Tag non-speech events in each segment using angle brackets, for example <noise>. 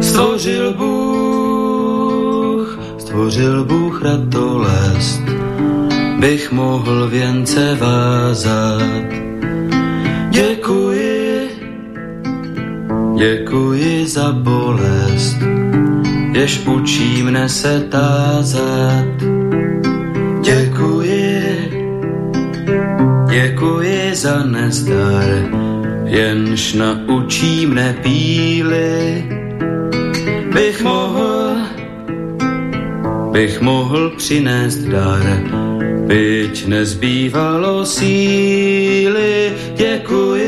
Stvořil Bůh, stvořil Bůh ratolest, bych mohl věnce vázat. Děkuji, děkuji za bolest, jež učí mne se tázat. Děkuji za nezdar, jenž naučí mne píly. Bych mohl, bych mohl přinést dar, byť nezbývalo síly. Děkuji,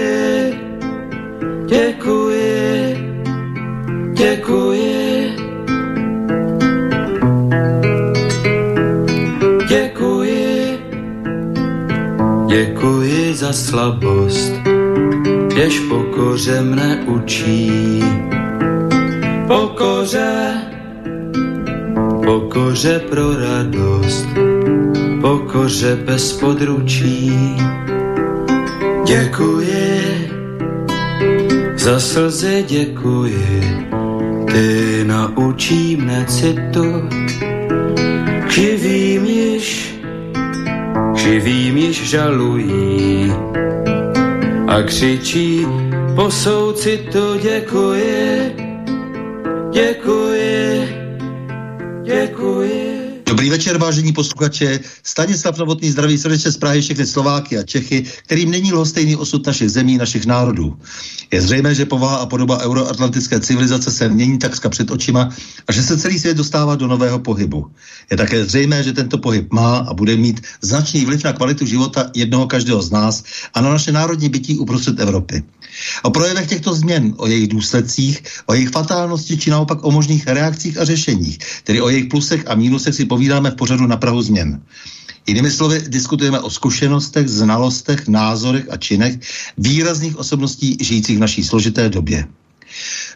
slabost, jež pokoře mne učí. Pokoře, pokoře pro radost, pokoře bez područí. Děkuji, za slzy děkuji, ty naučí mne citu, živým již, živým již žalují a křičí po soucitu děkuji, děkuji, večer, vážení posluchače. Stanislav Novotný zdraví srdečně z Prahy všechny Slováky a Čechy, kterým není lhostejný osud našich zemí, našich národů. Je zřejmé, že povaha a podoba euroatlantické civilizace se mění takřka před očima a že se celý svět dostává do nového pohybu. Je také zřejmé, že tento pohyb má a bude mít značný vliv na kvalitu života jednoho každého z nás a na naše národní bytí uprostřed Evropy. O projevech těchto změn, o jejich důsledcích, o jejich fatálnosti či naopak o možných reakcích a řešeních, tedy o jejich plusech a mínusech si povídáme v pořadu na Prahu změn. Jinými slovy, diskutujeme o zkušenostech, znalostech, názorech a činech výrazných osobností žijících v naší složité době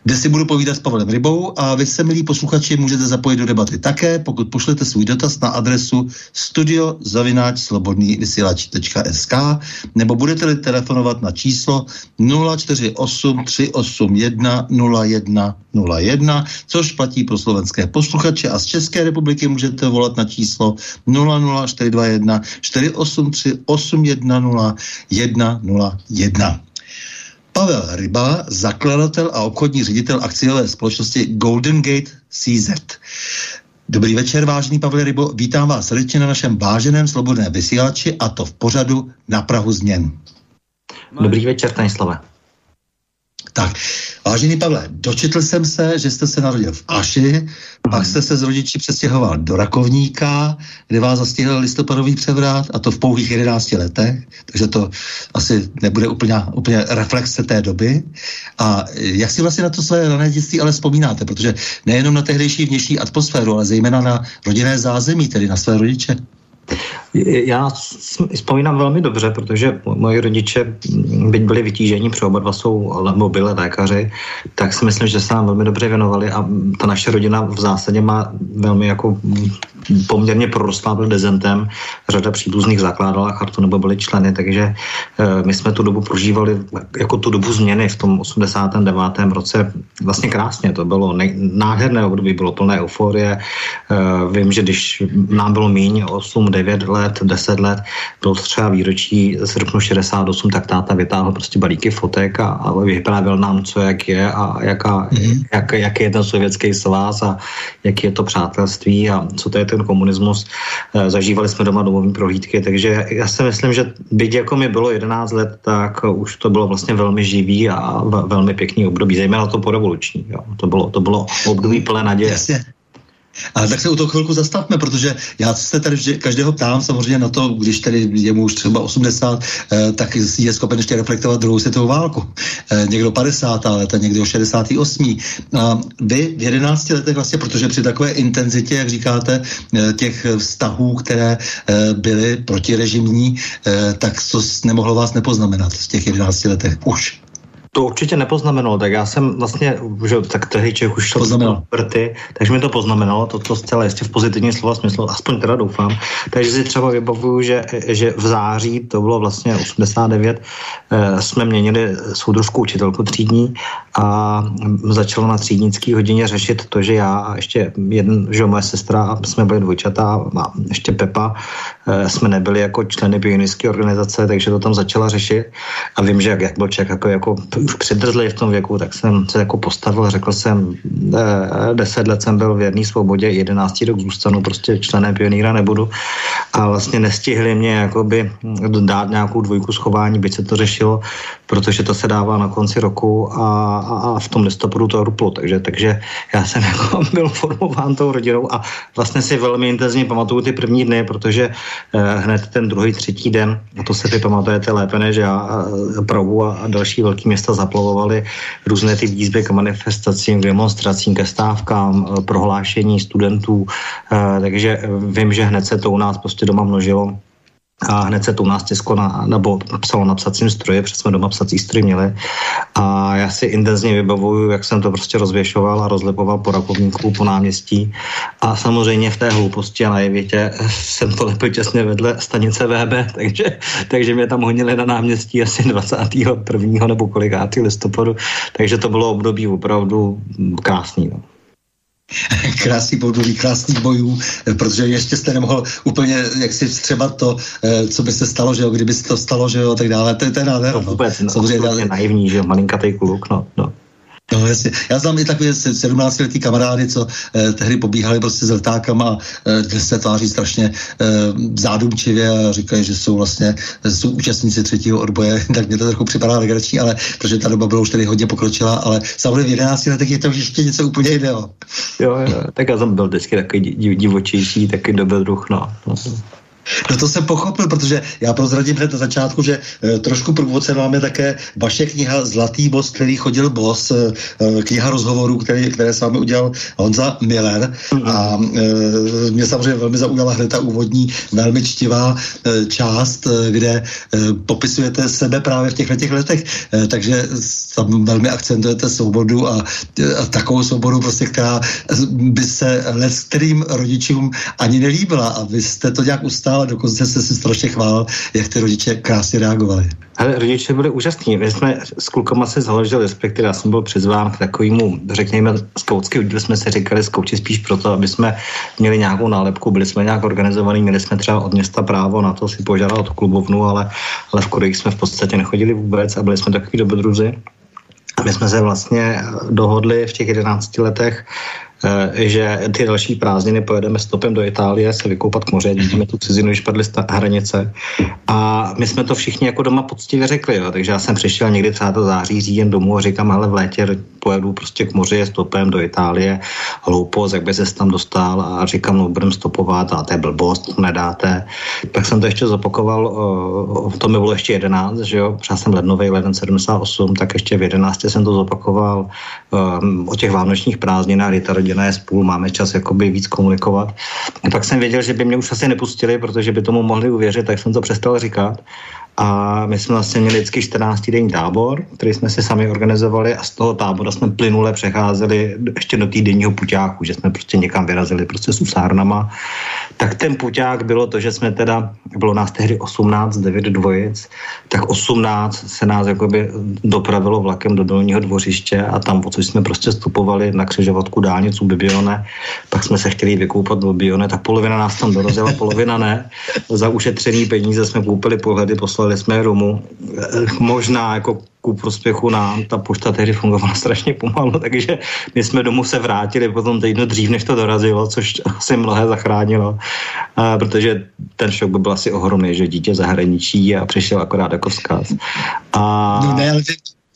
kde si budu povídat s Pavlem Rybou a vy se, milí posluchači, můžete zapojit do debaty také, pokud pošlete svůj dotaz na adresu studiozavináčslobodnývysílač.sk nebo budete-li telefonovat na číslo 048 381 0101, což platí pro slovenské posluchače a z České republiky můžete volat na číslo 00421 483 810 101. Pavel Ryba, zakladatel a obchodní ředitel akciové společnosti Golden Gate CZ. Dobrý večer, vážený Pavel Rybo. Vítám vás srdečně na našem váženém slobodném vysílači a to v pořadu na Prahu změn. Dobrý večer, Stanislave. Tak, vážený Pavle, dočetl jsem se, že jste se narodil v Aši, pak jste se z rodičí přestěhoval do Rakovníka, kde vás zastihl listopadový převrat, a to v pouhých 11 letech, takže to asi nebude úplně, úplně reflexe té doby. A jak si vlastně na to své rané dětství ale vzpomínáte, protože nejenom na tehdejší vnější atmosféru, ale zejména na rodinné zázemí, tedy na své rodiče? Já vzpomínám velmi dobře, protože moji rodiče, byť byli vytížení, protože oba dva jsou mobile lékaři, tak si myslím, že se nám velmi dobře věnovali a ta naše rodina v zásadě má velmi jako poměrně prorostlá byl dezentem, řada příbuzných zakládala chartu nebo byli členy, takže eh, my jsme tu dobu prožívali jako tu dobu změny v tom 89. roce vlastně krásně, to bylo nádherné období, bylo plné euforie, eh, vím, že když nám bylo míň 8, 9 let, 10 let, bylo třeba výročí z roku 68, tak táta vytáhl prostě balíky fotek a, a vyprávěl nám, co jak je a jaká, mm-hmm. jak, jak je ten sovětský svaz a jak je to přátelství a co to je ten komunismus. Eh, zažívali jsme doma domovní prohlídky, takže já si myslím, že byť jako mi bylo 11 let, tak už to bylo vlastně velmi živý a velmi pěkný období, zejména to po revoluční. Jo. To, bylo, to bylo období plné naděje. Jasně. Ale tak se u toho chvilku zastavme, protože já se tady vždy, každého ptám samozřejmě na to, když tady je mu už třeba 80, eh, tak je schopen ještě reflektovat druhou světovou válku. Eh, někdo 50. leta, někdo 68. A vy v 11 letech vlastně, protože při takové intenzitě, jak říkáte, eh, těch vztahů, které eh, byly protirežimní, eh, tak to nemohlo vás nepoznamenat v těch 11 letech už. To určitě nepoznamenalo, tak já jsem vlastně, že tak tehdy Čech už šel prty, takže mi to poznamenalo, to, to zcela jistě v pozitivním slova smyslu, aspoň teda doufám. Takže si třeba vybavuju, že, že v září, to bylo vlastně 89, eh, jsme měnili soudružku učitelku třídní a začala na třídnický hodině řešit to, že já a ještě jeden, že moje sestra, jsme byli dvojčata a ještě Pepa, eh, jsme nebyli jako členy bionické organizace, takže to tam začala řešit a vím, že jak, jak byl Čech jako, jako už předrzlý v tom věku, tak jsem se jako postavil, řekl jsem, eh, deset let jsem byl v jedné svobodě, jedenáctý rok zůstanu, prostě členem pionýra nebudu. A vlastně nestihli mě jakoby dát nějakou dvojku schování, byť se to řešilo, protože to se dává na konci roku a, a, a v tom listopadu to ruplo, takže, takže já jsem <laughs> jako byl formován tou rodinou a vlastně si velmi intenzivně pamatuju ty první dny, protože eh, hned ten druhý, třetí den, a to se ty pamatujete lépe než já, Prahu a, a další velké města zaplavovaly různé ty výzvy k manifestacím, k demonstracím, ke stávkám, eh, prohlášení studentů, eh, takže vím, že hned se to u nás prostě doma množilo a hned se to u nás tisklo na, nebo psalo na psacím stroji, protože jsme doma psací stroj měli. A já si intenzivně vybavuju, jak jsem to prostě rozvěšoval a rozlepoval po rakovníku, po náměstí. A samozřejmě v té hlouposti a najevětě jsem to lepil těsně vedle stanice VB, takže, takže mě tam honili na náměstí asi 21. nebo kolikátý listopadu. Takže to bylo období opravdu krásný. No. <laughs> krásný podmluví, krásných bojů, protože ještě jste nemohl úplně jak si vstřebat to, eh, co by se stalo, že jo, kdyby se to stalo, že jo, tak dále. To, to je nádherné. No, vůbec, no, samozřejmě naivní, že jo, malinkatý kluk, no, no. No jasně. Já znám i takové 17-letý kamarády, co eh, tehdy pobíhali prostě s letákama a eh, dnes se tváří strašně eh, zádumčivě a říkají, že jsou vlastně jsou účastníci třetího odboje, <laughs> tak mě to trochu připadá legrační, ale protože ta doba byla už tedy hodně pokročila, ale samozřejmě v 11 letech je to ještě něco úplně jiného. Jo, jo, tak já jsem byl vždycky takový divočejší, taky dobrodruh, no. no. No to jsem pochopil, protože já prozradím hned na začátku, že e, trošku průvodce máme také vaše kniha Zlatý bos, který chodil bos, e, kniha rozhovorů, který, které s vámi udělal Honza Miller. Mm-hmm. a e, mě samozřejmě velmi zaujala hned ta úvodní velmi čtivá e, část, e, kde e, popisujete sebe právě v těchto těch letech, e, takže tam velmi akcentujete svobodu a, a takovou svobodu, prostě, která by se let kterým rodičům ani nelíbila. A vy jste to nějak ustál a dokonce se si strašně chvál, jak ty rodiče krásně reagovali. Ale rodiče byli úžasní. My jsme s klukama se založili, respektive já jsem byl přizván k takovému, řekněme, skautský udíl jsme se říkali skouči spíš proto, aby jsme měli nějakou nálepku, byli jsme nějak organizovaní, měli jsme třeba od města právo na to si požádat klubovnu, ale, ale v Koreji jsme v podstatě nechodili vůbec a byli jsme takový dobrodruzi. A my jsme se vlastně dohodli v těch 11 letech, že ty další prázdniny pojedeme stopem do Itálie se vykoupat k moře, vidíme tu cizinu, když padly hranice. A my jsme to všichni jako doma poctivě řekli, jo. takže já jsem přišel někdy třeba do září, říjen domů a říkám, ale v létě pojedu prostě k moři stopem do Itálie, hloupost, jak by se tam dostal a říkám, no budeme stopovat a to je blbost, to nedáte. Tak jsem to ještě zopakoval, to mi bylo ještě 11, že jo, třeba jsem lednový, leden 78, tak ještě v 11 jsem to zopakoval um, o těch vánočních prázdninách, kdy rodina je spolu, máme čas jakoby víc komunikovat. A pak jsem věděl, že by mě už asi nepustili, protože by tomu mohli uvěřit, tak jsem to přestal říkat. A my jsme vlastně měli vždycky 14 denní tábor, který jsme si sami organizovali a z toho tábora jsme plynule přecházeli ještě do týdenního puťáku, že jsme prostě někam vyrazili prostě s usárnama. Tak ten puťák bylo to, že jsme teda, bylo nás tehdy 18, 9 dvojic, tak 18 se nás jakoby dopravilo vlakem do dolního dvořiště a tam, co jsme prostě stupovali na křižovatku dálnicu Bibione, pak jsme se chtěli vykoupat do Bibione, tak polovina nás tam dorazila, polovina ne. Za ušetřený peníze jsme koupili pohledy, poslali poslali jsme domů. Možná jako ku prospěchu nám, ta pošta tehdy fungovala <laughs> strašně pomalu, takže my jsme domů se vrátili potom týdnu dřív, než to dorazilo, což asi mnohé zachránilo, a, protože ten šok by byl asi ohromný, že dítě zahraničí a přišel akorát jako vzkaz. A... No ne, ale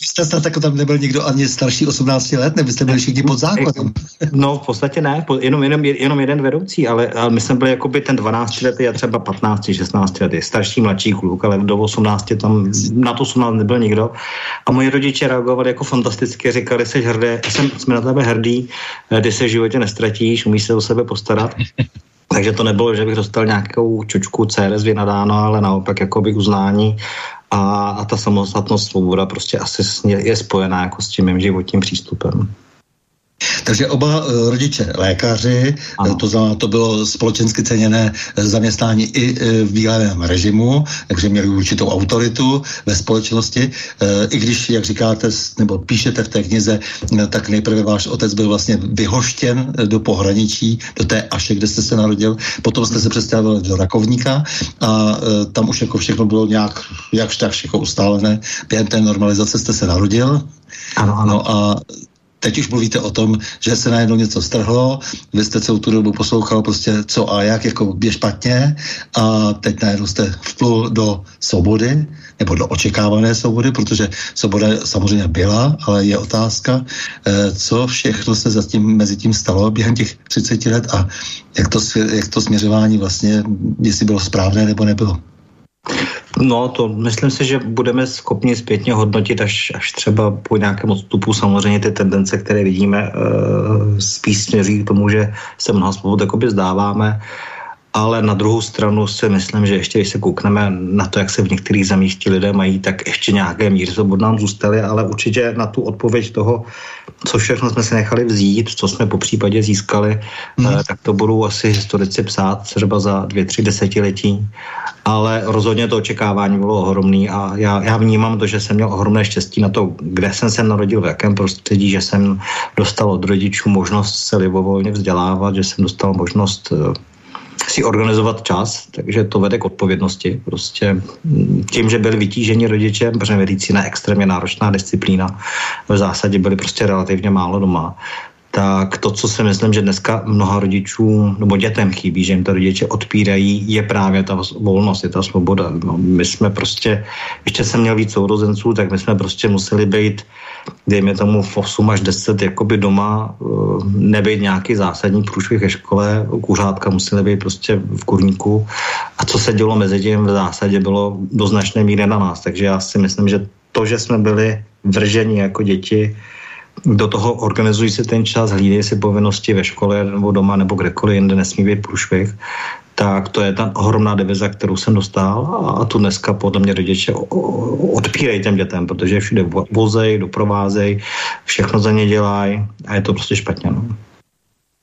jste snad jako tam nebyl nikdo ani starší 18 let, nebo jste byli všichni pod zákonem? <laughs> No v podstatě ne, jenom, jenom, jenom jeden vedoucí, ale, ale my jsme byli jako by ten 12 letý a třeba 15, 16 letý, starší, mladší kluk, ale do 18 tam, na to 18 nebyl nikdo. A moji rodiče reagovali jako fantasticky, říkali, jsi hrdý, jsem, jsme na tebe hrdí, ty se v životě nestratíš, umíš se o sebe postarat. <laughs> Takže to nebylo, že bych dostal nějakou čučku CRS vynadáno, ale naopak jako by uznání a, a ta samostatnost svoboda prostě asi je spojená jako s tím mým životním přístupem. Takže oba eh, rodiče lékaři, eh, ano. to znamená, to bylo společensky ceněné eh, zaměstnání i v bílém režimu, takže měli určitou autoritu ve společnosti. I když, jak říkáte, nebo píšete v té knize, tak nejprve váš otec byl vlastně vyhoštěn do pohraničí, do té Aše, kde jste se narodil, potom jste se představil do Rakovníka a tam už jako všechno bylo nějak, jakž tak všechno ustálené. Během té normalizace jste se narodil, ano, ano. No a teď už mluvíte o tom, že se najednou něco strhlo, vy jste celou tu dobu poslouchal prostě co a jak, jako je špatně a teď najednou jste vplul do svobody, nebo do očekávané svobody, protože svoboda samozřejmě byla, ale je otázka, eh, co všechno se zatím mezi tím stalo během těch 30 let a jak to, jak to směřování vlastně, jestli bylo správné nebo nebylo. No, to myslím si, že budeme schopni zpětně hodnotit až, až třeba po nějakém odstupu. Samozřejmě ty tendence, které vidíme, e, spíš směří k tomu, že se mnoho svobod zdáváme. Ale na druhou stranu si myslím, že ještě když se koukneme na to, jak se v některých zemích ti lidé mají, tak ještě nějaké míry svobod nám zůstaly, ale určitě na tu odpověď toho, co všechno jsme si nechali vzít, co jsme po případě získali, mm. tak to budou asi historici psát třeba za dvě, tři desetiletí. Ale rozhodně to očekávání bylo ohromné a já, já vnímám to, že jsem měl ohromné štěstí na to, kde jsem se narodil, v jakém prostředí, že jsem dostal od rodičů možnost se libovolně vzdělávat, že jsem dostal možnost eh, si organizovat čas, takže to vede k odpovědnosti. Prostě tím, že byli vytíženi rodiče, protože medicína je extrémně náročná disciplína, v zásadě byli prostě relativně málo doma, tak to, co si myslím, že dneska mnoha rodičů nebo dětem chybí, že jim to rodiče odpírají, je právě ta volnost, je ta svoboda. No, my jsme prostě, ještě jsem měl víc sourozenců, tak my jsme prostě museli být dejme tomu v 8 až 10 jakoby doma, eh, nebejt nějaký zásadní průšvih ve škole, kuřátka museli být prostě v kurníku. A co se dělo mezi tím v zásadě bylo do značné míry na nás, takže já si myslím, že to, že jsme byli vrženi jako děti do toho organizují si ten čas, hlídají si povinnosti ve škole nebo doma nebo kdekoliv jinde, nesmí být průšvih, tak to je ta ohromná divize, kterou jsem dostal a tu dneska podle mě rodiče odpírají těm dětem, protože všude vozej, doprovázej, všechno za ně dělají a je to prostě špatně. No.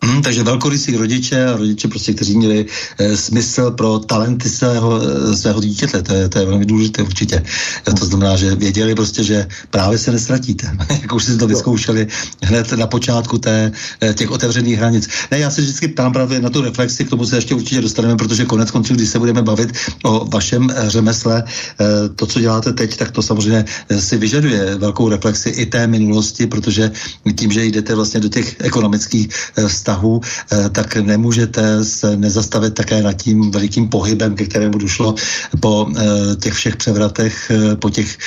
Hmm, <clears throat> takže velkorysí rodiče a rodiče, prostě, kteří měli e, smysl pro talenty svého, e, svého dítěte, to je, to je velmi důležité určitě. E, to znamená, že věděli prostě, že právě se nestratíte. <laughs> Jak už si to vyzkoušeli hned na počátku té, e, těch otevřených hranic. Ne, já se vždycky ptám právě na tu reflexi, k tomu se ještě určitě dostaneme, protože konec konců, když se budeme bavit o vašem e, řemesle, e, to, co děláte teď, tak to samozřejmě si vyžaduje velkou reflexi i té minulosti, protože tím, že jdete vlastně do těch ekonomických vztahů, vztahů, eh, tak nemůžete se nezastavit také nad tím velikým pohybem, ke kterému došlo po eh, těch všech převratech, eh, po těch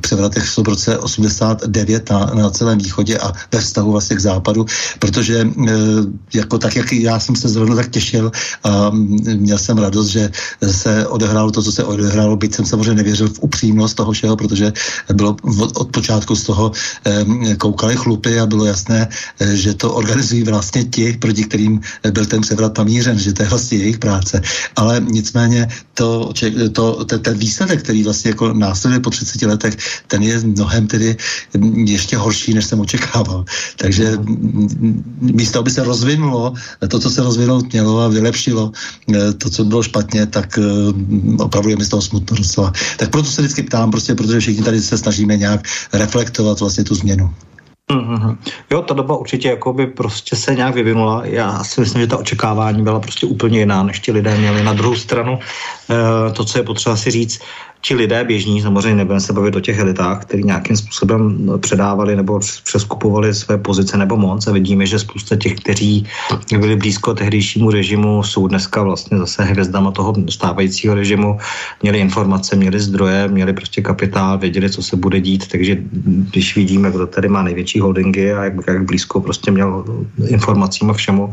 převratech v roce 89 na, na celém východě a ve vztahu vlastně k západu, protože jako tak, jak já jsem se zrovna tak těšil a měl jsem radost, že se odehrálo to, co se odehrálo, byť jsem samozřejmě nevěřil v upřímnost toho všeho, protože bylo od počátku z toho koukali chlupy a bylo jasné, že to organizují vlastně vlastně ti, proti kterým byl ten převrat pamířen, že to je vlastně jejich práce. Ale nicméně to, to, ten, ten výsledek, který vlastně jako následuje po 30 letech, ten je mnohem tedy ještě horší, než jsem očekával. Takže místo, aby se rozvinulo to, co se rozvinout mělo a vylepšilo eh, to, co bylo špatně, tak eh, opravdu je mi z toho smutno docela. Tak proto se vždycky ptám, prostě, protože všichni tady se snažíme nějak reflektovat vlastně tu změnu. Mm-hmm. Jo, ta doba určitě jako by prostě se nějak vyvinula. Já si myslím, že ta očekávání byla prostě úplně jiná, než ti lidé měli. Na druhou stranu, eh, to, co je potřeba si říct, ti lidé běžní, samozřejmě nebudeme se bavit o těch elitách, kteří nějakým způsobem předávali nebo přeskupovali své pozice nebo moc a vidíme, že spousta těch, kteří byli blízko tehdejšímu režimu, jsou dneska vlastně zase hvězdama toho stávajícího režimu, měli informace, měli zdroje, měli prostě kapitál, věděli, co se bude dít, takže když vidíme, kdo tady má největší holdingy a jak, jak blízko prostě měl informacím a všemu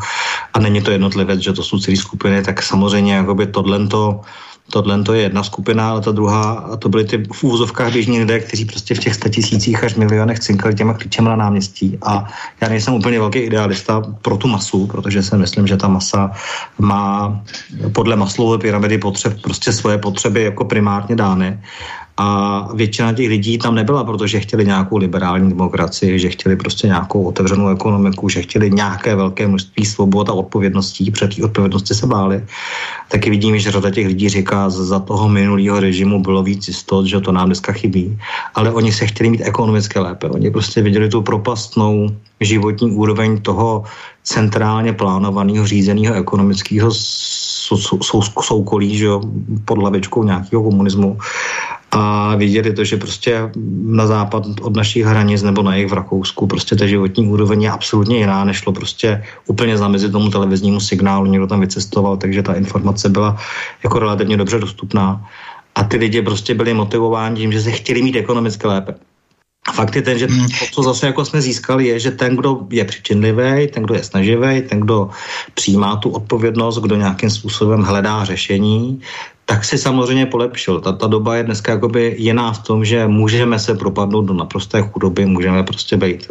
a není to jednotlivec, že to jsou celé skupiny, tak samozřejmě jakoby tohle to Tohle to je jedna skupina, ale ta druhá, a to byly ty v úvozovkách běžní lidé, kteří prostě v těch tisících až milionech cinkali těma klíčema na náměstí. A já nejsem úplně velký idealista pro tu masu, protože si myslím, že ta masa má podle maslové pyramidy potřeb prostě svoje potřeby jako primárně dány A většina těch lidí tam nebyla, protože chtěli nějakou liberální demokracii, že chtěli prostě nějakou otevřenou ekonomiku, že chtěli nějaké velké množství svobod a odpovědností, před té odpovědnosti se báli. Taky vidíme, že řada těch lidí říká, za toho minulého režimu bylo víc jistot, že to nám dneska chybí. Ale oni se chtěli mít ekonomicky lépe. Oni prostě viděli tu propastnou životní úroveň toho centrálně plánovaného, řízeného ekonomického soukolí, že jo, pod hlavičkou nějakého komunismu a viděli to, že prostě na západ od našich hranic nebo na jejich v Rakousku prostě ta životní úroveň je absolutně jiná, nešlo prostě úplně zamezit tomu televiznímu signálu, někdo tam vycestoval, takže ta informace byla jako relativně dobře dostupná a ty lidi prostě byli motivováni tím, že se chtěli mít ekonomicky lépe. A fakt je ten, že hmm. to, co zase jako jsme získali, je, že ten, kdo je přičinlivý, ten, kdo je snaživý, ten, kdo přijímá tu odpovědnost, kdo nějakým způsobem hledá řešení, tak si samozřejmě polepšil. Ta, ta doba je dneska jakoby jiná v tom, že můžeme se propadnout do naprosté chudoby, můžeme prostě být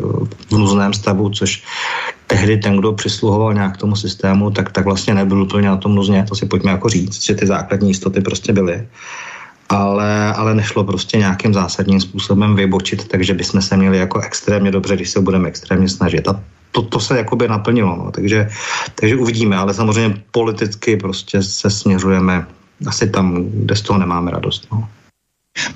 v nuzném stavu, což tehdy ten, kdo přisluhoval nějak tomu systému, tak, tak vlastně nebyl úplně na tom nuzně, to si pojďme jako říct, že ty základní jistoty prostě byly ale, ale nešlo prostě nějakým zásadním způsobem vybočit, takže bychom se měli jako extrémně dobře, když se budeme extrémně snažit. A to, to se jakoby naplnilo, no. takže, takže uvidíme, ale samozřejmě politicky prostě se směřujeme asi tam, kde z toho nemáme radost. No.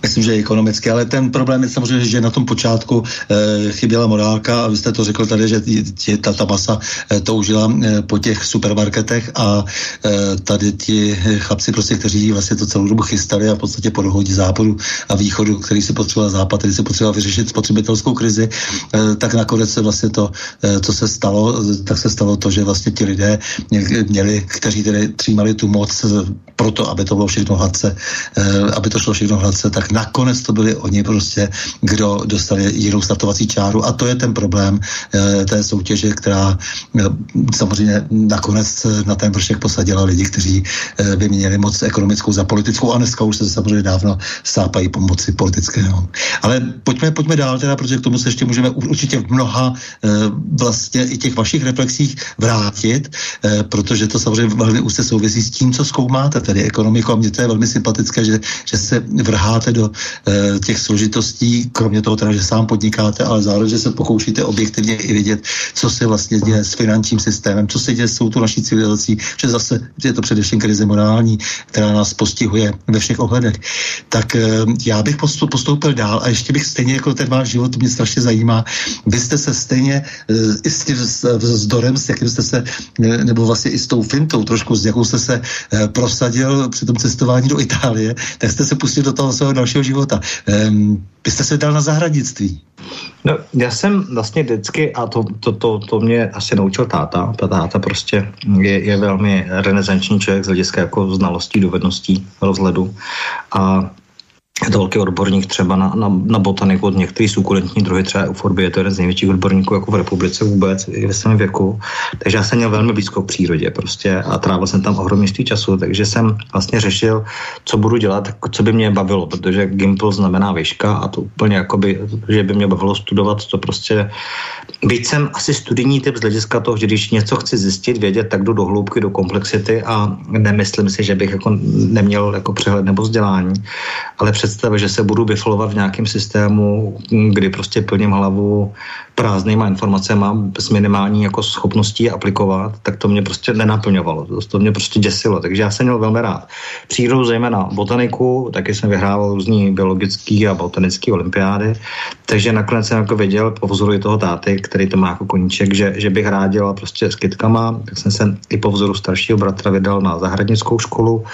Myslím, že ekonomicky, ale ten problém je samozřejmě, že na tom počátku e, chyběla morálka a vy jste to řekl tady, že tě, ta, ta masa e, toužila e, po těch supermarketech a e, tady ti chlapci prostě, kteří vlastně to celou dobu chystali a v podstatě po dohodě západu a východu, který si potřeboval západ, který si potřeboval vyřešit spotřebitelskou krizi, e, tak nakonec se vlastně to, e, co se stalo, tak se stalo to, že vlastně ti lidé měli, kteří tedy přijímali tu moc proto, aby to bylo všechno hladce, e, aby to šlo všechno hladce, tak nakonec to byli oni prostě, kdo dostali jinou startovací čáru a to je ten problém e, té soutěže, která e, samozřejmě nakonec na ten vršek posadila lidi, kteří e, by měli moc ekonomickou za politickou a dneska už se samozřejmě dávno sápají pomoci politické. No. Ale pojďme, pojďme dál teda, protože k tomu se ještě můžeme určitě v mnoha e, vlastně i těch vašich reflexích vrátit, e, protože to samozřejmě velmi úzce souvisí s tím, co zkoumáte, tedy ekonomiku a mně to je velmi sympatické, že, že se vrhá vrháte do e, těch složitostí, kromě toho teda, že sám podnikáte, ale zároveň, že se pokoušíte objektivně i vidět, co se vlastně děje s finančním systémem, co se děje s tou naší civilizací, že zase je to především krize morální, která nás postihuje ve všech ohledech. Tak e, já bych postoupil dál a ještě bych stejně jako ten váš život, mě strašně zajímá. Vy jste se stejně e, i s tím vzdorem, s jakým jste se, nebo vlastně i s tou fintou trošku, s jakou jste se prosadil při tom cestování do Itálie, tak jste se pustil do toho svého svého dalšího života. Um, byste se dal na zahradnictví? No, já jsem vlastně vždycky, a to, to, to, to mě asi naučil táta, ta táta prostě je, je velmi renesanční člověk z hlediska jako znalostí, dovedností, rozhledu a je to velký odborník třeba na, na, na botaniku, některé sukulentní druhy, třeba euforbie, je to jeden z největších odborníků jako v republice vůbec, i ve svém věku. Takže já jsem měl velmi blízko k přírodě prostě a trávil jsem tam ohromně času, takže jsem vlastně řešil, co budu dělat, co by mě bavilo, protože Gimple znamená výška a to úplně jakoby, že by mě bavilo studovat, to prostě Byť jsem asi studijní typ z hlediska toho, že když něco chci zjistit, vědět, tak jdu do hloubky, do komplexity a nemyslím si, že bych jako neměl jako přehled nebo vzdělání, ale představa, že se budu biflovat v nějakém systému, kdy prostě plním hlavu prázdnýma informacemi s minimální jako schopností aplikovat, tak to mě prostě nenaplňovalo. To, to mě prostě děsilo, takže já jsem měl velmi rád. Přírodu zejména botaniku, taky jsem vyhrával různý biologický a botanický olympiády, takže nakonec jsem jako věděl po vzoru toho táty, který to má jako koníček, že, že bych rád dělal prostě s kytkama, tak jsem se i po vzoru staršího bratra vydal na zahradnickou školu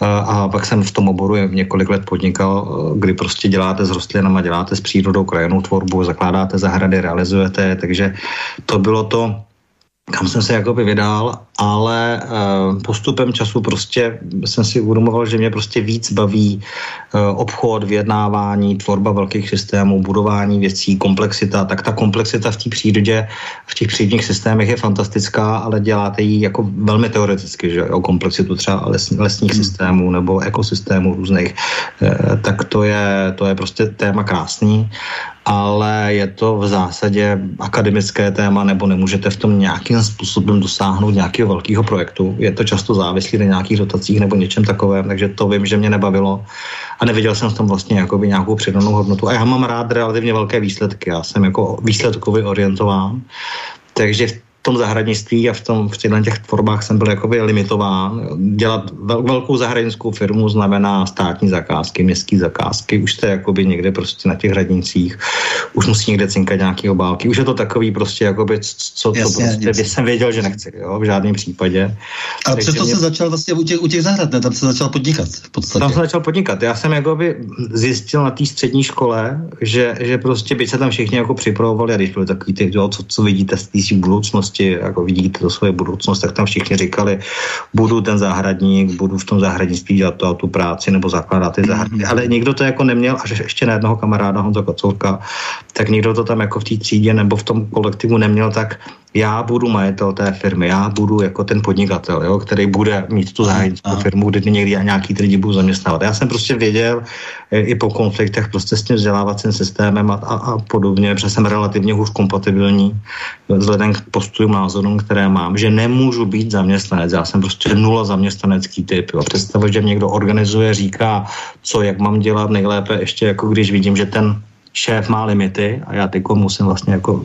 a, a pak jsem v tom oboru několik let podnikal, kdy prostě děláte s rostlinama, děláte s přírodou krajinou tvorbu, zakládáte zahrady, realizujete, takže to bylo to, kam jsem se jakoby vydal, ale uh, postupem času prostě jsem si uvědomoval, že mě prostě víc baví uh, obchod, vyjednávání, tvorba velkých systémů, budování věcí, komplexita, tak ta komplexita v té přírodě, v těch přírodních systémech je fantastická, ale děláte ji jako velmi teoreticky, že o komplexitu třeba les, lesních hmm. systémů nebo ekosystémů různých, uh, tak to je, to je prostě téma krásný ale je to v zásadě akademické téma, nebo nemůžete v tom nějakým způsobem dosáhnout nějakého nějakého velkého projektu. Je to často závislý na nějakých dotacích nebo něčem takovém, takže to vím, že mě nebavilo a neviděl jsem v tom vlastně jakoby nějakou přidanou hodnotu. A já mám rád relativně velké výsledky, já jsem jako výsledkově orientován, takže v tom zahradnictví a v, tom, v těchto těch tvorbách jsem byl jakoby limitován. Dělat vel, velkou zahraničskou firmu znamená státní zakázky, městské zakázky, už jste jakoby někde prostě na těch hradnicích, už musí někde cinkat nějaké obálky, už je to takový prostě jakoby, co, co jasně, prostě, jsem věděl, že nechci, jo, v žádném případě. A přesto mě... se začal vlastně u těch, u těch zahrad, ne? Tam se začal podnikat v podstatě. Tam se začal podnikat. Já jsem jakoby zjistil na té střední škole, že, že prostě by se tam všichni jako připravovali a když byly takový ty, co, co vidíte z té budoucnosti, budoucnosti, jako vidíte to svoje budoucnost, tak tam všichni říkali, budu ten zahradník, budu v tom zahradnictví dělat to a tu práci nebo zakládat ty mhm. zahrady. Mm-hmm. Ale nikdo to jako neměl, až ještě na jednoho kamaráda Honza Kocourka, tak nikdo to tam jako v té třídě nebo v tom kolektivu neměl tak, já budu majitel té firmy, já budu jako ten podnikatel, jo, který bude mít tu zahraniční firmu, kde někdy nějaký ty lidi budu zaměstnávat. Já jsem prostě věděl e, i po konfliktech prostě s tím vzdělávacím systémem a, a, a podobně, protože jsem relativně hůř kompatibilní vzhledem k postojům, názorům, které mám, že nemůžu být zaměstnanec. Já jsem prostě nula zaměstnanecký typ. Jo. Představuji, že někdo organizuje, říká, co, jak mám dělat, nejlépe ještě jako když vidím, že ten šéf má limity a já teď musím vlastně jako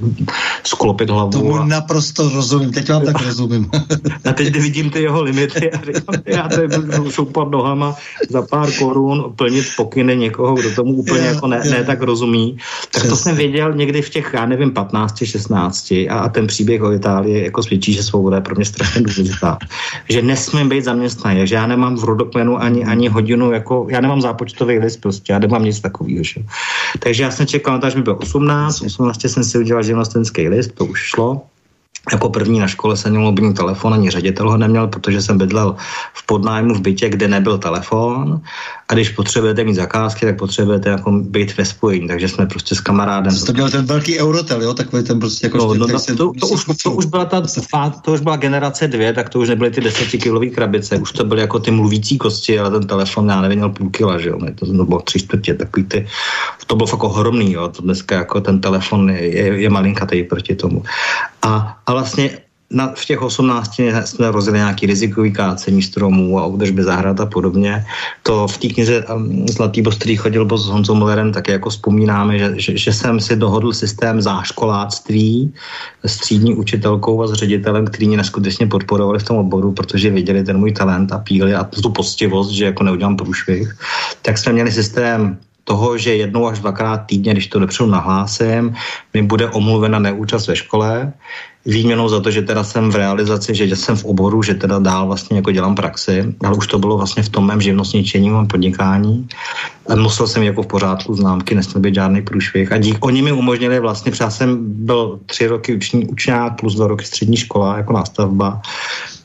sklopit hlavu. Tomu a... naprosto rozumím, teď vám tak rozumím. <laughs> a teď vidím ty jeho limity a říkám, já tady budu šoupat nohama za pár korun plnit pokyny někoho, kdo tomu úplně jako ne, ne tak rozumí. Tak to jsem věděl někdy v těch, já nevím, 15, 16 a, ten příběh o Itálii jako svědčí, že svoboda je pro mě strašně důležitá. Že nesmím být zaměstnaný, že já nemám v rodokmenu ani, ani hodinu, jako já nemám zápočtový list prostě, já nemám nic takového. Takže já jsem čekal, až mi bylo 18, 18 jsem si udělal živnostenský list, to už šlo. Jako první na škole jsem měl mobilní telefon, ani ředitel ho neměl, protože jsem bydlel v podnájmu v bytě, kde nebyl telefon a když potřebujete mít zakázky, tak potřebujete jako být ve spojení, takže jsme prostě s kamarádem. To měl ten velký Eurotel, jo, takový ten prostě jako... No, no, no, to, to, už, to, už byla ta, to už byla generace dvě, tak to už nebyly ty desetikilový krabice, už to byly jako ty mluvící kosti, ale ten telefon, já nevím, měl půl kila, že jo, to, to bylo tři čtvrtě, takový ty, to bylo fakt ohromný, jo, to dneska jako ten telefon je, je, je malinkatý proti tomu. A, a vlastně na, v těch 18 jsme rozjeli nějaký rizikový kácení stromů a údržby zahrad a podobně. To v té knize um, Zlatý boss, který chodil s Honzou Mullerem, tak jako vzpomínáme, že, že, že, jsem si dohodl systém záškoláctví s třídní učitelkou a s ředitelem, který mě neskutečně podporovali v tom oboru, protože viděli ten můj talent a píli a tu postivost, že jako neudělám průšvih. Tak jsme měli systém toho, že jednou až dvakrát týdně, když to dopředu nahlásím, mi bude omluvena neúčast ve škole, výměnou za to, že teda jsem v realizaci, že jsem v oboru, že teda dál vlastně jako dělám praxi, ale už to bylo vlastně v tom mém živnostničení, mém podnikání. A musel jsem jako v pořádku známky, nesměl být žádný průšvih. A dík, oni mi umožnili vlastně, protože já jsem byl tři roky učňák plus dva roky střední škola jako nástavba,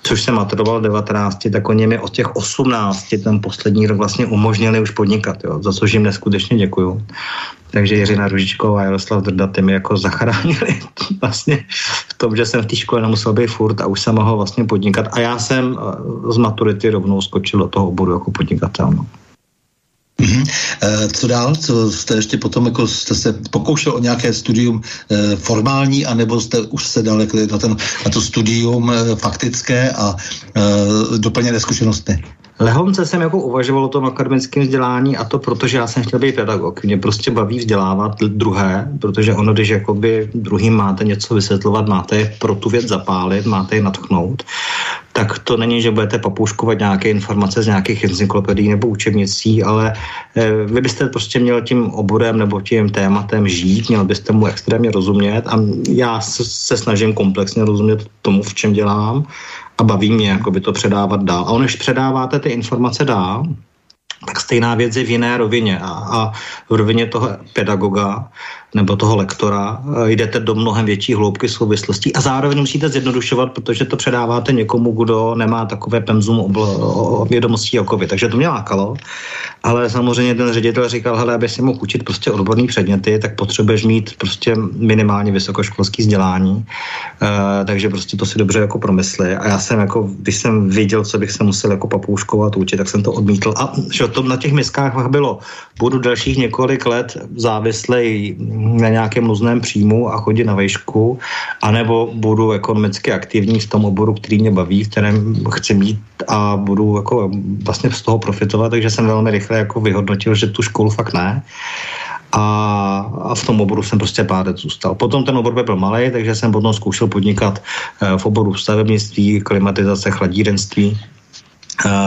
což jsem maturoval 19, tak oni mi od těch 18 ten poslední rok vlastně umožnili už podnikat, jo, za což jim neskutečně děkuju. Takže Jiřina Ružičková a Jaroslav Drda ty mi jako <laughs> zachránili vlastně v tom, že jsem v té škole nemusel být furt a už jsem mohl vlastně podnikat. A já jsem eh, z maturity rovnou skočil do toho oboru jako podnikatel. No. Mm-hmm. Co dál? Co jste ještě potom jako jste se pokoušel o nějaké studium e, formální, anebo jste už se dal jako na, ten, na to studium e, faktické a doplněné zkušenosti? Lehonce jsem jako uvažoval o tom akademickém vzdělání a to proto, že já jsem chtěl být pedagog. Mě prostě baví vzdělávat druhé, protože ono, když jakoby druhým máte něco vysvětlovat, máte je pro tu věc zapálit, máte je natchnout, tak to není, že budete papouškovat nějaké informace z nějakých encyklopedií nebo učebnicí, ale eh, vy byste prostě měl tím oborem nebo tím tématem žít, měl byste mu extrémně rozumět a já se, snažím komplexně rozumět tomu, v čem dělám a baví mě jakoby to předávat dál. A když předáváte ty informace dál, tak stejná věc je v jiné rovině a, a v rovině toho pedagoga nebo toho lektora, eh, jdete do mnohem větší hloubky souvislostí a zároveň musíte zjednodušovat, protože to předáváte někomu, kdo nemá takové pemzum obl- vědomostí jako vy. Takže to mě lákalo, ale samozřejmě ten ředitel říkal, hele, aby si mohl učit prostě odborný předměty, tak potřebuješ mít prostě minimálně vysokoškolský vzdělání, e, takže prostě to si dobře jako promysli. A já jsem jako, když jsem viděl, co bych se musel jako papouškovat učit, tak jsem to odmítl. A že to na těch miskách bylo, budu dalších několik let závislej na nějakém nuzném příjmu a chodit na vejšku, anebo budu ekonomicky aktivní v tom oboru, který mě baví, v kterém chci mít a budu jako vlastně z toho profitovat, takže jsem velmi rychle jako vyhodnotil, že tu školu fakt ne a, a v tom oboru jsem prostě pádec zůstal. Potom ten obor byl malý, takže jsem potom zkoušel podnikat eh, v oboru stavebnictví, klimatizace, chladírenství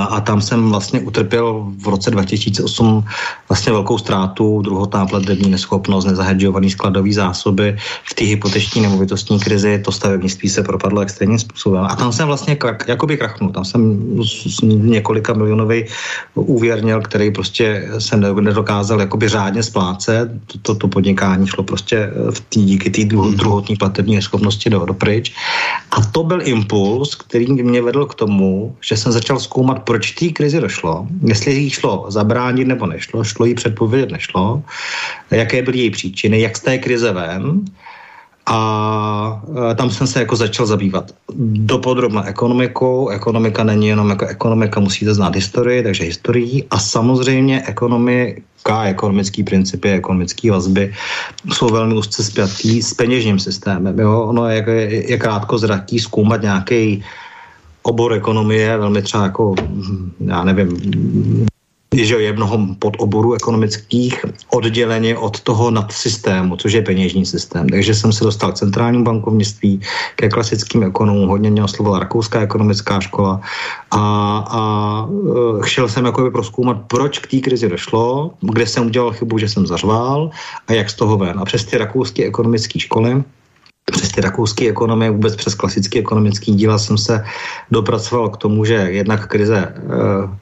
a tam jsem vlastně utrpěl v roce 2008 vlastně velkou ztrátu, druhotná platební neschopnost, nezahedžovaný skladový zásoby v té hypoteční nemovitostní krizi, to stavebnictví se propadlo extrémním způsobem. A tam jsem vlastně krak, jakoby krachnul, tam jsem několika milionový úvěr měl, který prostě jsem nedokázal jakoby řádně splácet, to, to, podnikání šlo prostě v tý, díky té druhotní platební neschopnosti do, do pryč. A to byl impuls, který mě vedl k tomu, že jsem začal zkoumat zkoumat, proč té krizi došlo, jestli jí šlo zabránit nebo nešlo, šlo jí předpovědět, nešlo, jaké byly její příčiny, jak z té krize ven, a e, tam jsem se jako začal zabývat dopodrobna ekonomikou. Ekonomika není jenom jako ekonomika, musíte znát historii, takže historii a samozřejmě ekonomika, ekonomický principy, ekonomické vazby jsou velmi úzce spjatý s peněžním systémem. Jo? Ono je, je, krátko zraký zkoumat nějaký obor ekonomie, velmi třeba jako, já nevím, že je mnoho podoborů ekonomických odděleně od toho nadsystému, což je peněžní systém. Takže jsem se dostal k centrálnímu bankovnictví, ke klasickým ekonomům, hodně mě oslovila rakouská ekonomická škola a, a e, chtěl jsem jako proskoumat, proč k té krizi došlo, kde jsem udělal chybu, že jsem zařval a jak z toho ven. A přes ty rakouské ekonomické školy přes ty rakouské ekonomie, vůbec přes klasický ekonomický díla jsem se dopracoval k tomu, že jednak krize eh,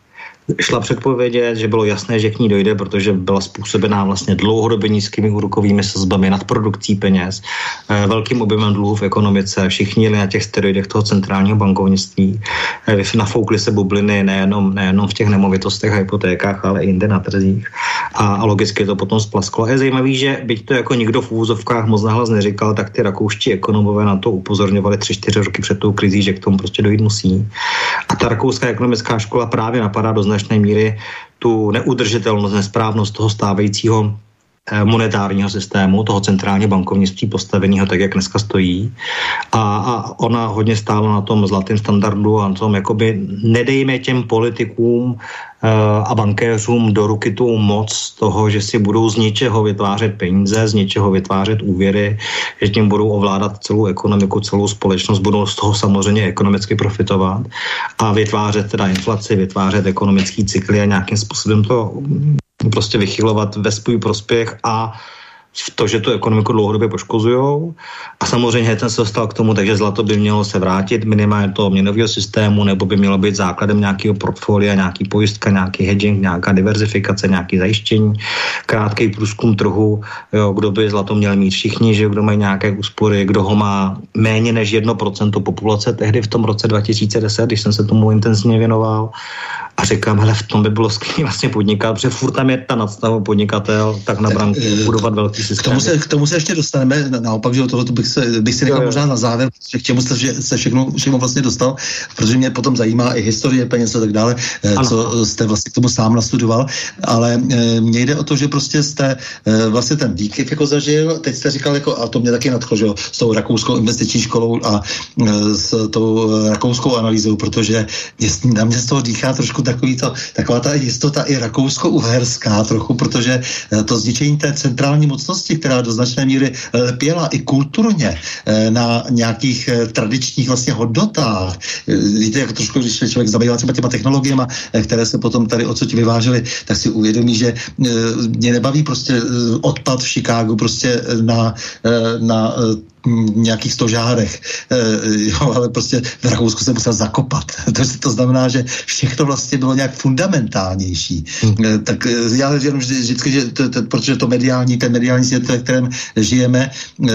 šla předpovědět, že bylo jasné, že k ní dojde, protože byla způsobená vlastně dlouhodobě nízkými úrokovými sazbami, nadprodukcí peněz, eh, velkým objemem dluhů v ekonomice, všichni jeli na těch steroidech toho centrálního bankovnictví, eh, nafoukly se bubliny nejenom, nejenom v těch nemovitostech a hypotékách, ale i jinde na trzích a, a logicky to potom splasklo. A je zajímavé, že byť to jako nikdo v úvozovkách moc nahlas neříkal, tak ty rakouští ekonomové na to upozorňovali tři, čtyři roky před tou krizí, že k tomu prostě dojít musí. A ta rakouská ekonomická škola právě napadá do značné míry tu neudržitelnost, nesprávnost toho stávajícího monetárního systému, toho centrálního bankovnictví postaveného tak, jak dneska stojí. A, a ona hodně stála na tom zlatém standardu a na tom, jakoby nedejme těm politikům Eh, a bankéřům do ruky tu moc toho, že si budou z něčeho vytvářet peníze, z něčeho vytvářet úvěry, že tím budou ovládat celou ekonomiku, celou společnost, budou z toho samozřejmě ekonomicky profitovat a vytvářet teda inflaci, vytvářet ekonomický cykly a nějakým způsobem to prostě vychylovat ve svůj prospěch a v to, že tu ekonomiku dlouhodobě poškozují. A samozřejmě ten se dostal k tomu, takže zlato by mělo se vrátit minimálně toho měnového systému, nebo by mělo být základem nějakého portfolia, nějaký pojistka, nějaký hedging, nějaká diverzifikace, nějaký zajištění, krátký průzkum trhu, jo, kdo by zlato měl mít všichni, že kdo mají nějaké úspory, kdo ho má méně než 1% populace tehdy v tom roce 2010, když jsem se tomu intenzivně věnoval. A říkám, hele, v tom by bylo skvělé vlastně podnikat, protože furt tam je ta nadstava podnikatel, tak na branku eh, budovat velký systém. K tomu, se, k tomu se ještě dostaneme, naopak, že tohle bych, se, bych si nechal možná na závěr, k čemu jste se všechno, všechno vlastně dostal, protože mě potom zajímá i historie peněz a tak dále, eh, ano. co jste vlastně k tomu sám nastudoval, ale e, mně jde o to, že prostě jste vlastně ten výkyv jako zažil, teď jste říkal, jako, a to mě taky nadchlo, že s tou rakouskou investiční školou a s tou rakouskou analýzou, protože mě, na mě z toho dýchá trošku takový to, taková ta jistota i rakousko-uherská trochu, protože to zničení té centrální mocnosti, která do značné míry pěla i kulturně na nějakých tradičních vlastně hodnotách. Víte, jak trošku, když se člověk zabývá třeba těma technologiemi, které se potom tady odsud vyvážely, tak si uvědomí, že mě nebaví prostě odpad v Chicagu prostě na, na nějakých stožárech, e, jo, ale prostě v Rakousku se musel zakopat. <laughs> to, to znamená, že všechno vlastně bylo nějak fundamentálnější. Hmm. E, tak e, já jenom vždycky, že to, to, protože to mediální, ten mediální svět, ve kterém žijeme, e,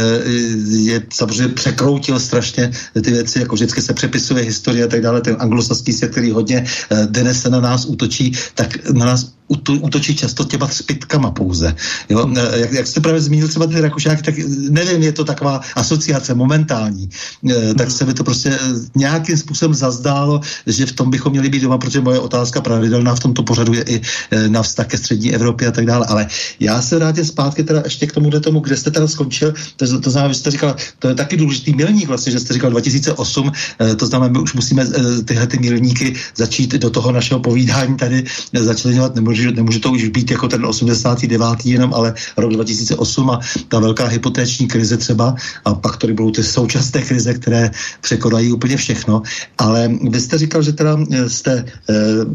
je samozřejmě překroutil strašně ty věci, jako vždycky se přepisuje historie a tak dále, ten anglosaský svět, který hodně e, dnes se na nás útočí, tak na nás útočí často těma zpětkama pouze. Jo? Jak, jak jste právě zmínil třeba ty Rakušáky, tak nevím, je to taková asociace momentální, tak hmm. se mi to prostě nějakým způsobem zazdálo, že v tom bychom měli být doma, protože moje otázka pravidelná v tomto pořadu je i na vztah ke střední Evropě a tak dále. Ale já se vrátím zpátky teda ještě k tomu, tomu, kde jste teda skončil. To, to znamená, že jste říkal, to je taky důležitý milník vlastně, že jste říkal 2008, to znamená, my už musíme tyhle ty milníky začít do toho našeho povídání tady začlenovat. Nemůže, nemůže to už být jako ten 89. jenom, ale rok 2008 a ta velká hypotéční krize třeba a pak to budou ty současné krize, které překonají úplně všechno. Ale vy jste říkal, že teda jste,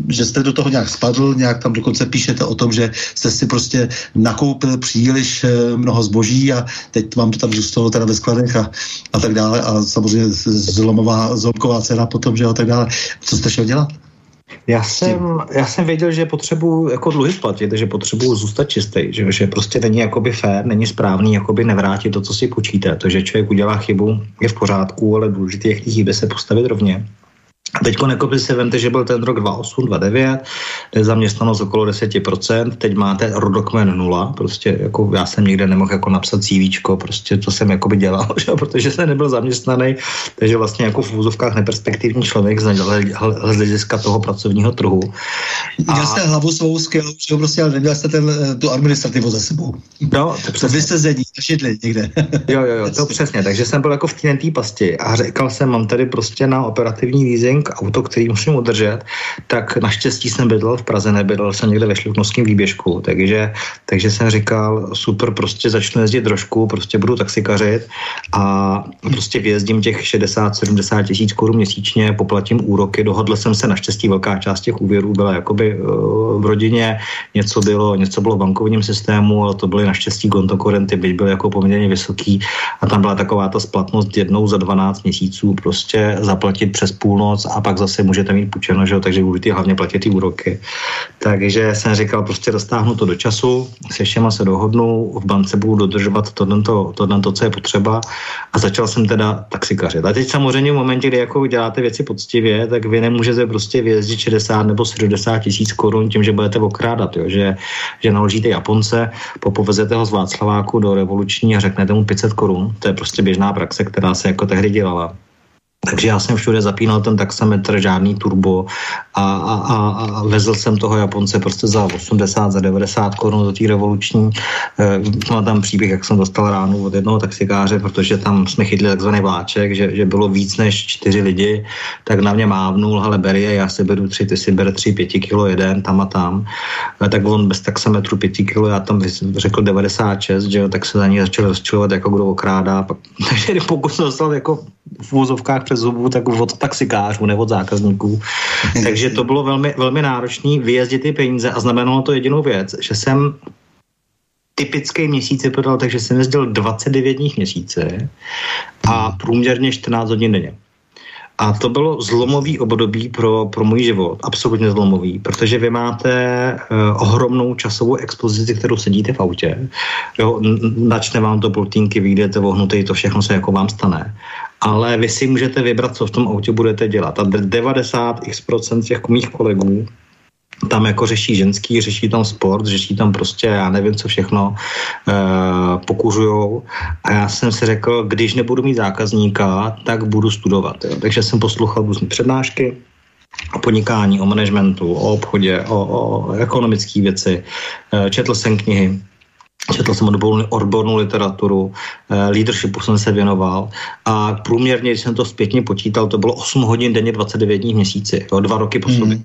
že jste do toho nějak spadl, nějak tam dokonce píšete o tom, že jste si prostě nakoupil příliš mnoho zboží a teď vám to tam zůstalo teda ve skladech a, a tak dále a samozřejmě zlomová, zlomková cena potom, že a tak dále. Co jste šel dělat? Já jsem, já jsem věděl, že potřebuji jako dluhy splatit, že potřebuji zůstat čistý, že, že prostě není jakoby fér, není správný jakoby nevrátit to, co si počíte. To, že člověk udělá chybu, je v pořádku, ale důležité je k chybě se postavit rovně. Teď jako si vemte, že byl ten rok 2008, 2009, zaměstnanost okolo 10%, teď máte rodokmen nula, prostě jako já jsem nikde nemohl jako napsat CV, prostě to jsem jako by dělal, <laughs> že? protože jsem nebyl zaměstnaný, takže vlastně jako v úzovkách neperspektivní člověk z hlediska toho pracovního trhu. A... Měl jste hlavu svou skvělou, že prostě, ale neměl jste ten, eh, tu administrativu za sebou. No, to přesně. Vy jste zedí, šidli někde. <laughs> jo, jo, jo, to přesně, takže jsem byl jako v té pasti a říkal jsem, mám tady prostě na operativní leasing leasing auto, který musím udržet, tak naštěstí jsem bydlel v Praze, nebydlel jsem někde ve Šluknovském výběžku, takže, takže jsem říkal, super, prostě začnu jezdit trošku, prostě budu taxikařit a prostě vyjezdím těch 60-70 tisíc korun měsíčně, poplatím úroky, dohodl jsem se, naštěstí velká část těch úvěrů byla jakoby uh, v rodině, něco bylo, něco bylo v bankovním systému, ale to byly naštěstí kontokorenty, byť byly jako poměrně vysoký. A tam byla taková ta splatnost jednou za 12 měsíců prostě zaplatit přes půlnoc a pak zase můžete mít půjčeno, že jo, takže budete hlavně platit ty úroky. Takže jsem říkal, prostě dostáhnu to do času, se všema se dohodnu, v bance budu dodržovat to, to, to, to, co je potřeba a začal jsem teda taxikařit. A teď samozřejmě v momentě, kdy jako děláte věci poctivě, tak vy nemůžete prostě vyjezdit 60 nebo 70 tisíc korun tím, že budete okrádat, jo? Že, že naložíte Japonce, popovezete ho z Václaváku do revoluční a řeknete mu 500 korun. To je prostě běžná praxe, která se jako tehdy dělala. Takže já jsem všude zapínal ten taxametr, žádný turbo a, a, a, a vezl jsem toho Japonce prostě za 80, za 90 korun do té revoluční. E, mám tam příběh, jak jsem dostal ránu od jednoho taxikáře, protože tam jsme chytli takzvaný vláček, že, že bylo víc než čtyři lidi, tak na mě mávnul, ale beri je, já si beru tři, ty si ber tři, pěti kilo jeden, tam a tam. E, tak on bez taxametru pěti kilo, já tam řekl 96, že jo, tak se za ní začal rozčilovat, jako kdo okrádá. Pak, <laughs> takže pokud jsem dostal jako v úzovkách přes zubu, tak od taxikářů, ne od zákazníků. <laughs> Takže to bylo velmi, velmi náročné vyjezdit ty peníze a znamenalo to jedinou věc, že jsem typický měsíc vypadal takže jsem jezdil 29 dní měsíce a průměrně 14 hodin denně. A to bylo zlomový období pro, pro můj život, absolutně zlomový, protože vy máte uh, ohromnou časovou expozici, kterou sedíte v autě. Jo, načne vám to plotínky, vyjdete vohnutý, to všechno se jako vám stane ale vy si můžete vybrat, co v tom autě budete dělat. A 90% těch mých kolegů tam jako řeší ženský, řeší tam sport, řeší tam prostě, já nevím, co všechno, e, pokuřujou. A já jsem si řekl, když nebudu mít zákazníka, tak budu studovat. Jo. Takže jsem poslouchal různé přednášky, o podnikání, o managementu, o obchodě, o, o ekonomické věci. E, četl jsem knihy, Četl jsem odbornou, odbornou literaturu, eh, leadershipu jsem se věnoval a průměrně, když jsem to zpětně počítal, to bylo 8 hodin denně 29 dní v měsíci, jo, dva roky po mm. sobě.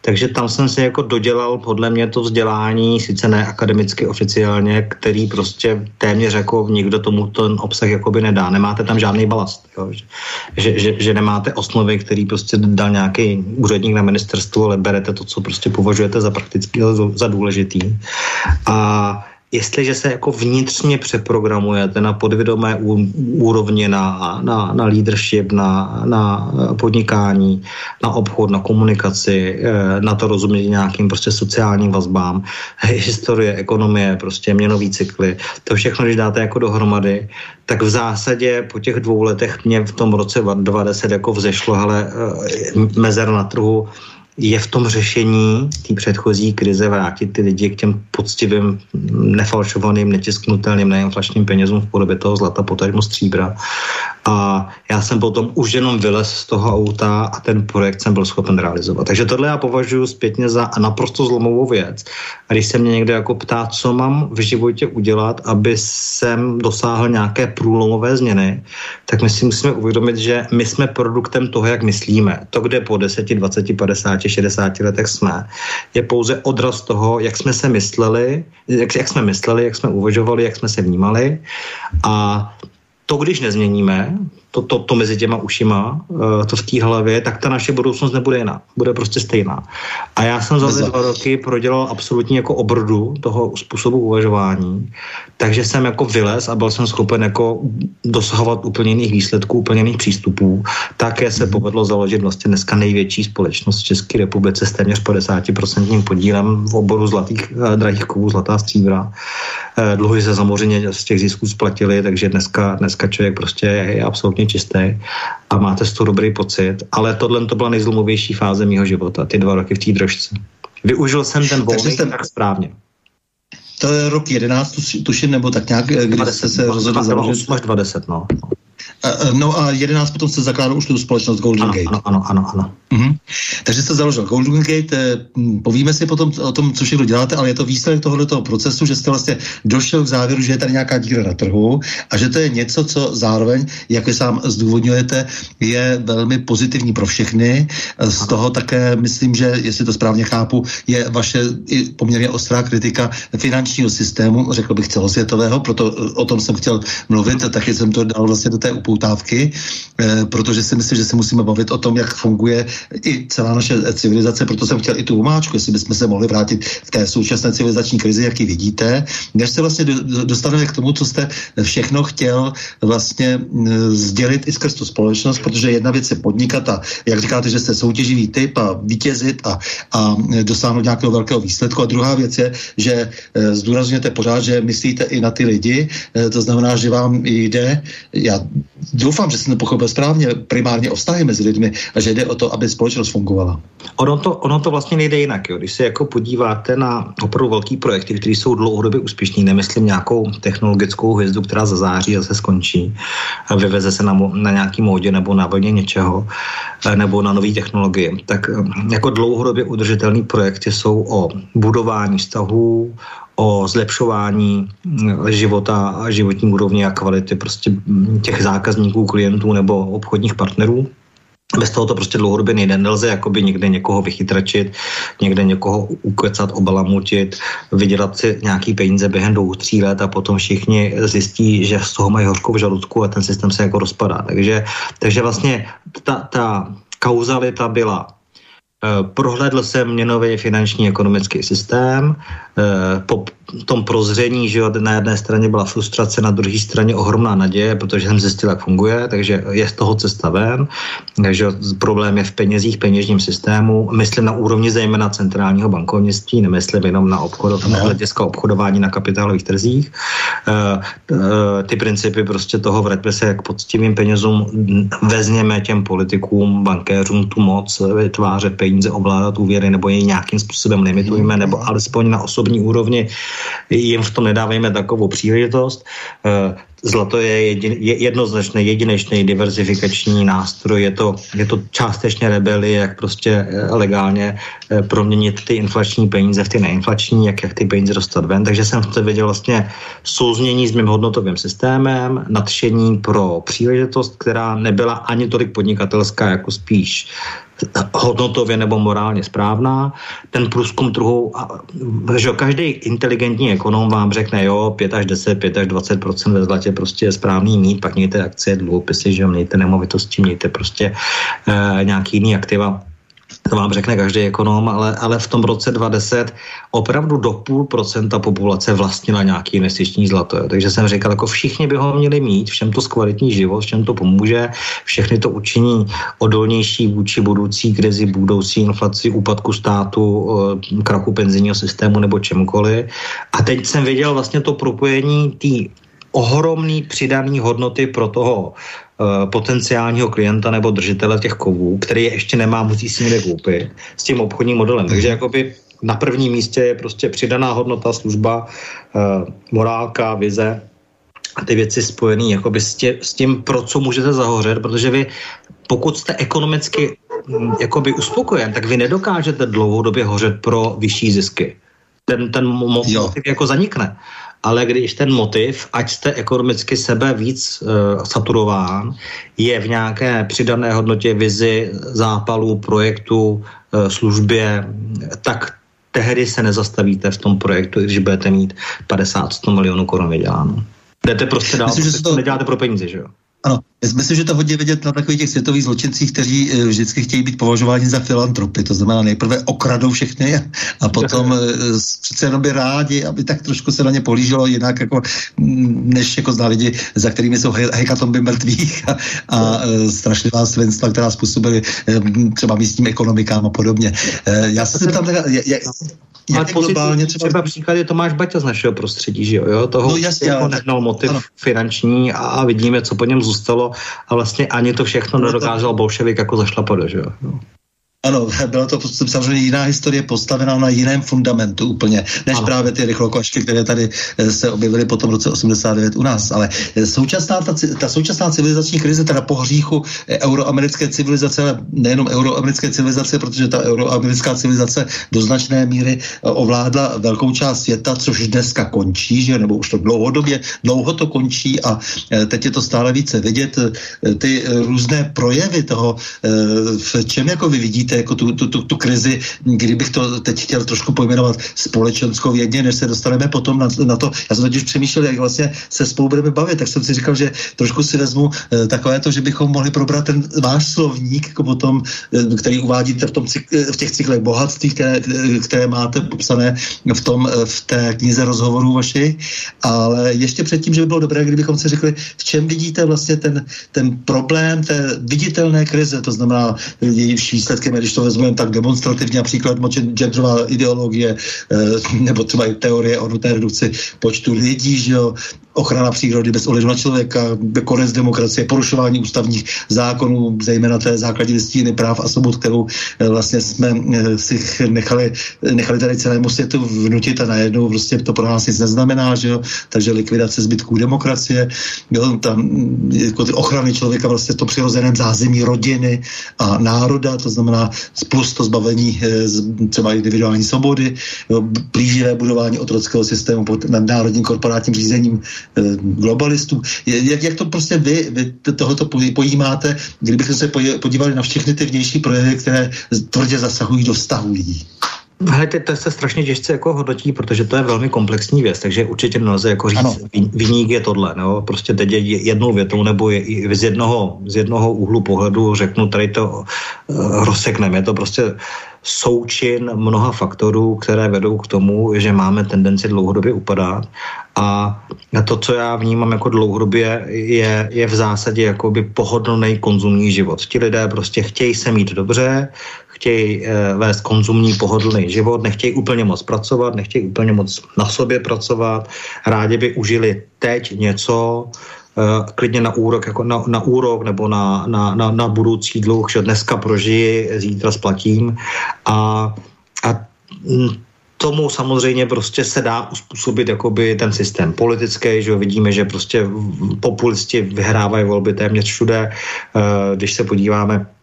Takže tam jsem si jako dodělal podle mě to vzdělání, sice ne akademicky oficiálně, který prostě téměř jako nikdo tomu ten obsah jakoby nedá. Nemáte tam žádný balast. Jo? Že, že, že, nemáte osnovy, který prostě dal nějaký úředník na ministerstvu, ale berete to, co prostě považujete za prakticky za, za důležitý. A jestliže se jako vnitřně přeprogramujete na podvědomé úrovně, na, na, na leadership, na, na podnikání, na obchod, na komunikaci, eh, na to rozumění nějakým prostě sociálním vazbám, <laughs> historie, ekonomie, prostě měnový cykly, to všechno, když dáte jako dohromady, tak v zásadě po těch dvou letech mě v tom roce 2020 jako vzešlo, ale eh, mezer na trhu je v tom řešení té předchozí krize vrátit ty lidi k těm poctivým, nefalšovaným, netisknutelným, neinflačním penězům v podobě toho zlata, potažmo stříbra. A já jsem potom už jenom vylez z toho auta a ten projekt jsem byl schopen realizovat. Takže tohle já považuji zpětně za naprosto zlomovou věc. A když se mě někdo jako ptá, co mám v životě udělat, aby jsem dosáhl nějaké průlomové změny, tak my si musíme uvědomit, že my jsme produktem toho, jak myslíme. To, kde po 10, 20, 50, 60 letech jsme, je pouze odraz toho, jak jsme se mysleli, jak, jak jsme mysleli, jak jsme uvažovali, jak jsme se vnímali. A to, když nezměníme, to, to, to mezi těma ušima, uh, to v té hlavě, tak ta naše budoucnost nebude jiná. Bude prostě stejná. A já jsem za ty dva roky prodělal absolutně jako obrodu toho způsobu uvažování, takže jsem jako vylez a byl jsem schopen jako dosahovat úplně jiných výsledků, úplně jiných přístupů. Také se povedlo založit vlastně dneska největší společnost v České republice s téměř 50% podílem v oboru zlatých, uh, drahých kovů, zlatá stříbra. Uh, dluhy se samozřejmě z těch zisků splatili, takže dneska, dneska člověk prostě je absolutně absolutně čistý a máte z toho dobrý pocit, ale tohle to byla nejzlomovější fáze mého života, ty dva roky v té držce. Využil jsem ten volný jste... tak správně. To je rok 11, tuším, nebo tak nějak, kdy jste se rozhodl založit? až 20, no. No a 11 potom se zakládal už tu společnost Golden ano, Gate. Ano, ano, ano. ano. Uh-huh. Takže jste založil Golden Gate, eh, povíme si potom o tom, co všechno děláte, ale je to výsledek tohoto procesu, že jste vlastně došel k závěru, že je tady nějaká díra na trhu a že to je něco, co zároveň, jak vy sám zdůvodňujete, je velmi pozitivní pro všechny. Z toho také myslím, že, jestli to správně chápu, je vaše i poměrně ostrá kritika finančního systému, řekl bych celosvětového, proto o tom jsem chtěl mluvit a taky jsem to dal vlastně do té upoutávky, eh, protože si myslím, že se musíme bavit o tom, jak funguje i celá naše civilizace, proto jsem chtěl i tu umáčku, jestli bychom se mohli vrátit v té současné civilizační krizi, jak ji vidíte, než se vlastně dostaneme k tomu, co jste všechno chtěl vlastně sdělit i skrz tu společnost, protože jedna věc je podnikat a jak říkáte, že jste soutěživý typ a vítězit a, a dosáhnout nějakého velkého výsledku. A druhá věc je, že e, zdůrazňujete pořád, že myslíte i na ty lidi, e, to znamená, že vám jde, já doufám, že jsem to pochopil správně, primárně o vztahy mezi lidmi a že jde o to, aby společnost fungovala. Ono to, ono to vlastně nejde jinak. Jo. Když se jako podíváte na opravdu velký projekty, které jsou dlouhodobě úspěšní, nemyslím nějakou technologickou hvězdu, která zazáří a se skončí, a vyveze se na, na nějaký módě nebo na vlně něčeho, eh, nebo na nové technologie, tak eh, jako dlouhodobě udržitelný projekty jsou o budování vztahů, o zlepšování mm, života a životní úrovně a kvality prostě těch zákazníků, klientů nebo obchodních partnerů. Bez toho to prostě dlouhodobě nejde. Nelze jakoby někde někoho vychytračit, někde někoho ukecat, obalamutit, vydělat si nějaký peníze během dvou, tří let a potom všichni zjistí, že z toho mají hořkou v žaludku a ten systém se jako rozpadá. Takže, takže vlastně ta, ta kauzalita byla prohlédl jsem měnový finanční ekonomický systém. Eh, po tom prozření, že na jedné straně byla frustrace, na druhé straně ohromná naděje, protože jsem zjistil, jak funguje, takže je z toho cesta ven. Takže problém je v penězích, peněžním systému. Myslím na úrovni zejména centrálního bankovnictví, nemyslím jenom na obchod, na hlediska obchodování na kapitálových trzích. Eh, ty principy prostě toho vraťme se jak poctivým penězům, vezměme těm politikům, bankéřům tu moc vytvářet peníze peníze, ovládat úvěry nebo je nějakým způsobem limitujeme, nebo alespoň na osobní úrovni jim v tom nedávejme takovou příležitost. Eh, zlato je, jedin, je jednoznačný, jedinečný diverzifikační nástroj. Je to, je to částečně rebeli, jak prostě eh, legálně eh, proměnit ty inflační peníze v ty neinflační, jak, jak ty peníze dostat ven. Takže jsem to viděl vlastně souznění s mým hodnotovým systémem, nadšení pro příležitost, která nebyla ani tolik podnikatelská, jako spíš hodnotově nebo morálně správná. Ten průzkum trhu, že každý inteligentní ekonom vám řekne, jo, 5 až 10, 5 až 20 ve zlatě prostě je správný mít, pak mějte akcie, dluhopisy, že mějte nemovitosti, mějte prostě e, nějaký jiný aktiva to vám řekne každý ekonom, ale, ale v tom roce 2010 opravdu do půl procenta populace vlastnila nějaký investiční zlato. Jo. Takže jsem říkal, jako všichni by ho měli mít, všem to zkvalitní život, všem to pomůže, všechny to učiní odolnější vůči budoucí krizi, budoucí inflaci, úpadku státu, eh, krachu penzijního systému nebo čemkoliv. A teď jsem viděl vlastně to propojení té ohromný přidaný hodnoty pro toho potenciálního klienta nebo držitele těch kovů, který je ještě nemá, musí si někde koupit s tím obchodním modelem. Takže jakoby na prvním místě je prostě přidaná hodnota, služba, morálka, vize a ty věci spojené jakoby s, tě, s tím, pro co můžete zahořet, protože vy, pokud jste ekonomicky mm, jakoby uspokojen, tak vy nedokážete dlouhodobě hořet pro vyšší zisky. Ten, ten motiv jo. jako zanikne. Ale když ten motiv, ať jste ekonomicky sebe víc uh, saturován, je v nějaké přidané hodnotě vizi, zápalu, projektu, uh, službě, tak tehdy se nezastavíte v tom projektu, když budete mít 50-100 milionů korun vyděláno. Jdete prostě dál, Myslím, že to neděláte pro peníze, že jo? Ano, myslím, že to hodně vidět na takových těch světových zločincích, kteří eh, vždycky chtějí být považováni za filantropy. To znamená, nejprve okradou všechny a potom <laughs> eh, přece jenom by rádi, aby tak trošku se na ně polížilo jinak, jako, mm, než jako zná lidi, za kterými jsou hekatomby mrtvých a, a eh, strašlivá svinstva, která způsobily třeba místním ekonomikám a podobně. Já se zeptám, jak, ale globálně třeba... třeba příklad je Tomáš Baťa z našeho prostředí, že jo? jo? Toho no, jasně, jako nehnal motiv ano. finanční a vidíme, co po něm zůstalo a vlastně ani to všechno no, nedokázal bolševik jako zašlapat, že jo? Ano, byla to samozřejmě jiná historie postavená na jiném fundamentu úplně, než ano. právě ty rychlokošky, které tady eh, se objevily po tom roce 89 u nás. Ale eh, současná, ta, ta současná civilizační krize, teda po hříchu eh, euroamerické civilizace, ale nejenom euroamerické civilizace, protože ta euroamerická civilizace do značné míry ovládla velkou část světa, což dneska končí, že nebo už to dlouhodobě, dlouho to končí a teď je to stále více vidět, ty různé projevy toho, v čem jako vy vidíte vidíte jako tu, tu, tu, tu krizi, kdybych to teď chtěl trošku pojmenovat společenskou jedně, než se dostaneme potom na, na to. Já jsem už přemýšlel, jak vlastně se spolu budeme bavit, tak jsem si říkal, že trošku si vezmu e, takové to, že bychom mohli probrat ten váš slovník, jako potom, e, který uvádíte v, tom, v těch cyklech bohatství, které, které máte popsané v, tom, v té knize rozhovorů vaši, ale ještě předtím, že by bylo dobré, kdybychom si řekli, v čem vidíte vlastně ten, ten problém té viditelné krize, to znamená jejíž výsledkem když to vezmeme tak demonstrativně, například genderová ideologie, eh, nebo třeba i teorie o nutné redukci počtu lidí, že jo, ochrana přírody bez ohledu na člověka, konec demokracie, porušování ústavních zákonů, zejména té základní listiny práv a svobod, kterou eh, vlastně jsme eh, si nechali, nechali tady celému světu vnutit a najednou prostě to pro nás nic neznamená, že jo? takže likvidace zbytků demokracie, jo? tam jako ty ochrany člověka vlastně to přirozeném zázemí rodiny a národa, to znamená plus to zbavení eh, třeba individuální svobody, plíživé budování otrockého systému pod nadnárodním korporátním řízením Eh, globalistů. Jak, jak to prostě vy, vy tohoto pojímáte, kdybychom se podívali na všechny ty vnější projevy, které tvrdě zasahují do vztahu lidí? Hele, to se strašně těžce jako hodnotí, protože to je velmi komplexní věc, takže určitě nelze jako říct, ano. vyník je tohle, no, prostě teď je jednou větou nebo je, z, jednoho, z jednoho úhlu pohledu řeknu, tady to uh, rozsekneme, je to prostě součin mnoha faktorů, které vedou k tomu, že máme tendenci dlouhodobě upadat a to, co já vnímám jako dlouhodobě, je, je v zásadě jakoby pohodlný konzumní život. Ti lidé prostě chtějí se mít dobře, chtějí eh, vést konzumní pohodlný život, nechtějí úplně moc pracovat, nechtějí úplně moc na sobě pracovat, rádi by užili teď něco, Uh, klidně na úrok, jako na, na úrok nebo na, na, na, na budoucí dluh, že dneska prožiji, zítra splatím. A, a tomu samozřejmě prostě se dá uspůsobit jakoby ten systém politický, že vidíme, že prostě populisti vyhrávají volby téměř všude, uh, když se podíváme Eh,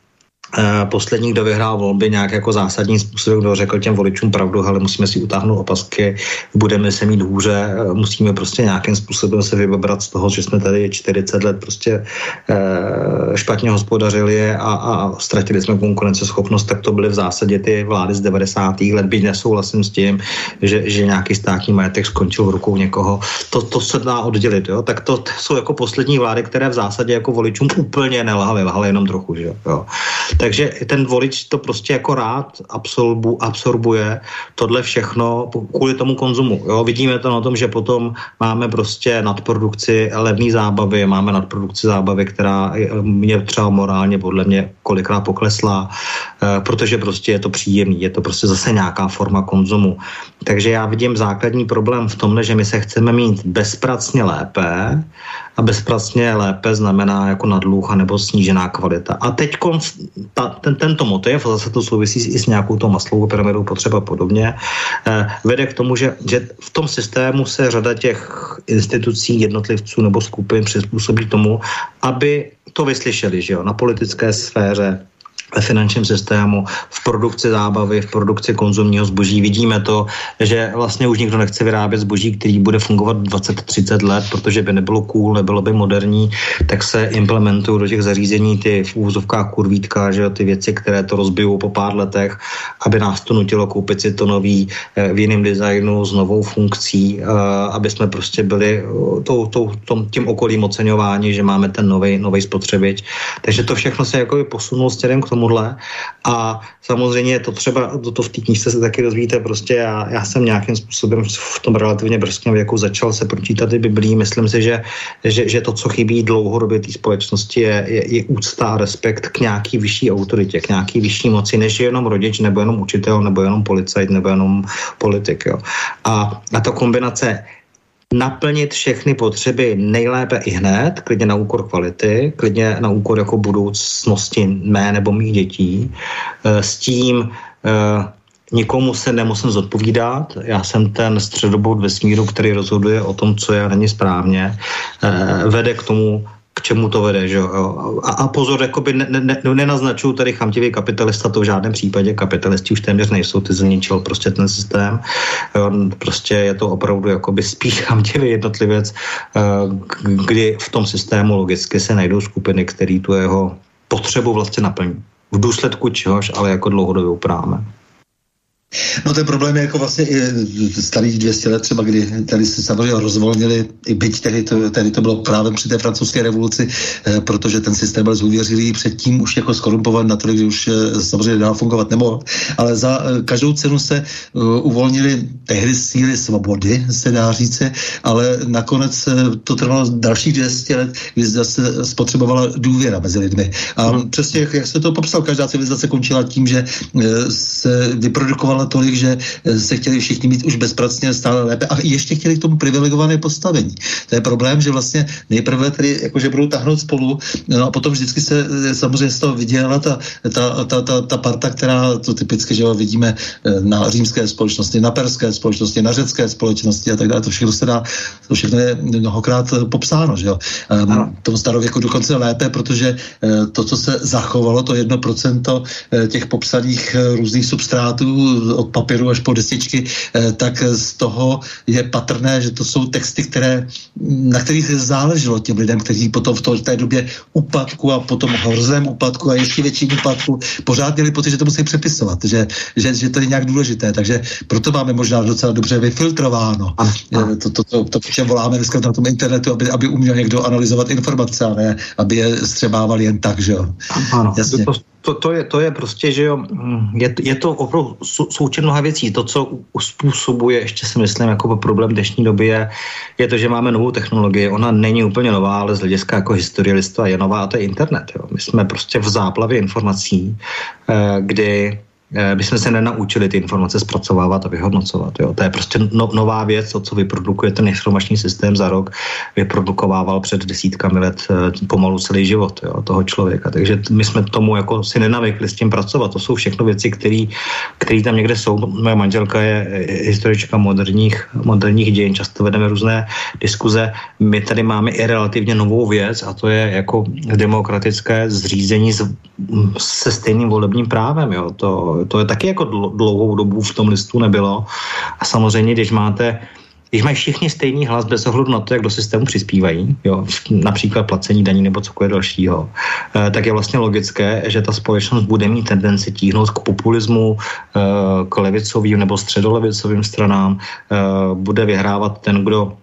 poslední, kdo vyhrál volby nějak jako zásadním způsobem, kdo řekl těm voličům pravdu, ale musíme si utáhnout opasky, budeme se mít hůře, eh, musíme prostě nějakým způsobem se vybrat z toho, že jsme tady 40 let prostě e, špatně hospodařili a, a ztratili jsme konkurenceschopnost, tak to byly v zásadě ty vlády z 90. let, byť nesouhlasím s tím, že, že nějaký státní majetek skončil v rukou někoho. To, to se dá oddělit, jo? tak to, to jsou jako poslední vlády, které v zásadě jako voličům úplně nelhaly, lhaly jenom trochu, že jo. Takže ten volič to prostě jako rád absorbu, absorbuje tohle všechno kvůli tomu konzumu. Jo? Vidíme to na tom, že potom máme prostě nadprodukci levné zábavy, máme nadprodukci zábavy, která mě třeba morálně podle mě kolikrát poklesla, eh, protože prostě je to příjemný, je to prostě zase nějaká forma konzumu. Takže já vidím základní problém v tomhle, že my se chceme mít bezpracně lépe a bezpracně lépe znamená jako nadluh nebo snížená kvalita. A teď ta, ten, tento motiv, a zase to souvisí i s nějakou tou maslovou pyramidou potřeba podobně, eh, vede k tomu, že, že v tom systému se řada těch institucí, jednotlivců nebo skupin přizpůsobí tomu, aby to vyslyšeli, že jo, na politické sféře, ve finančním systému, v produkci zábavy, v produkci konzumního zboží. Vidíme to, že vlastně už nikdo nechce vyrábět zboží, který bude fungovat 20-30 let, protože by nebylo cool, nebylo by moderní, tak se implementují do těch zařízení ty v kurvítka, že ty věci, které to rozbijou po pár letech, aby nás to nutilo koupit si to nový eh, v jiném designu s novou funkcí, eh, aby jsme prostě byli eh, tou, tou, tom, tím okolím oceňováni, že máme ten nový spotřebič. Takže to všechno se jako posunulo směrem k tomu, tomuhle. A samozřejmě to třeba, to, to v té knižce se taky dozvíte, prostě já, já jsem nějakým způsobem v tom relativně brzkém věku začal se pročítat i Biblí. Myslím si, že, že, že to, co chybí dlouhodobě té společnosti, je, je, je úcta a respekt k nějaký vyšší autoritě, k nějaký vyšší moci, než je jenom rodič, nebo jenom učitel, nebo jenom policajt, nebo jenom politik. Jo. A, a ta kombinace naplnit všechny potřeby nejlépe i hned, klidně na úkor kvality, klidně na úkor jako budoucnosti mé nebo mých dětí, eh, s tím eh, nikomu se nemusím zodpovídat. Já jsem ten středobod vesmíru, který rozhoduje o tom, co je a není správně. Eh, vede k tomu k čemu to vede. Že? A, a pozor, jakoby ne, ne, nenaznačuju tady chamtivý kapitalista, to v žádném případě, kapitalisti už téměř nejsou, ty zničil prostě ten systém. Prostě je to opravdu jakoby spíš <laughs> chamtivý jednotlivec, eh, kdy v tom systému logicky se najdou skupiny, které tu jeho potřebu vlastně naplní. V důsledku čehož, ale jako dlouhodobě upráme. No ten problém je jako vlastně i starých 200 let třeba, kdy tady se samozřejmě rozvolnili, i byť tedy to, tedy to bylo právě při té francouzské revoluci, eh, protože ten systém byl zůvěřilý předtím už jako skorumpovat na to, že už eh, samozřejmě dál fungovat nemohl, ale za každou cenu se uvolnili tehdy síly svobody, se dá říci, ale nakonec to trvalo dalších 200 let, kdy zase spotřebovala důvěra mezi lidmi. A hmm. přesně jak, se to popsal, každá civilizace končila tím, že se vyprodukovala vydělala tolik, že eh, se chtěli všichni mít už bezpracně stále lépe a ještě chtěli k tomu privilegované postavení. To je problém, že vlastně nejprve tedy jakože budou tahnout spolu, no a potom vždycky se eh, samozřejmě z toho vydělala ta, ta, ta, ta, ta parta, která to typicky, že jo, vidíme eh, na římské společnosti, na perské společnosti, na řecké společnosti a tak dále. To všechno se dá, to všechno je mnohokrát popsáno, že jo. Um, v tom starověku dokonce lépe, protože to, co se zachovalo, to jedno procento těch popsaných různých substrátů od papíru až po desičky, eh, tak z toho je patrné, že to jsou texty, které, na kterých záleželo těm lidem, kteří potom v, to, v té době úpadku a potom hrozném úpadku a ještě větším úpadku pořád měli pocit, že to musí přepisovat, že, že, že to je nějak důležité. Takže proto máme možná docela dobře vyfiltrováno. A, a. To, to, to, to, to voláme dneska na tom internetu, aby, aby uměl někdo analyzovat informace, a ne aby je střebával jen tak, že jo. Ano, Jasně. To, to, to, je, to je prostě, že jo, mm, je, je to opravdu součet mnoha věcí. To, co způsobuje, ještě si myslím, jako problém dnešní doby je, je to, že máme novou technologii. Ona není úplně nová, ale z hlediska jako historielistva je nová a to je internet. Jo. My jsme prostě v záplavě informací, eh, kdy Eh, my jsme se nenaučili ty informace zpracovávat a vyhodnocovat. Jo. To je prostě no, nová věc, to, co vyprodukuje ten informační systém za rok, vyprodukovával před desítkami let eh, pomalu celý život jo, toho člověka. Takže my jsme tomu jako si nenavykli s tím pracovat. To jsou všechno věci, které tam někde jsou. Moje manželka je historička moderních, moderních dějin, často vedeme různé diskuze. My tady máme i relativně novou věc a to je jako demokratické zřízení se stejným volebním právem. Jo. To to je taky jako dlouhou dobu v tom listu nebylo. A samozřejmě, když máte když mají všichni stejný hlas bez ohledu na to, jak do systému přispívají, jo, například placení daní nebo cokoliv dalšího, eh, tak je vlastně logické, že ta společnost bude mít tendenci tíhnout k populismu, eh, k levicovým nebo středolevicovým stranám, eh, bude vyhrávat ten, kdo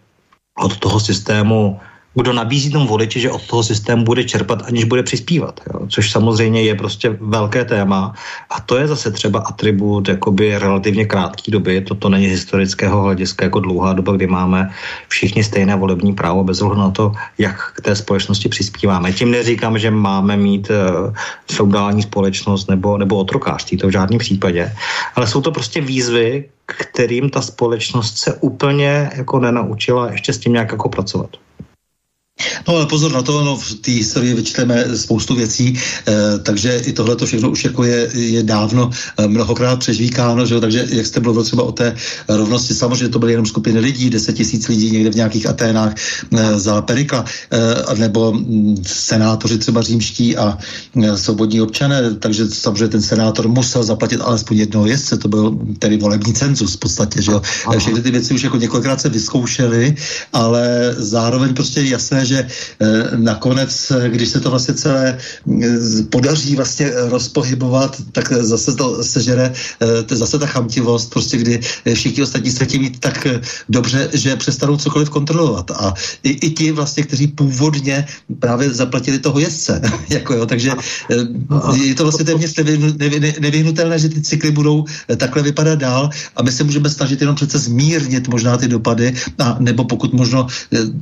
od toho systému kdo nabízí tomu voliči, že od toho systému bude čerpat, aniž bude přispívat. Jo? Což samozřejmě je prostě velké téma. A to je zase třeba atribut jakoby relativně krátké doby. Toto není historického hlediska jako dlouhá doba, kdy máme všichni stejné volební právo bez ohledu na to, jak k té společnosti přispíváme. Tím neříkám, že máme mít uh, feudální společnost nebo, nebo otrokářství, to v žádném případě. Ale jsou to prostě výzvy, kterým ta společnost se úplně jako nenaučila ještě s tím nějak jako pracovat. No ale pozor na to, no, v té historii vyčteme spoustu věcí, eh, takže i tohle to všechno už jako je, je dávno eh, mnohokrát přežvíkáno, že jo? takže jak jste mluvil třeba o té rovnosti, samozřejmě to byly jenom skupiny lidí, 10 tisíc lidí někde v nějakých Aténách eh, za Perikla, eh, nebo hm, senátoři třeba římští a eh, svobodní občané, takže samozřejmě ten senátor musel zaplatit alespoň jednoho jezdce, to byl tedy volební cenzus v podstatě, že jo? Všechny ty věci už jako několikrát se vyzkoušely, ale zároveň prostě je jasné, že eh, nakonec, eh, když se to vlastně celé eh, podaří vlastně rozpohybovat, tak zase to sežere zase ta chamtivost, prostě kdy všichni ostatní se chtějí mít tak dobře, že přestanou cokoliv kontrolovat. A i, i ti vlastně, kteří původně právě zaplatili toho jezdce. <laughs> jako jo, takže je to vlastně téměř nevyhnutelné, že ty cykly budou takhle vypadat dál a my se můžeme snažit jenom přece zmírnit možná ty dopady a nebo pokud možno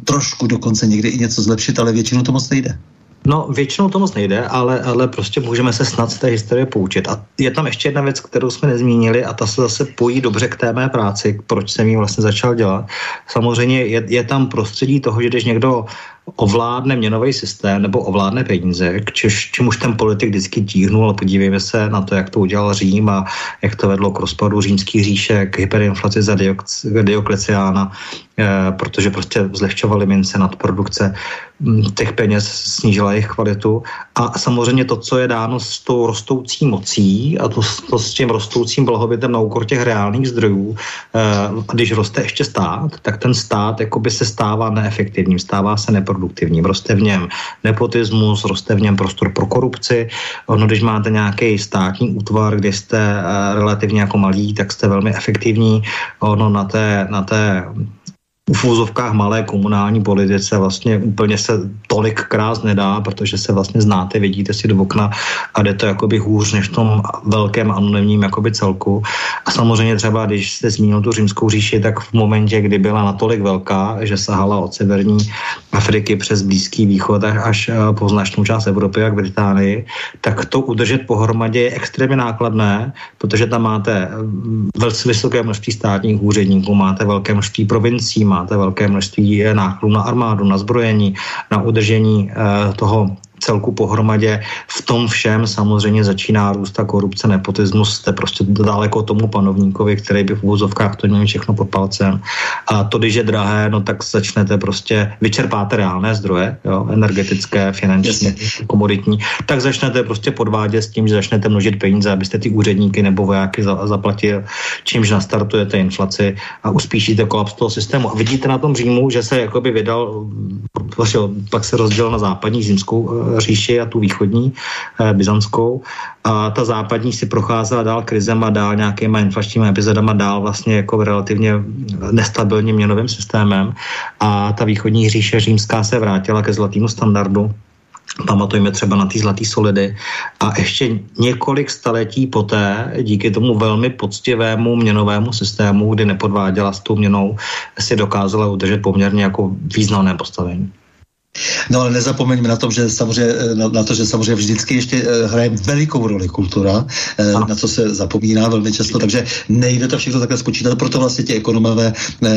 trošku dokonce někdy i něco zlepšit, ale většinou to moc nejde. No, většinou to moc nejde, ale, ale prostě můžeme se snad z té historie poučit. A je tam ještě jedna věc, kterou jsme nezmínili a ta se zase pojí dobře k té mé práci, proč jsem ji vlastně začal dělat. Samozřejmě je, je tam prostředí toho, že když někdo ovládne měnový systém nebo ovládne peníze, k čež, čemuž ten politik vždycky tíhnul, ale podívejme se na to, jak to udělal Řím a jak to vedlo k rozpadu římských říše, k hyperinflaci za Diokleciána, protože prostě zlehčovali mince nad produkce hm, těch peněz, snížila jejich kvalitu. A samozřejmě to, co je dáno s tou rostoucí mocí a to, to s tím rostoucím blahobytem na úkor těch reálných zdrojů, eh, když roste ještě stát, tak ten stát jakoby se stává neefektivním, stává se neproduktivním produktivním. Roste v něm nepotismus, roste v něm prostor pro korupci. Ono, když máte nějaký státní útvar, kde jste eh, relativně jako malý, tak jste velmi efektivní. Ono na té, na té v úzovkách malé komunální politice vlastně úplně se tolik krás nedá, protože se vlastně znáte, vidíte si do okna a jde to jakoby hůř než v tom velkém anonymním jakoby celku. A samozřejmě třeba, když jste zmínil tu římskou říši, tak v momentě, kdy byla natolik velká, že sahala od severní Afriky přes Blízký východ až eh, po značnou část Evropy, jak Británii, tak to udržet pohromadě je extrémně nákladné, protože tam máte mm, velice vysoké množství státních úředníků, máte velké množství provincií, máte velké množství nákladů na armádu, na zbrojení, na udržení eh, toho celku pohromadě. V tom všem samozřejmě začíná růst ta korupce, nepotismus, jste prostě daleko tomu panovníkovi, který by v úvozovkách to měl všechno pod palcem. A to, když je drahé, no tak začnete prostě, vyčerpáte reálné zdroje, jo, energetické, finanční, komoditní, tak začnete prostě podvádět s tím, že začnete množit peníze, abyste ty úředníky nebo vojáky za, zaplatil, čímž nastartujete inflaci a uspíšíte kolaps toho systému. A vidíte na tom Římu, že se jakoby vydal, pak se rozdělil na západní zimskou říši a tu východní, eh, byzantskou. A ta západní si procházela dál krizem a dál nějakýma inflačními epizodama, dál vlastně jako relativně nestabilním měnovým systémem. A ta východní říše římská se vrátila ke zlatému standardu, Pamatujeme třeba na ty zlatý solidy. A ještě několik staletí poté, díky tomu velmi poctivému měnovému systému, kdy nepodváděla s tou měnou, si dokázala udržet poměrně jako významné postavení. No ale nezapomeňme na, tom, že samozřejmě, eh, na, na to, že samozřejmě vždycky ještě uh, hraje velikou roli kultura, uh, na co se zapomíná velmi často, takže nejde to všechno takhle spočítat, proto vlastně ti ekonomové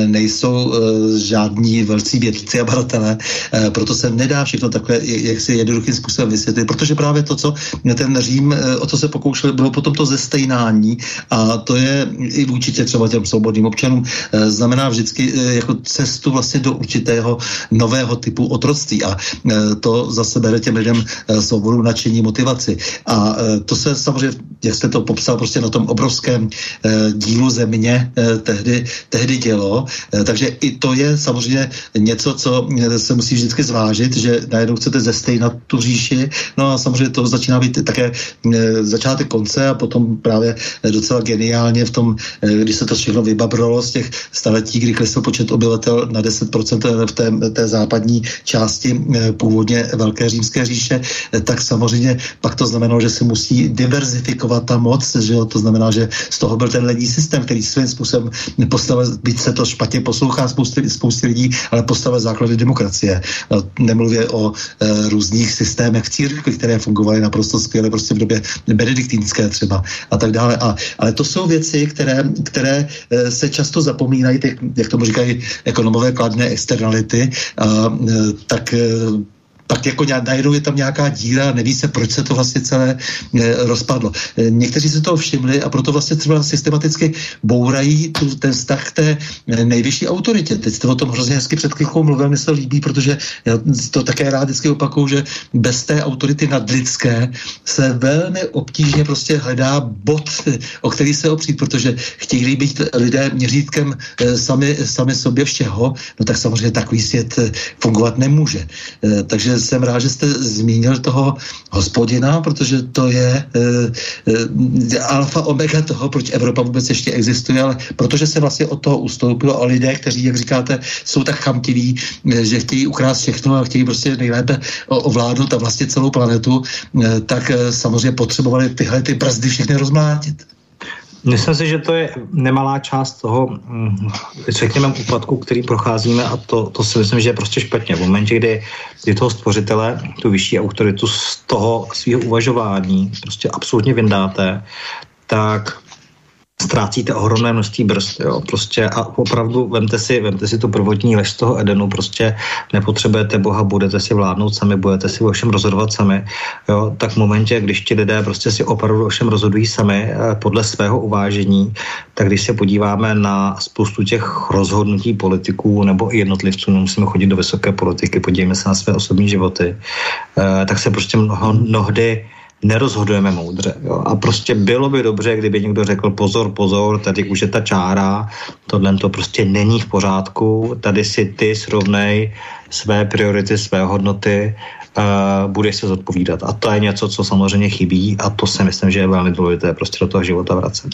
nejsou žádní velcí vědci a badatelé, uh, proto se nedá všechno takhle jak si jednoduchým způsobem vysvětlit, protože právě to, co ten Řím, o co se pokoušel, bylo potom to zestejnání a to je i vůči třeba těm svobodným občanům, znamená vždycky jako cestu vlastně do určitého nového typu otroctví. A to zase bere těm lidem svobodu, nadšení, motivaci. A to se samozřejmě, jak jste to popsal, prostě na tom obrovském dílu země tehdy, tehdy dělo. Takže i to je samozřejmě něco, co se musí vždycky zvážit, že najednou chcete zestejnat tu říši, no a samozřejmě to začíná být také začátek konce a potom právě docela geniálně v tom, když se to všechno vybabralo z těch staletí, kdy klesl počet obyvatel na 10% v té, té západní části eh, původně Velké římské říše, eh, tak samozřejmě pak to znamenalo, že se musí diverzifikovat ta moc, že jo? to znamená, že z toho byl ten lední systém, který svým způsobem postavil, byť se to špatně poslouchá spousty, spousty lidí, ale postavil základy demokracie. Nemluvě o e, různých systémech v církvi, které fungovaly naprosto skvěle prostě v době benediktínské třeba a tak dále. A, ale to jsou věci, které, které se často zapomínají, ty, jak tomu říkají ekonomové, kladné externality, a, e, tak e, pak jako najednou je tam nějaká díra, neví se, proč se to vlastně celé e, rozpadlo. E, někteří se toho všimli a proto vlastně třeba systematicky bourají tu, ten vztah k té e, nejvyšší autoritě. Teď jste o tom hrozně hezky před chvílkou mluvil, mi se líbí, protože já to také rád vždycky opakuju, že bez té autority nadlidské se velmi obtížně prostě hledá bod, o který se opřít, protože chtějí být lidé měřítkem sami, sami sobě všeho, no tak samozřejmě takový svět fungovat nemůže. Takže jsem rád, že jste zmínil toho hospodina, protože to je e, alfa omega toho, proč Evropa vůbec ještě existuje, ale protože se vlastně od toho ustoupilo a lidé, kteří, jak říkáte, jsou tak chamtiví, e, že chtějí ukrást všechno a chtějí prostě nejlépe ovládnout a vlastně celou planetu, e, tak e, samozřejmě potřebovali tyhle ty brzdy všechny rozmlátit. Myslím si, že to je nemalá část toho, mm, řekněme, úpadku, který procházíme a to, to si myslím, že je prostě špatně. V momentě, kdy, kdy toho stvořitele, tu vyšší autoritu z toho svého uvažování prostě absolutně vyndáte, tak ztrácíte ohromné množství brzd, jo, prostě a opravdu vemte si, vemte si tu prvotní lež z toho Edenu, prostě nepotřebujete Boha, budete si vládnout sami, budete si o všem rozhodovat sami, jo, tak v momentě, když ti lidé prostě si opravdu o všem rozhodují sami eh, podle svého uvážení, tak když se podíváme na spoustu těch rozhodnutí politiků nebo i jednotlivců, nemusíme chodit do vysoké politiky, podívejme se na své osobní životy, eh, tak se prostě mnoho, mnohdy nerozhodujeme moudře. Jo? A prostě bylo by dobře, kdyby někdo řekl pozor, pozor, tady už je ta čára, tohle to prostě není v pořádku, tady si ty srovnej své priority, své hodnoty, uh, budeš se zodpovídat. A to je něco, co samozřejmě chybí a to si myslím, že je velmi důležité prostě do toho života vracet.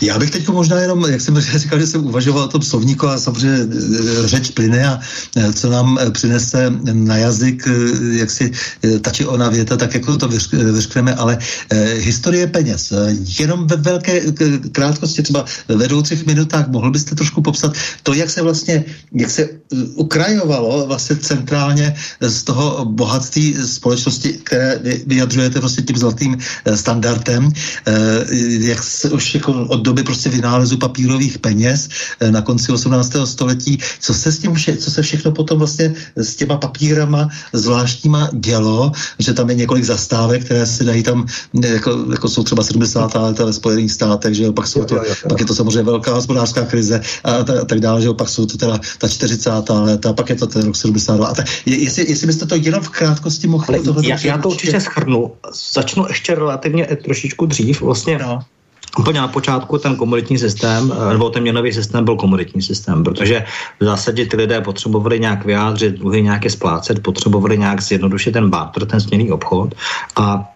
Já bych teď možná jenom, jak jsem <laughs> říkal, že jsem uvažoval o tom slovníku a samozřejmě e, řeč plyne a e, co nám e, přinese na jazyk, jak si ta či ona věta, tak jako to vyřkneme, ale historie peněz. Jenom ve velké krátkosti, třeba ve třech minutách, mohl byste trošku popsat to, jak se vlastně, jak se ukrajovalo vlastně centrálně z toho bohatství společnosti, které vyjadřujete vlastně tím zlatým standardem, jak se už jako od doby prostě vynálezu papírových peněz eh, na konci 18. století. Co se s tím vše, co se všechno potom vlastně s těma papírama zvláštníma dělo, že tam je několik zastávek, které se dají tam, eh, jako, jako jsou třeba 70. let ve Spojených státech, že jo, pak, jsou to, jo, jo, jo. pak je to samozřejmě velká hospodářská krize a, ta, a tak dále, že jo, pak jsou to teda ta 40. léta, pak je to ten rok 72. A ta, jestli, jestli byste to jenom v krátkosti mohli tohle já, já to určitě schrnu. Začnu ještě relativně trošičku dřív. Vlastně no Úplně na počátku ten komoditní systém, eh, nebo ten měnový systém byl komoditní systém, protože v zásadě ty lidé potřebovali nějak vyjádřit dluhy, nějaké splácet, potřebovali nějak zjednodušit ten barter, ten směný obchod a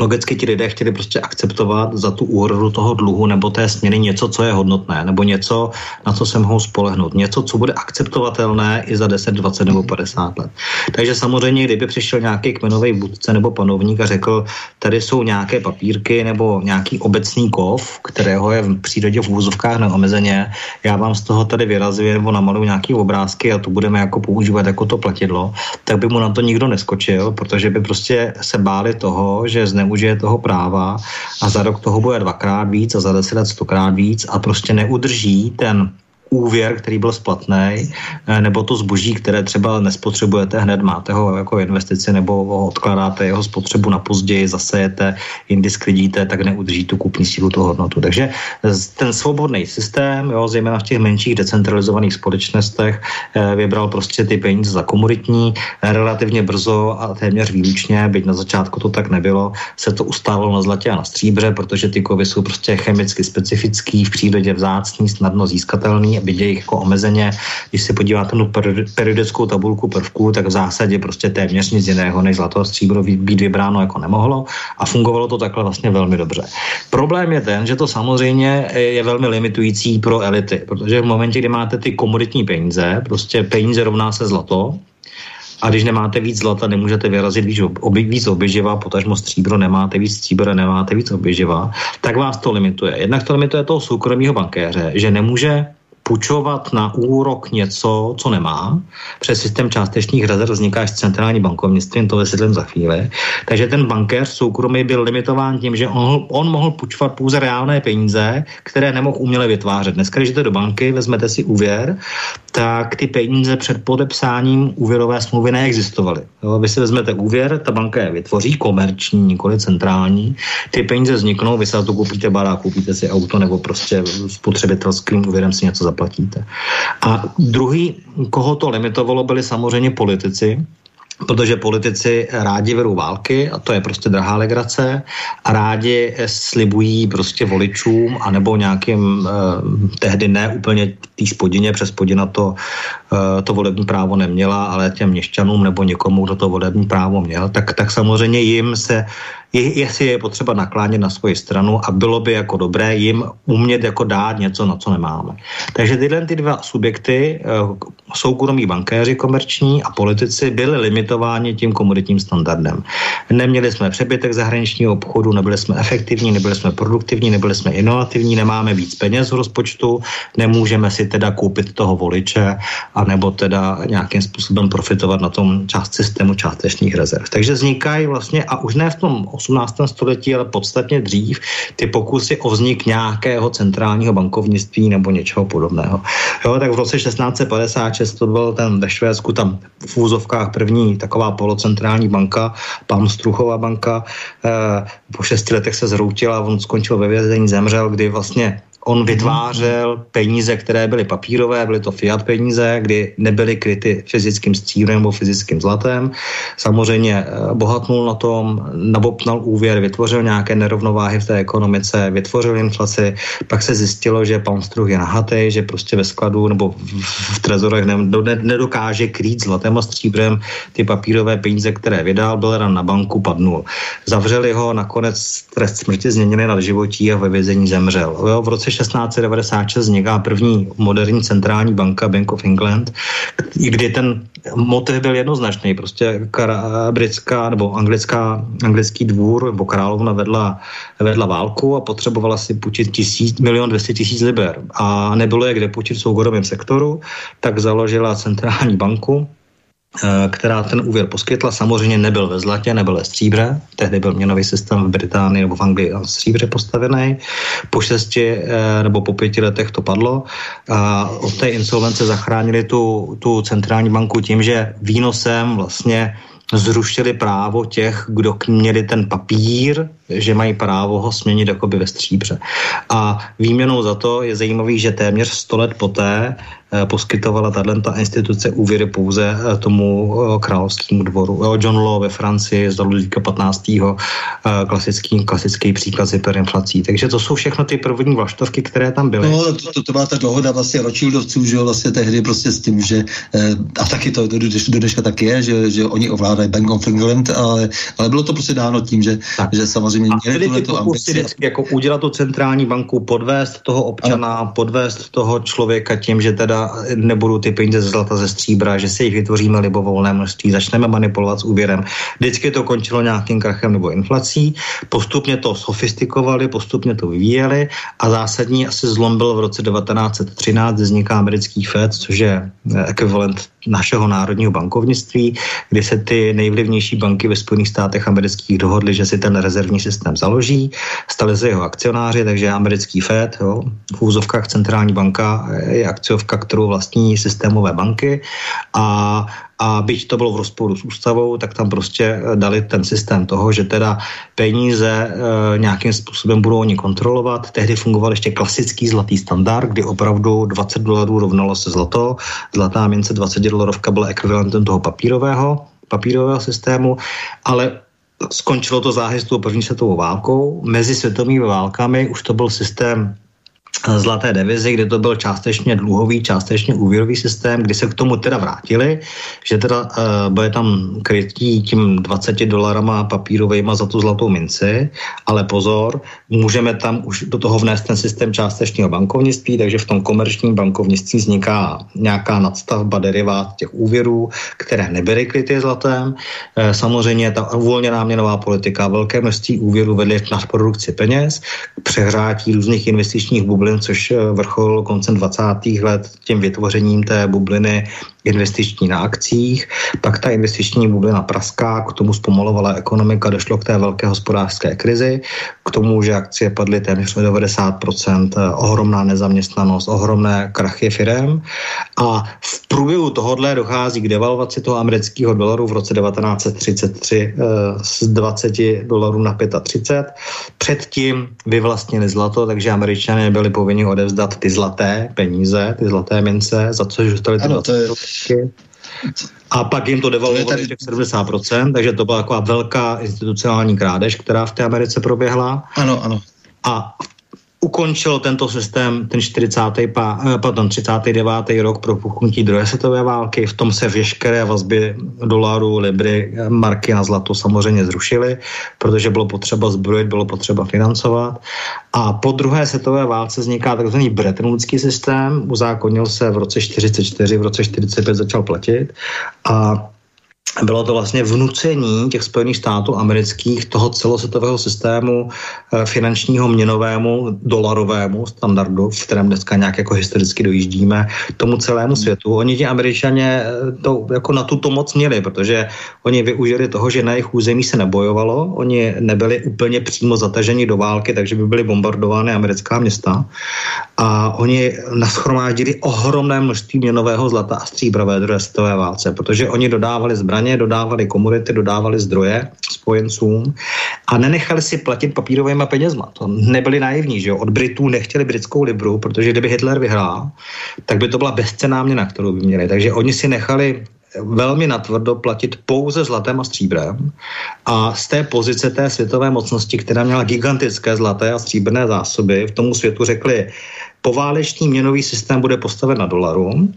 logicky ti lidé chtěli prostě akceptovat za tu úhradu toho dluhu nebo té směny něco, co je hodnotné, nebo něco, na co se mohou spolehnout, něco, co bude akceptovatelné i za 10, 20 nebo 50 let. Takže samozřejmě, kdyby přišel nějaký kmenový budce nebo panovník a řekl, tady jsou nějaké papírky nebo nějaký obecný kov, kterého je v přírodě v úzovkách neomezeně, já vám z toho tady vyrazuji nebo namaluju nějaké obrázky a to budeme jako používat jako to platidlo, tak by mu na to nikdo neskočil, protože by prostě se báli toho, že zneužije toho práva a za rok toho bude dvakrát víc a za deset let stokrát víc a prostě neudrží ten úvěr, který byl splatný, eh, nebo to zboží, které třeba nespotřebujete hned, máte ho jako investici nebo ho odkládáte jeho spotřebu na později, zasejete, jindy sklidíte, tak neudrží tu kupní sílu, tu hodnotu. Takže ten svobodný systém, jo, zejména v těch menších decentralizovaných společnostech, eh, vybral prostě ty peníze za komoditní, relativně brzo a téměř výlučně, byť na začátku to tak nebylo, se to ustávalo na zlatě a na stříbře, protože ty kovy jsou prostě chemicky specifický, v přírodě vzácný, snadno získatelný, vidět jich jako omezeně. Když se podíváte na periodickou tabulku prvků, tak v zásadě prostě téměř nic jiného než zlato a stříbro být vybráno jako nemohlo a fungovalo to takhle vlastně velmi dobře. Problém je ten, že to samozřejmě je velmi limitující pro elity, protože v momentě, kdy máte ty komoditní peníze, prostě peníze rovná se zlato, a když nemáte víc zlata, nemůžete vyrazit víc, oby, víc oběživa, potažmo stříbro, nemáte víc stříbra, nemáte víc oběživa, tak vás to limituje. Jednak to limituje toho soukromého bankéře, že nemůže půjčovat na úrok něco, co nemá. Přes systém částečných rezerv vzniká až centrální bankovnictví, to vysvětlím za chvíli. Takže ten bankéř soukromý byl limitován tím, že on, on mohl půjčovat pouze reálné peníze, které nemohl uměle vytvářet. Dneska, když jdete do banky, vezmete si úvěr, tak ty peníze před podepsáním úvěrové smlouvy neexistovaly. Jo, vy si vezmete úvěr, ta banka je vytvoří, komerční, nikoli centrální, ty peníze vzniknou, vy se to koupíte barák, koupíte si auto nebo prostě spotřebitelským úvěrem si něco zaplatíte. A druhý, koho to limitovalo, byli samozřejmě politici, protože politici rádi vedou války a to je prostě drahá legrace a rádi slibují prostě voličům anebo nějakým eh, tehdy ne úplně té spodině, přes spodina to, eh, to volební právo neměla, ale těm měšťanům nebo někomu, kdo to volební právo měl, tak, tak samozřejmě jim se jestli je potřeba naklánět na svoji stranu a bylo by jako dobré jim umět jako dát něco, na co nemáme. Takže tyhle ty dva subjekty, eh, soukromí bankéři komerční a politici, byli limitováni tím komoditním standardem. Neměli jsme přebytek zahraničního obchodu, nebyli jsme efektivní, nebyli jsme produktivní, nebyli jsme inovativní, nemáme víc peněz v rozpočtu, nemůžeme si teda koupit toho voliče a nebo teda nějakým způsobem profitovat na tom část systému částečných rezerv. Takže vznikají vlastně, a už ne v tom 18. století, ale podstatně dřív, ty pokusy o vznik nějakého centrálního bankovnictví nebo něčeho podobného. Jo, tak v roce 1656 to byl ten ve Švédsku tam v úzovkách první taková polocentrální banka, Pamstruchová banka. E, po šesti letech se zhroutila, on skončil ve vězení, zemřel, kdy vlastně On vytvářel peníze, které byly papírové, byly to fiat peníze, kdy nebyly kryty fyzickým stříbrem nebo fyzickým zlatem. Samozřejmě eh, bohatnul na tom, nabopnal úvěr, vytvořil nějaké nerovnováhy v té ekonomice, vytvořil inflaci, pak se zjistilo, že pan Struh je nahatý, že prostě ve skladu nebo v trezorech nedokáže krýt zlatem a stříbrem ty papírové peníze, které vydal, byl ran na banku, padnul. Zavřeli ho, nakonec trest smrti změnili na životí a ve vězení zemřel. Jo, v roce 1696 vzniká první moderní centrální banka Bank of England, kdy ten motiv byl jednoznačný. Prostě britská nebo anglická, anglický dvůr nebo královna vedla, vedla válku a potřebovala si půjčit tisíc, milion dvěstě tisíc liber. A nebylo je kde půjčit v soukromém sektoru, tak založila centrální banku, která ten úvěr poskytla. Samozřejmě nebyl ve zlatě, nebyl ve stříbře. Tehdy byl měnový systém v Británii nebo v Anglii na stříbře postavený. Po šesti eh, nebo po pěti letech to padlo. A od té insolvence zachránili tu, tu centrální banku tím, že výnosem vlastně zrušili právo těch, kdo měli ten papír, že mají právo ho směnit jakoby ve stříbře. A výměnou za to je zajímavý, že téměř 100 let poté Eh, poskytovala tato instituce úvěry pouze eh, tomu eh, královskému dvoru. John Law ve Francii z Ludvíka 15. klasický, klasický příklad s hyperinflací. Takže to jsou všechno ty první vlaštovky, které tam byly. No, to, to, to byla ta dohoda vlastně Rothschildovců, že vlastně tehdy prostě s tím, že a taky to do, do dneška tak je, že, že oni ovládají Bank of England, ale, ale bylo to prostě dáno tím, že, tak. že samozřejmě měli tuhle tu ambici. Jako udělat tu centrální banku, podvést toho občana, ano. podvést toho člověka tím, že teda nebudou ty peníze ze zlata, ze stříbra, že si jich vytvoříme libovolné množství, začneme manipulovat s úvěrem. Vždycky to končilo nějakým krachem nebo inflací, postupně to sofistikovali, postupně to vyvíjeli a zásadní asi zlom byl v roce 1913, vzniká americký FED, což je ekvivalent našeho národního bankovnictví, kdy se ty nejvlivnější banky ve Spojených státech amerických dohodly, že si ten rezervní systém založí, stali se jeho akcionáři, takže americký Fed, jo, v úzovkách centrální banka je akciovka, kterou vlastní systémové banky. A a byť to bylo v rozporu s ústavou, tak tam prostě eh, dali ten systém toho, že teda peníze e, nějakým způsobem budou oni kontrolovat. Tehdy fungoval ještě klasický zlatý standard, kdy opravdu 20 dolarů rovnalo se zlato, zlatá mince 20 dolarovka byla ekvivalentem toho papírového, papírového systému, ale skončilo to záhy s tou první světovou válkou. Mezi světovými válkami už to byl systém zlaté devizy, kde to byl částečně dluhový, částečně úvěrový systém, kdy se k tomu teda vrátili, že teda uh, bude tam krytí tím 20 dolarama papírovejma za tu zlatou minci, ale pozor, můžeme tam už do toho vnést ten systém částečního bankovnictví, takže v tom komerčním bankovnictví vzniká nějaká nadstavba derivát těch úvěrů, které nebyly kryty zlatem. Uh, samozřejmě ta uvolněná měnová politika, velké množství úvěrů vedly k nadprodukci peněz, přehrátí různých investičních bublin bublin, což eh, vrchol koncem 20. let tím vytvořením té bubliny investiční na akcích, pak ta investiční bublina praská, k tomu zpomalovala ekonomika, došlo k té velké hospodářské krizi, k tomu, že akcie padly téměř 90%, eh, ohromná nezaměstnanost, ohromné krachy firem a v průběhu tohohle dochází k devalvaci toho amerického dolaru v roce 1933 eh, z 20 dolarů na 35. Předtím vyvlastnili zlato, takže američané byli povinni odevzdat ty zlaté peníze, ty zlaté mince, za což dostali ty ano, to je, a pak jim to devalovali těch 70%, takže to byla taková velká institucionální krádež, která v té Americe proběhla. Ano, ano. A ukončil tento systém ten 40. Pa, eh, pardon, 39. rok pro puchnutí druhé světové války. V tom se veškeré vazby dolarů, libry, marky na zlato samozřejmě zrušily, protože bylo potřeba zbrojit, bylo potřeba financovat. A po druhé světové válce vzniká tzv. Bretton systém, uzákonil se v roce 44, v roce 45 začal platit a bylo to vlastně vnucení těch Spojených států amerických toho celosvětového systému eh, finančního měnovému dolarovému standardu, v kterém dneska nějak jako historicky dojíždíme, tomu celému světu. Oni ti američané eh, to jako na tuto moc měli, protože oni využili toho, že na jejich území se nebojovalo, oni nebyli úplně přímo zataženi do války, takže by byly bombardovány americká města a oni naschromáždili ohromné množství měnového zlata a stříbra ve druhé světové válce, protože oni dodávali zbraně zbraně, dodávali komunity, dodávali zdroje spojencům a nenechali si platit papírovými penězma. To nebyli naivní, že jo? Od Britů nechtěli britskou libru, protože kdyby Hitler vyhrál, tak by to byla bezcená měna, kterou by měli. Takže oni si nechali velmi natvrdo platit pouze zlatem a stříbrem a z té pozice té světové mocnosti, která měla gigantické zlaté a stříbrné zásoby, v tomu světu řekli, poválečný měnový systém bude postaven na dolaru,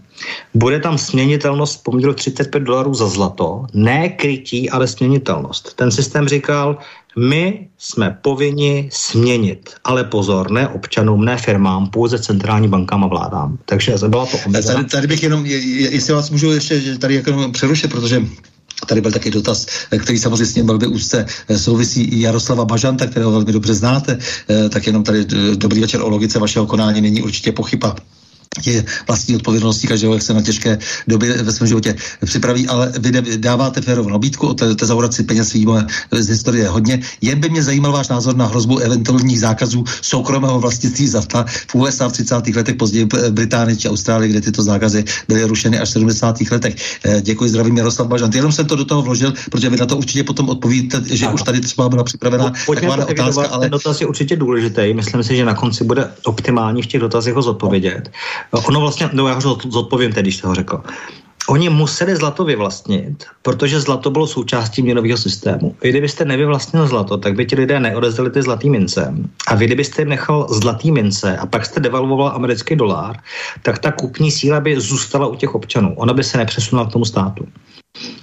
bude tam směnitelnost poměru 35 dolarů za zlato, ne krytí, ale směnitelnost. Ten systém říkal, my jsme povinni směnit, ale pozor, ne občanům, ne firmám, pouze centrální bankám a vládám. Takže byla to. Tady, tady bych jenom, jestli vás můžu ještě tady jako přerušit, protože Tady byl taky dotaz, který samozřejmě velmi úzce souvisí Jaroslava Bažanta, kterého velmi dobře znáte. Eh, tak jenom tady eh, dobrý večer o logice vašeho konání není určitě pochyba je vlastní odpovědností každého, jak se na těžké době ve svém životě připraví, ale vy dáváte férovou nabídku o tezauraci peněz víme z historie hodně. Jen by mě zajímal váš názor na hrozbu eventuálních zákazů soukromého vlastnictví zlata v USA v 30. letech, později v Británii či Austrálii, kde tyto zákazy byly rušeny až v 70. letech. Eh, děkuji, zdravím Jaroslav Bažant. Jenom jsem to do toho vložil, protože vy na to určitě potom odpovíte, že ano. už tady třeba byla připravená taková otázka. Ale... Ten dotaz je určitě důležitý. Myslím si, že na konci bude optimální v těch dotazech ho zodpovědět. Ono vlastně, no já ho zodpovím teď, když jste ho řekl. Oni museli zlato vyvlastnit, protože zlato bylo součástí měnového systému. Vy kdybyste nevyvlastnil zlato, tak by ti lidé neodezdali ty zlatý mince. A vy kdybyste nechal zlatý mince a pak jste devalvoval americký dolár, tak ta kupní síla by zůstala u těch občanů. Ona by se nepřesunula k tomu státu.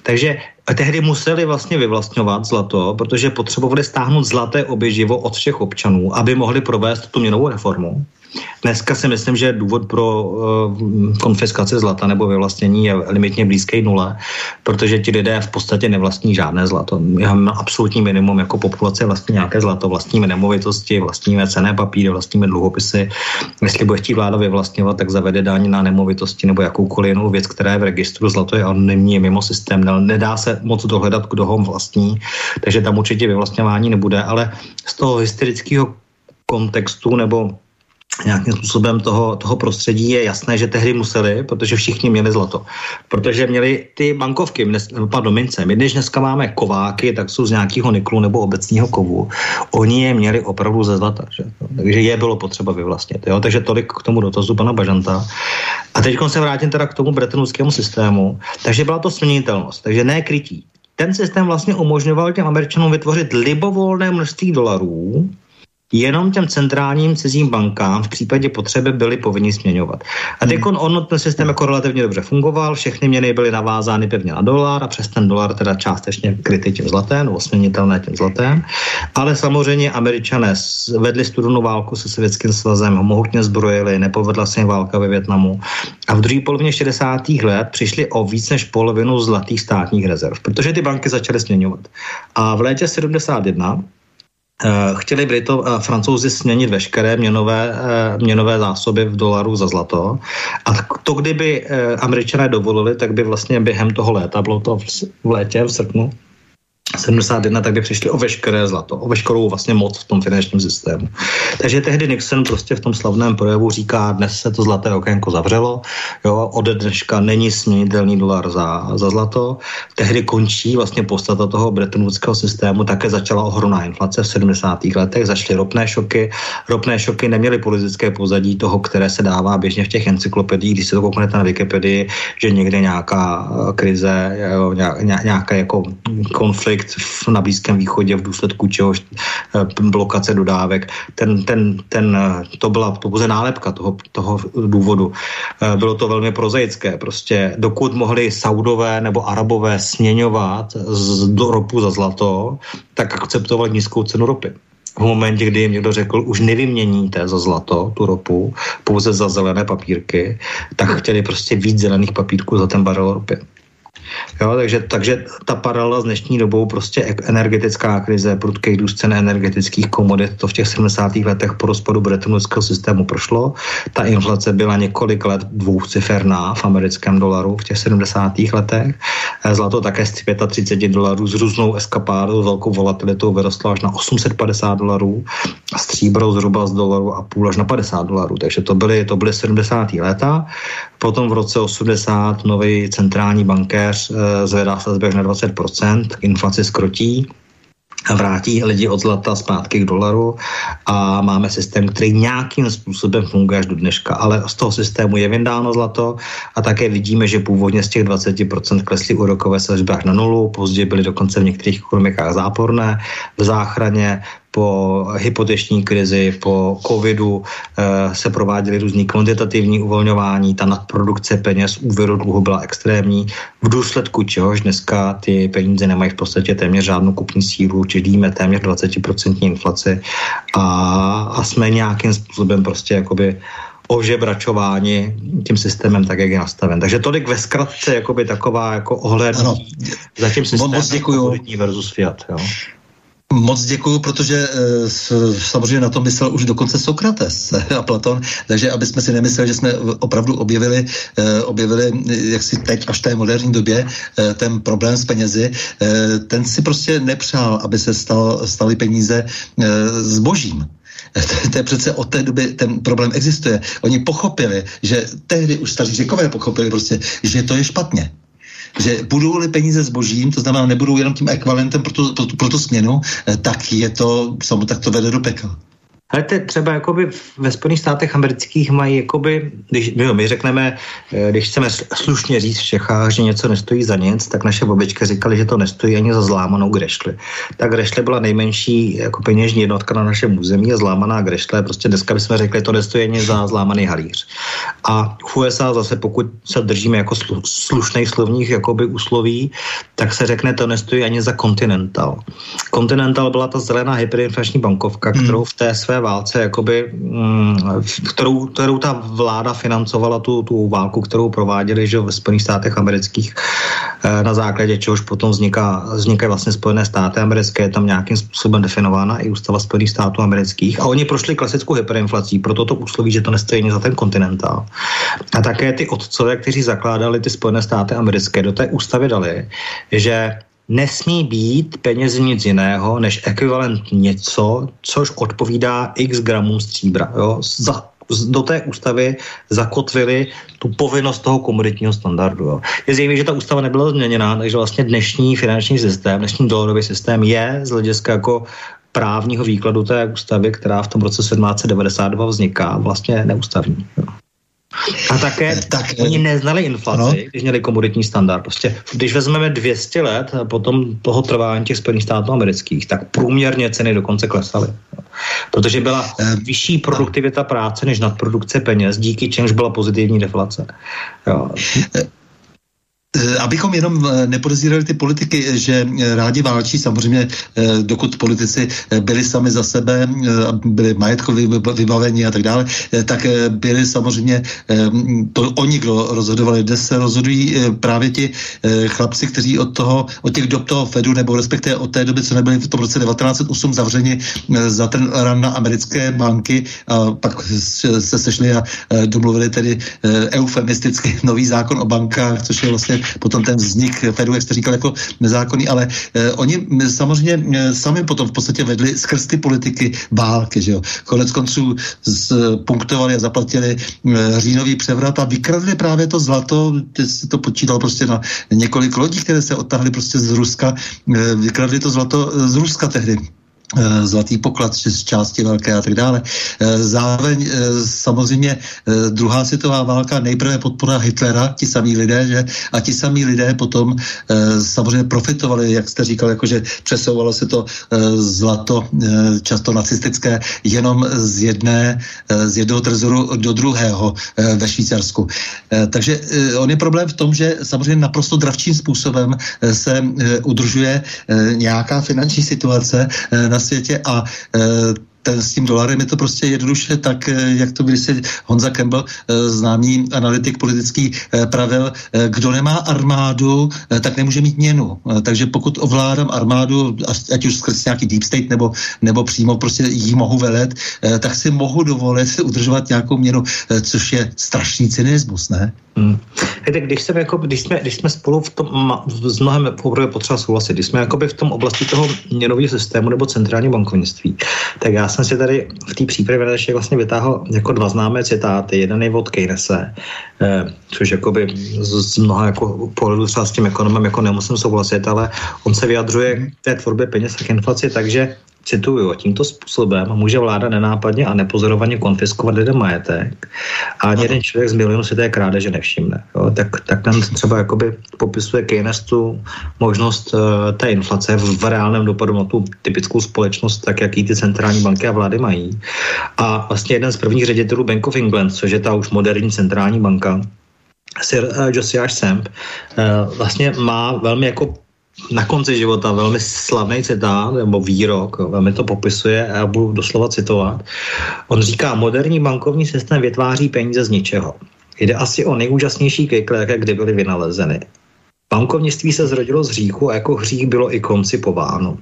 Takže tehdy museli vlastně vyvlastňovat zlato, protože potřebovali stáhnout zlaté oběživo od všech občanů, aby mohli provést tu měnovou reformu. Dneska si myslím, že důvod pro uh, konfiskaci zlata nebo vyvlastnění je limitně blízký nule, protože ti lidé v podstatě nevlastní žádné zlato. Máme absolutní minimum jako populace vlastní nějaké zlato, vlastníme nemovitosti, vlastníme cené papíry, vlastníme dluhopisy. Jestli bude chtít vláda vyvlastňovat, tak zavede daň na nemovitosti nebo jakoukoliv jinou věc, která je v registru. Zlato je anonymní, mimo systém, nedá se moc dohledat, kdo ho vlastní, takže tam určitě vyvlastňování nebude, ale z toho hysterického kontextu nebo nějakým způsobem toho, toho prostředí je jasné, že tehdy museli, protože všichni měli zlato. Protože měli ty bankovky, pardon, mince. My když dneska máme kováky, tak jsou z nějakého niklu nebo obecního kovu. Oni je měli opravdu ze zlata. Že? Takže je bylo potřeba vyvlastnit. Jo? Takže tolik k tomu dotazu pana Bažanta. A teď se vrátím teda k tomu bretonovskému systému. Takže byla to směnitelnost, takže ne krytí. Ten systém vlastně umožňoval těm Američanům vytvořit libovolné množství dolarů, jenom těm centrálním cizím bankám v případě potřeby byly povinni směňovat. A teď hmm. on ten systém jako relativně dobře fungoval, všechny měny byly navázány pevně na dolar a přes ten dolar teda částečně kryty tím zlatem, nebo směnitelné tím zlatem. Ale samozřejmě američané vedli studenou válku se Sovětským svazem, mohutně zbrojili, nepovedla se jim válka ve Větnamu. A v druhé polovině 60. let přišli o víc než polovinu zlatých státních rezerv, protože ty banky začaly směňovat. A v létě 71 Eh, chtěli Brito a Francouzi směnit veškeré měnové, eh, měnové zásoby v dolaru za zlato. A to, kdyby eh, američané dovolili, tak by vlastně během toho léta, bylo to v létě, v srpnu, 71, tak by přišli o veškeré zlato, o veškerou vlastně moc v tom finančním systému. Takže tehdy Nixon prostě v tom slavném projevu říká, dnes se to zlaté okénko zavřelo, jo, ode dneška není směnitelný dolar za, za zlato. Tehdy končí vlastně podstata toho Bretton systému, také začala ohromná inflace v 70. letech, začaly ropné šoky. Ropné šoky neměly politické pozadí toho, které se dává běžně v těch encyklopediích, když se to kouknete na Wikipedii, že někde nějaká krize, jo, nějaká jako konflikt konflikt na Blízkém východě v důsledku čehož eh, blokace dodávek. Ten, ten, ten, eh, to byla to pouze nálepka toho, toho důvodu. Eh, bylo to velmi prozaické. Prostě dokud mohli Saudové nebo Arabové směňovat z ropu za zlato, tak akceptovali nízkou cenu ropy v momentě, kdy jim někdo řekl, už nevyměníte za zlato tu ropu, pouze za zelené papírky, tak chtěli prostě víc zelených papírků za ten barel ropy. Jo, takže, takže ta paralela s dnešní dobou, prostě energetická krize, prudký růst cen energetických komodit, to v těch 70. letech po rozpadu Brettonwoodského systému prošlo. Ta inflace byla několik let dvouciferná v americkém dolaru v těch 70. letech. Eh, zlato také z 35 dolarů s různou eskapádou, velkou volatilitou vyrostlo až na 850 dolarů a stříbro zhruba z dolaru a půl až na 50 dolarů. Takže to byly, to byly 70. léta. Potom v roce 80 nový centrální bankéř e, zvedá sazbek na 20%, inflaci skrotí vrátí lidi od zlata zpátky k dolaru a máme systém, který nějakým způsobem funguje až do dneška, ale z toho systému je vyndáno zlato a také vidíme, že původně z těch 20% klesly úrokové sazby až na nulu, později byly dokonce v některých ekonomikách záporné, v záchraně po hypoteční krizi, po covidu eh, se prováděly různý kvantitativní uvolňování, ta nadprodukce peněz úvěru dluhu byla extrémní, v důsledku čehož dneska ty peníze nemají v podstatě téměř žádnou kupní sílu, čelíme téměř 20% inflaci a, a jsme nějakým způsobem prostě jakoby ožebračováni tím systémem tak, jak je nastaven. Takže tolik ve zkratce jakoby taková jako ohlednutí za tím systémem moc děkuju. versus Fiat. Jo. Moc děkuju, protože e, samozřejmě na to myslel už dokonce Sokrates <laughs> a Platon, takže aby jsme si nemysleli, že jsme opravdu objevili, e, objevili jak si teď až v té moderní době e, ten problém s penězi, ten si prostě nepřál, aby se stal, staly peníze zbožím. To, <laughs> to je přece od té doby ten problém existuje. Oni pochopili, že tehdy už staří řekové pochopili prostě, že to je špatně že budou-li peníze zbožím, to znamená, nebudou jenom tím ekvivalentem pro tu, pro pro tu směnu, eh, tak je to, samo tak to vede do pekla. Hele, třeba jakoby ve Spojených státech amerických mají, jakoby, když my, my řekneme, eh, když chceme slušně říct v Čechách, že něco nestojí za nic, tak naše babičky říkali, že to nestojí ani za zlámanou grešli. Ta grešle byla nejmenší jako peněžní jednotka na našem území a zlámaná grešle, prostě dneska bychom řekli, to nestojí ani za zlámaný halíř. A v USA zase, pokud se držíme jako slu, slušných slovních jakoby úsloví, tak se řekne, to nestojí ani za Continental. Continental byla ta zelená hyperinflační bankovka, hmm. kterou v té své válce, jakoby, mm, kterou, kterou ta vláda financovala tu, tu válku, kterou prováděli že ve Spojených státech amerických, eh, na základě čehož potom vzniká, vznikají vlastně Spojené státy americké, je tam nějakým způsobem definována i ústava Spojených států amerických. A oni prošli klasickou hyperinflací, proto to úsloví, že to nestojí za ten kontinentál. A také ty otcové, kteří zakládali ty Spojené státy americké, do té ústavy dali, že nesmí být peněz nic jiného než ekvivalent něco, což odpovídá x gramů stříbra. Jo? Za, do té ústavy zakotvili tu povinnost toho komoditního standardu. Jo. Je zřejmé, že ta ústava nebyla změněná, takže vlastně dnešní finanční systém, dnešní dolarový systém je z hlediska jako právního výkladu té ústavy, která v tom roce 1792 vzniká, vlastně neústavní. Jo. A také <laughs> tak, oni neznali inflaci, no. když měli komoditní standard. Prostě, když vezmeme 200 let potom toho trvání těch Spojených států amerických, tak průměrně ceny dokonce klesaly. Protože byla vyšší produktivita práce než nadprodukce peněz, díky čemž byla pozitivní deflace. Jo. Eh, abychom jenom eh, nepodezírali ty politiky, že eh, rádi válčí, samozřejmě dokud politici byli sami za sebe, byli majetkově vybavení a tak dále, tak byli samozřejmě to oni, kdo rozhodovali. Dnes se rozhodují právě ti chlapci, kteří od toho, od těch dob toho Fedu, nebo respektive od té doby, co nebyli v tom roce 1908 zavřeni za ten ran na americké banky a pak se sešli a domluvili tedy eufemisticky <laughs> nový zákon o bankách, což je vlastně potom ten vznik Fedu, jak jste říkal, jako nezákonný, ale eh, oni samozřejmě eh, sami potom v podstatě vedli skrz ty politiky války, že jo. Konec konců punktovali a zaplatili eh, říjnový převrat a vykradli právě to zlato, se to počítal prostě na několik lodí, které se odtahly prostě z Ruska, eh, vykradli to zlato z Ruska tehdy Eh, zlatý poklad z části velké a tak dále. Eh, zároveň eh, samozřejmě druhá světová válka, nejprve podpora Hitlera, ti samí lidé, že? A ti samí lidé potom samozřejmě profitovali, jak jste říkal, jakože přesouvalo se to zlato, často nacistické, jenom z jedné, z jednoho trezoru do druhého ve Švýcarsku. Takže on je problém v tom, že samozřejmě naprosto dravčím způsobem se udržuje nějaká finanční situace na na světě a e, ten, s tím dolarem je to prostě jednoduše tak, e, jak to si Honza Campbell, e, známý analytik politický, pravil, kdo nemá armádu, tak nemůže mít měnu. Takže pokud ovládám armádu, ať už skrz nějaký deep state nebo, nebo přímo prostě jí mohu velet, tak si mohu dovolit <laughs> udržovat nějakou měnu, což je strašný cynismus, ne? Hmm. Hejte, když, jsem jako, když, jsme, když jsme spolu v tom, s mnohem opravdu potřeba souhlasit, když jsme v tom oblasti toho měnového systému nebo centrální bankovnictví, tak já jsem si tady v té přípravě ještě vlastně vytáhl jako dva známé citáty. Jeden je od Keynese, eh, což jakoby z, z mnoha jako pohledu třeba s tím ekonomem jako nemusím souhlasit, ale on se vyjadřuje k té tvorbě peněz a k inflaci, takže cituju, tímto způsobem může vláda nenápadně a nepozorovaně konfiskovat lidem majetek a ani jeden člověk z milionu si té krádeže nevšimne. Jo? Tak, tak nám třeba jakoby popisuje Keynes tu možnost uh, té inflace v, v reálném dopadu na tu typickou společnost, tak jaký ty centrální banky a vlády mají. A vlastně jeden z prvních ředitelů Bank of England, což je ta už moderní centrální banka, Sir uh, Josiah Samp, uh, vlastně má velmi jako na konci života velmi slavný citát nebo výrok, velmi to popisuje a já budu doslova citovat. On říká, moderní bankovní systém vytváří peníze z ničeho. Jde asi o nejúžasnější kejkle, jaké kdy byly vynalezeny. Bankovnictví se zrodilo z hříchu a jako hřích bylo i koncipováno.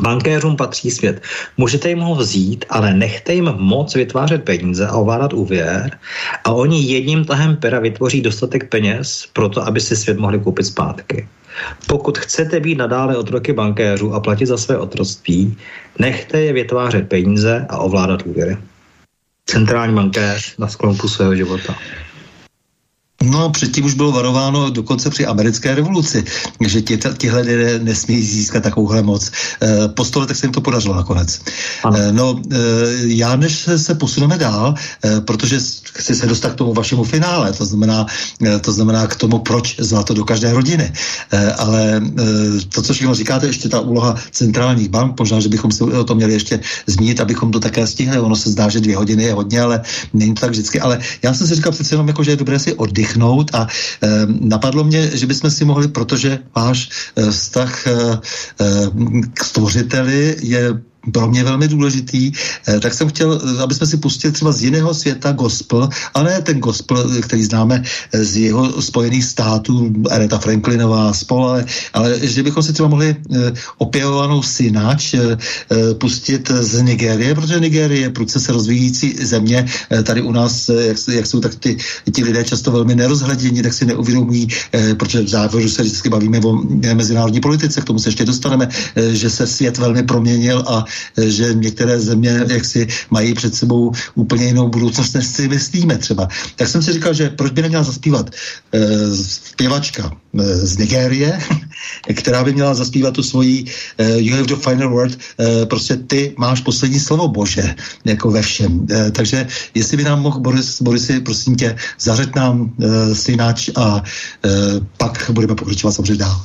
Bankéřům patří svět. Můžete jim ho vzít, ale nechte jim moc vytvářet peníze a ovládat úvěr a oni jedním tahem pera vytvoří dostatek peněz pro to, aby si svět mohli koupit zpátky. Pokud chcete být nadále otroky bankéřů a platit za své otroctví, nechte je vytvářet peníze a ovládat úvěry. Centrální bankéř na sklonku svého života. No, předtím už bylo varováno dokonce při americké revoluci, že tě, těhle lidé nesmí získat takovouhle moc. E, po stole tak se jim to podařilo nakonec. E, no, e, já než se posuneme dál, e, protože chci se dostat k tomu vašemu finále, to znamená, e, to znamená k tomu, proč zlato do každé rodiny. E, ale e, to, co všechno říkáte, ještě ta úloha centrálních bank, možná, že bychom se o tom měli ještě zmínit, abychom to také stihli. Ono se zdá, že dvě hodiny je hodně, ale není to tak vždycky. Ale já jsem si říkal přece jenom, jako, že je dobré si oddych vdechnout a e, napadlo mě, že bychom si mohli, protože váš e, vztah e, k stvořiteli je pro mě velmi důležitý, eh, tak jsem chtěl, eh, aby jsme si pustili třeba z jiného světa gospel, a ne ten gospel, který známe eh, z jeho spojených států, Aretha Franklinová spol, ale, ale že bychom si třeba mohli opěvovanou synač pustit z Nigérie, protože Nigérie je prudce se rozvíjící země. Tady u nás, jak, jak jsou tak ty, ti lidé často velmi nerozhledění, tak si neuvědomují, protože v závěru se vždycky bavíme o mezinárodní politice, k tomu se ještě dostaneme, že se svět velmi proměnil a že některé země jaksi mají před sebou úplně jinou budoucnost, než si myslíme třeba. Tak jsem si říkal, že proč by neměla zaspívat e, zpěvačka z Nigérie, <laughs> která by měla zaspívat tu svoji You have the final word, prostě ty máš poslední slovo Bože, jako ve všem. Takže jestli by nám mohl Boris, Borisy, prosím tě, zařet nám synáč a pak budeme pokračovat samozřejmě dál.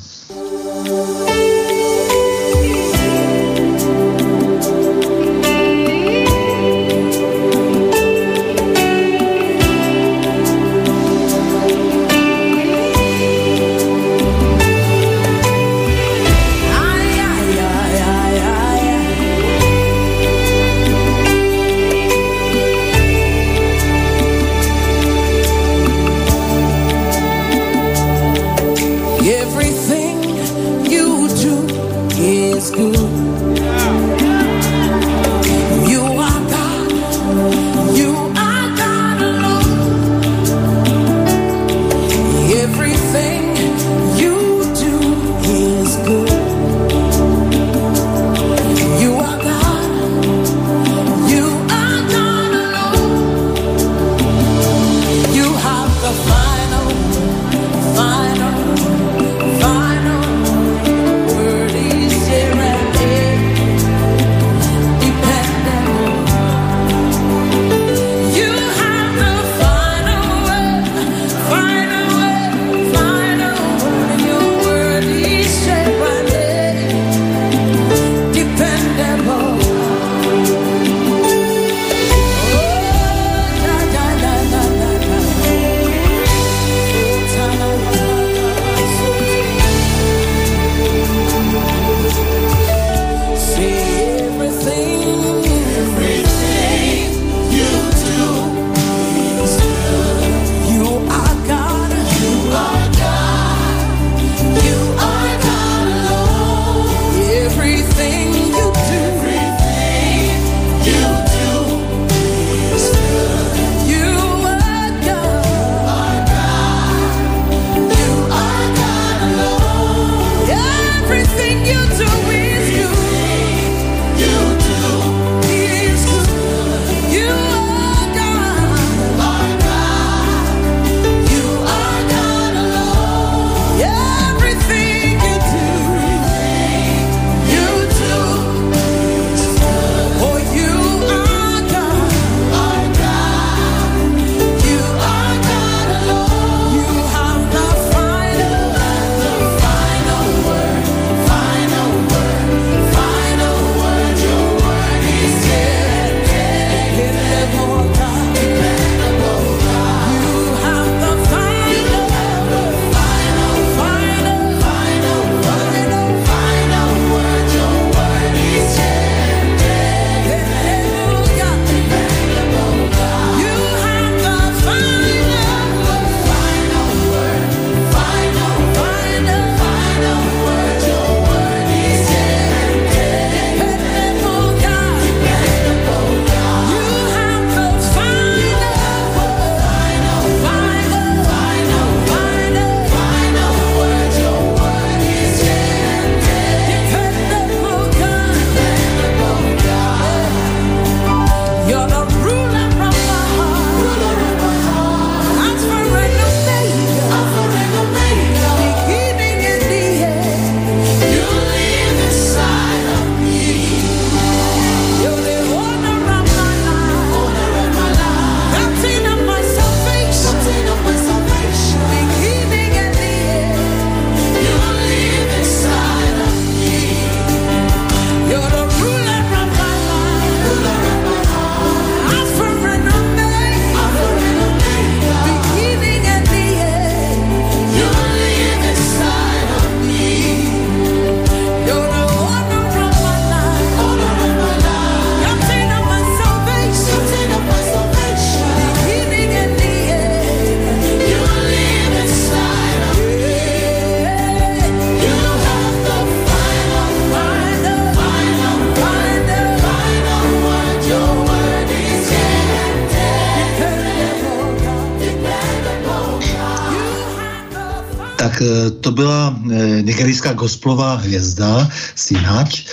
Nigerijská gospelová hvězda Sinač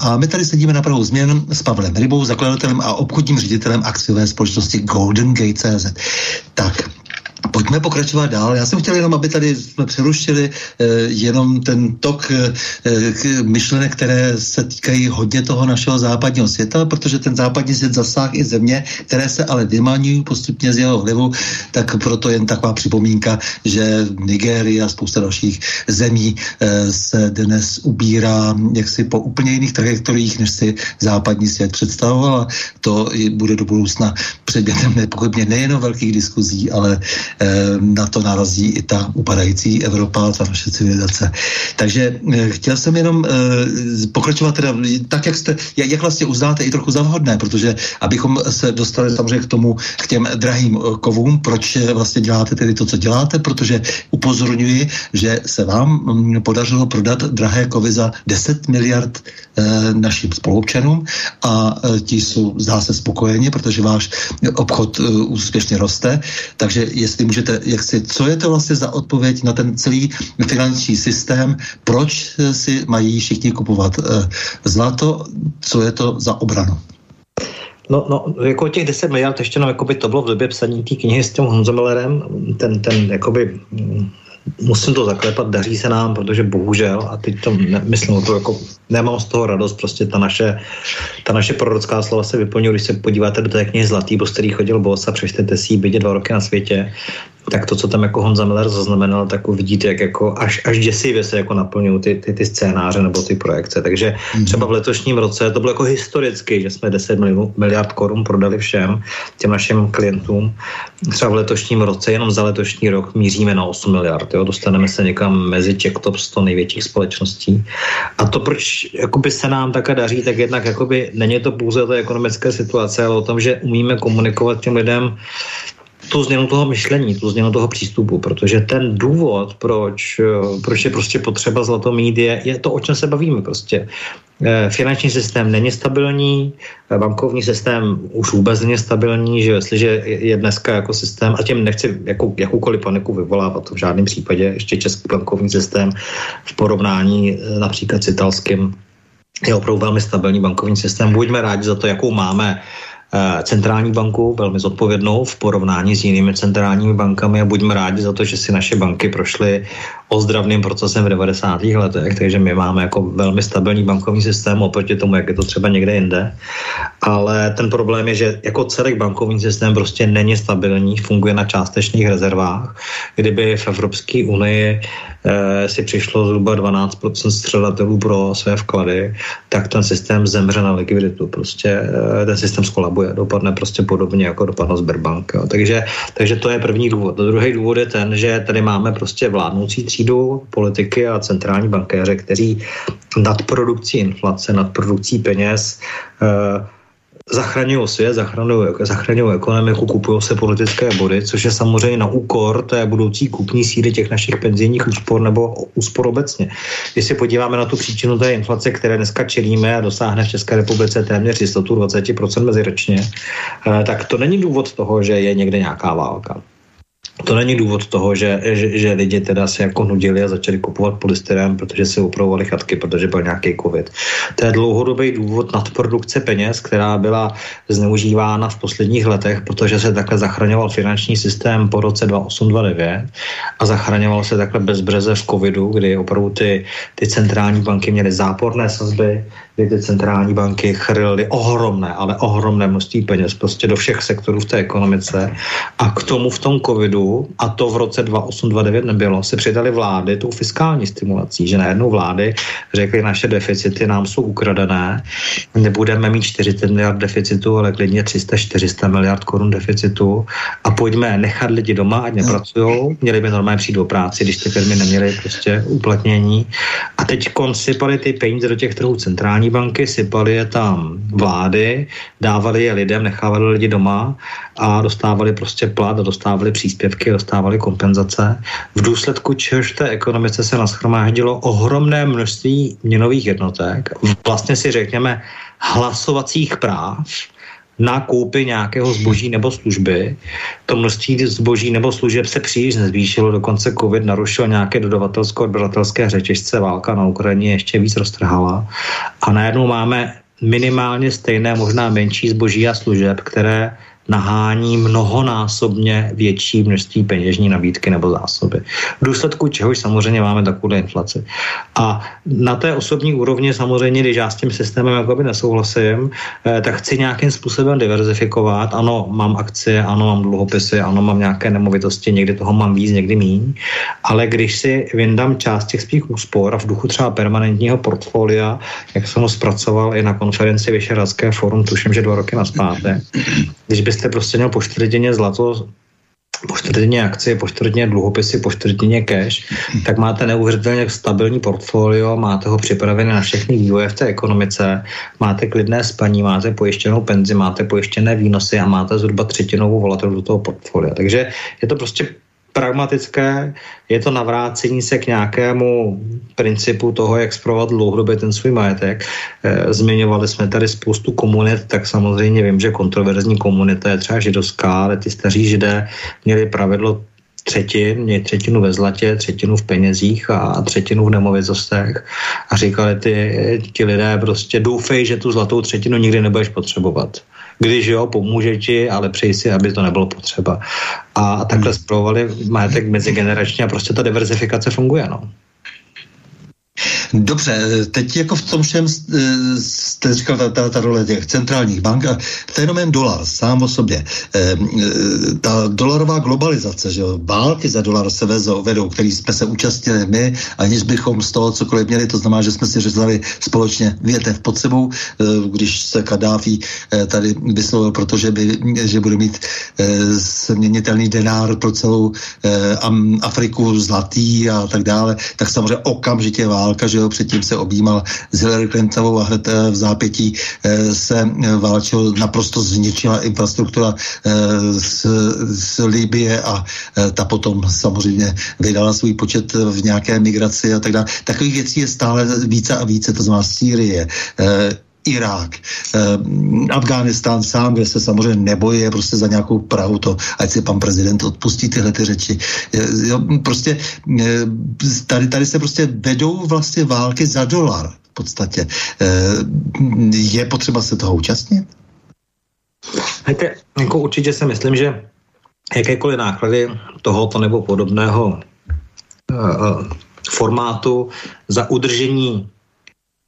a my tady sedíme na pravou změn s Pavlem Rybou, zakladatelem a obchodním ředitelem akciové společnosti Golden Gate CZ. Tak, Pojďme pokračovat dál. Já jsem chtěl jenom, aby tady jsme přerušili eh, jenom ten tok eh, myšlenek, které se týkají hodně toho našeho západního světa, protože ten západní svět zasáhl i země, které se ale vymaňují postupně z jeho vlivu, tak proto jen taková připomínka, že Nigérie a spousta dalších zemí eh, se dnes ubírá jaksi po úplně jiných trajektoriích, než si západní svět představoval. To bude do budoucna předmětem nepochybně nejen velkých diskuzí, ale Eh, na to narazí i ta upadající Evropa, ta naše civilizace. Takže eh, chtěl jsem jenom pokračovat teda tak, jak jste, jak vlastně uznáte i trochu za vhodné, protože abychom se dostali samozřejmě k tomu, k těm drahým kovům, proč vlastně děláte tedy to, co děláte, protože upozorňuji, že se vám mm, podařilo prodat drahé kovy za 10 miliard našim spolupčanům a ti jsou zdá se spokojeni, protože váš obchod úspěšně roste, takže jestli můžete, jak si, co je to vlastně za odpověď na ten celý finanční systém, proč si mají všichni kupovat eh, zlato, co je to za obranu? No, no, jako těch 10 miliard ještě no, jakoby to bylo v době psaní té knihy s tím Honzomillerem, ten, ten jakoby musím to zaklepat, daří se nám, protože bohužel, a teď to ne, myslím, to jako nemám z toho radost, prostě ta naše, ta naše prorocká slova se vyplňují, když se podíváte do té knihy Zlatý, bo který chodil bos a přečtete si ji, dva roky na světě, tak to, co tam jako Honza Miller zaznamenal, tak uvidíte, jak jako až, až děsivě se jako naplňují ty, ty, ty scénáře nebo ty projekce. Takže mm-hmm. třeba v letošním roce to bylo jako historicky, že jsme 10 miliard korun prodali všem těm našim klientům. Třeba v letošním roce, jenom za letošní rok míříme na 8 miliard. Jo? Dostaneme se někam mezi těch top 100 největších společností. A to, proč jakoby se nám také daří, tak jednak jakoby není to pouze o té ekonomické situace, ale o tom, že umíme komunikovat těm lidem tu změnu toho myšlení, tu změnu toho přístupu, protože ten důvod, proč, eh, proč je prostě potřeba zlato mít, je, je to, o čem se bavíme prostě. Eh, finanční systém není stabilní, eh, bankovní systém už vůbec není stabilní, že jestliže je dneska jako systém, a tím nechci jako, jakoukoliv paniku vyvolávat, to v žádném případě, ještě český bankovní systém v porovnání například s italským je opravdu velmi stabilní bankovní systém. Buďme rádi za to, jakou máme centrální banku, velmi zodpovědnou v porovnání s jinými centrálními bankami a buďme rádi za to, že si naše banky prošly ozdravným procesem v 90. letech, takže my máme jako velmi stabilní bankovní systém oproti tomu, jak je to třeba někde jinde. Ale ten problém je, že jako celý bankovní systém prostě není stabilní, funguje na částečných rezervách. Kdyby v Evropské unii eh, si přišlo zhruba 12% středatelů pro své vklady, tak ten systém zemře na likviditu. Prostě eh, ten systém skolabuje, dopadne prostě podobně jako dopadl Sberbank. Jo. Takže, takže to je první důvod. Druhý důvod je ten, že tady máme prostě vládnoucí třídu politiky a centrální bankéře, kteří nad produkcí inflace, nad produkcí peněz eh, zachraňují svět, zachraňují, ekonomiku, kupují se politické body, což je samozřejmě na úkor té budoucí kupní síly těch našich penzijních úspor nebo úspor obecně. Když se podíváme na tu příčinu té inflace, které dneska čelíme a dosáhne v České republice téměř jistotu 20% meziročně, eh, tak to není důvod toho, že je někde nějaká válka. To není důvod toho, že, že, že lidi teda se jako nudili a začali kupovat polystyrén, protože si upravovali chatky, protože byl nějaký covid. To je dlouhodobý důvod nadprodukce peněz, která byla zneužívána v posledních letech, protože se takhle zachraňoval finanční systém po roce 2008-2009 a zachraňoval se takhle bezbreze v covidu, kdy opravdu ty, ty centrální banky měly záporné sazby, kdy ty centrální banky chrlily ohromné, ale ohromné množství peněz prostě do všech sektorů v té ekonomice a k tomu v tom covidu, a to v roce 2008-2009 nebylo, se přidali vlády tou fiskální stimulací, že najednou vlády řekly, naše deficity nám jsou ukradené, nebudeme mít 40 miliard deficitu, ale klidně 300-400 miliard korun deficitu a pojďme nechat lidi doma, ať nepracují, měli by normálně přijít do práci, když ty firmy neměly prostě uplatnění. A teď konsypali ty peníze do těch trhů centrální banky, sypali je tam vlády, dávali je lidem, nechávali lidi doma a dostávali prostě plat dostávali příspěvky, dostávali kompenzace. V důsledku čehož té ekonomice se naschromáždilo ohromné množství měnových jednotek, vlastně si řekněme hlasovacích práv, na koupi nějakého zboží nebo služby. To množství zboží nebo služeb se příliš nezvýšilo, dokonce COVID narušil nějaké dodavatelsko-odběratelské řečišce, válka na Ukrajině ještě víc roztrhala. A najednou máme minimálně stejné, možná menší zboží a služeb, které nahání mnohonásobně větší množství peněžní nabídky nebo zásoby. V důsledku čehož samozřejmě máme takovou inflaci. A na té osobní úrovni samozřejmě, když já s tím systémem jakoby nesouhlasím, eh, tak chci nějakým způsobem diverzifikovat. Ano, mám akcie, ano, mám dluhopisy, ano, mám nějaké nemovitosti, někdy toho mám víc, někdy míň, ale když si vyndám část těch svých úspor a v duchu třeba permanentního portfolia, jak jsem ho zpracoval i na konferenci Vyšeradské forum, tuším, že dva roky na když byste prostě měl po čtvrtině zlato, po čtvrtině akcie, po čtvrtině dluhopisy, po čtvrtině cash, tak máte neuvěřitelně stabilní portfolio, máte ho připravené na všechny vývoje v té ekonomice, máte klidné spaní, máte pojištěnou penzi, máte pojištěné výnosy a máte zhruba třetinovou volatilitu toho portfolia. Takže je to prostě pragmatické, je to navrácení se k nějakému principu toho, jak zprovat dlouhodobě ten svůj majetek. Eh, zmiňovali jsme tady spoustu komunit, tak samozřejmě vím, že kontroverzní komunita je třeba židovská, ale ty staří židé měli pravidlo třetin, měli třetinu ve zlatě, třetinu v penězích a třetinu v nemovitostech a říkali ty, ti lidé prostě doufej, že tu zlatou třetinu nikdy nebudeš potřebovat když jo, pomůže ti, ale přeji si, aby to nebylo potřeba. A takhle zpravovali majetek mezigeneračně a prostě ta diverzifikace funguje, no. Dobře, teď jako v tom všem jste říkal ta, ta, ta role těch centrálních bank a fenomén dolar sám o sobě. E, ta dolarová globalizace, že jo, války za dolar se vezou, vedou, který jsme se účastnili my, aniž bychom z toho cokoliv měli, to znamená, že jsme si řezali společně větev pod sebou, e, když se Kadáfi e, tady vyslovil, protože by, že bude mít e, směnitelný denár pro celou e, Afriku zlatý a tak dále, tak samozřejmě okamžitě válka, že jo, předtím se objímal s Hillary Clintonovou a hned eh, v zápětí eh, se eh, válčil, naprosto zničila infrastruktura z, z Libie a ta potom samozřejmě vydala svůj počet v nějaké migraci a tak dále. Takových věcí je stále více a více, to znamená Sýrie, Irák, eh, Afghánistán sám, kde se samozřejmě neboje prostě za nějakou Prahu, to ať si pan prezident odpustí tyhle ty řeči. Eh, jo, prostě eh, tady, tady se prostě vedou vlastně války za dolar v podstatě. Eh, je potřeba se toho účastnit? Hejte, jako určitě si myslím, že jakékoliv náklady tohoto nebo podobného uh, formátu za udržení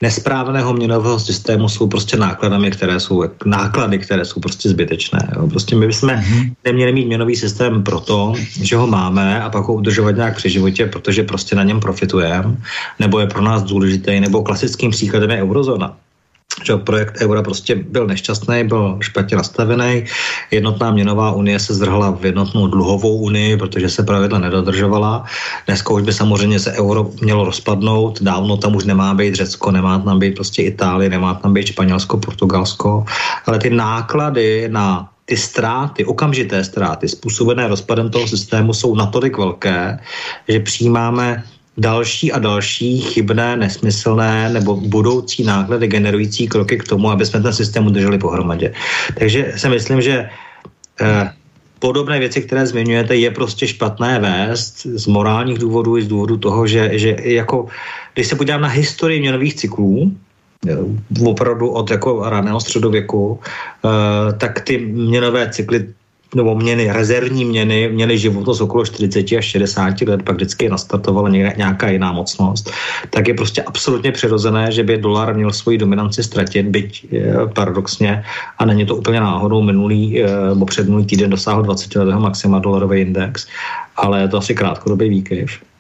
nesprávného měnového systému jsou prostě nákladami, které jsou náklady, které jsou prostě zbytečné. Jo. Prostě my bychom neměli mít měnový systém proto, že ho máme a pak ho udržovat nějak při životě, protože prostě na něm profitujeme, nebo je pro nás důležitý, nebo klasickým příkladem je eurozóna že projekt eura prostě byl nešťastný, byl špatně nastavený. Jednotná měnová unie se zdrhla v jednotnou dluhovou unii, protože se pravidla nedodržovala. Dneska už by samozřejmě se euro mělo rozpadnout, dávno tam už nemá být Řecko, nemá tam být prostě Itálie, nemá tam být Španělsko, Portugalsko, ale ty náklady na ty ztráty, okamžité ztráty způsobené rozpadem toho systému jsou natolik velké, že přijímáme další a další chybné, nesmyslné nebo budoucí náklady generující kroky k tomu, aby jsme ten systém udrželi pohromadě. Takže si myslím, že eh, podobné věci, které zmiňujete, je prostě špatné vést z morálních důvodů i z důvodu toho, že, že jako, když se podívám na historii měnových cyklů, eh, opravdu od jako raného středověku, eh, tak ty měnové cykly nebo měny, rezervní měny, měly životnost okolo 40 až 60 let, pak vždycky nastartovala nějaká jiná mocnost, tak je prostě absolutně přirozené, že by dolar měl svoji dominanci ztratit, byť eh, paradoxně, a není to úplně náhodou, minulý, eh, nebo předminulý týden dosáhl 20 letého maxima dolarový index, ale je to asi krátkodobý výkyv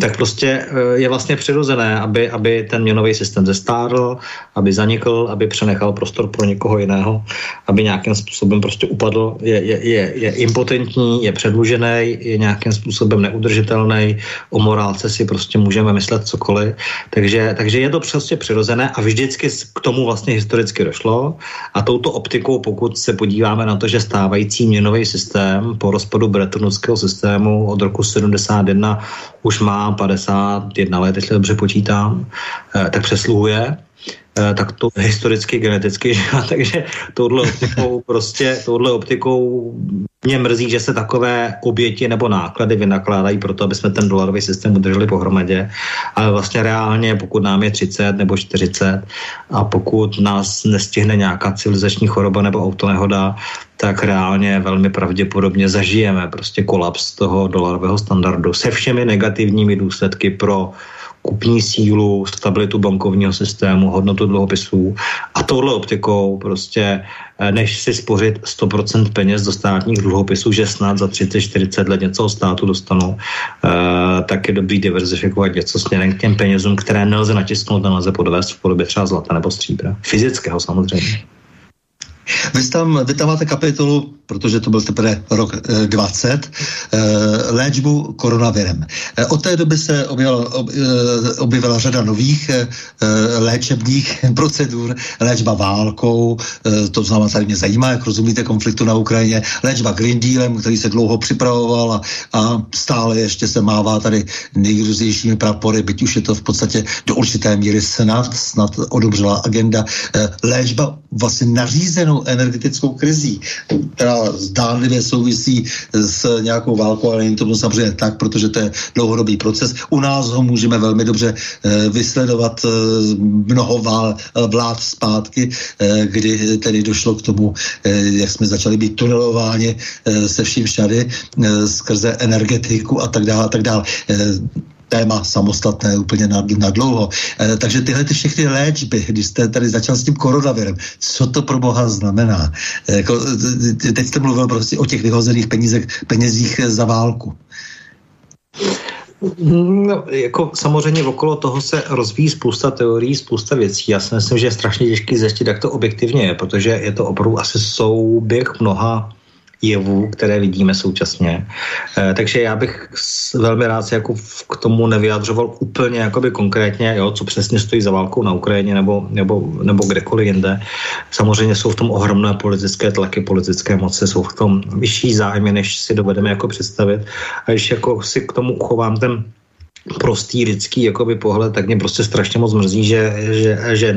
tak prostě eh, je vlastně přirozené, aby, aby ten měnový systém zestárl, aby zanikl, aby přenechal prostor pro někoho jiného, aby nějakým způsobem prostě upadl, je, je, je, je impotentní, je předlužený, je nějakým způsobem neudržitelný, o morálce si prostě můžeme myslet cokoliv. Takže, takže je to prostě přirozené a vždycky k tomu vlastně historicky došlo. A touto optikou, pokud se podíváme na to, že stávající měnový systém po rozpadu Brettonwoodského systému od roku 71 už má 51 let, jestli dobře počítám, eh, tak přesluhuje, tak to historicky, geneticky, <laughs> že? takže touhle optikou prostě, touhle optikou mě mrzí, že se takové oběti nebo náklady vynakládají pro to, aby jsme ten dolarový systém udrželi pohromadě, ale vlastně reálně, pokud nám je 30 nebo 40 a pokud nás nestihne nějaká civilizační choroba nebo autonehoda, tak reálně velmi pravděpodobně zažijeme prostě kolaps toho dolarového standardu se všemi negativními důsledky pro kupní sílu, stabilitu bankovního systému, hodnotu dluhopisů a touhle optikou prostě eh, než si spořit 100% peněz do státních dluhopisů, že snad za 30-40 let něco státu dostanu, eh, tak je dobrý diverzifikovat něco směrem k těm penězům, které nelze natisknout a nelze podvést v podobě třeba zlata nebo stříbra. Fyzického samozřejmě. Vy tam, vy tam máte kapitolu, protože to byl teprve rok e, 20, e, léčbu koronavirem. E, od té doby se objevila, ob, objevila řada nových léčebných <laughs> procedur, léčba válkou, to znamená, tady mě zajímá, jak rozumíte konfliktu na Ukrajině, léčba Green Dealem, který se dlouho připravoval a, a stále ještě se mává tady nejrůznějšími prapory, byť už je to v podstatě do určité míry snad, snad odobřila agenda. Léčba vlastně nařízenou energetickou krizí, která zdánlivě souvisí s nějakou válkou, ale není tomu samozřejmě tak, protože to je dlouhodobý proces. U nás ho můžeme velmi dobře eh, vysledovat eh, mnoho vlád zpátky, eh, kdy tedy došlo k tomu, jak jsme začali být tunelováni se vším všady skrze energetiku a tak dále a tak dále téma samostatné úplně na, na dlouho. E, takže tyhle ty všechny léčby, když jste tady začal s tím koronavirem, co to pro boha znamená? E, jako, teď jste mluvil prostě o těch vyhozených penízech, penězích za válku. No, jako samozřejmě okolo toho se rozvíjí spousta teorií, spousta věcí. Já si myslím, že je strašně těžký zjistit, jak to objektivně je, protože je to opravdu asi souběh mnoha jevů, které vidíme současně. E, takže já bych velmi rád se jako k tomu nevyjadřoval úplně jakoby konkrétně, jo, co přesně stojí za válkou na Ukrajině nebo, nebo, nebo kdekoliv jinde. Samozřejmě jsou v tom ohromné politické tlaky, politické moci, jsou v tom vyšší zájmy, než si dovedeme jako představit. A když jako si k tomu uchovám ten prostý lidský jakoby pohled, tak mě prostě strašně moc mrzí, že, že, že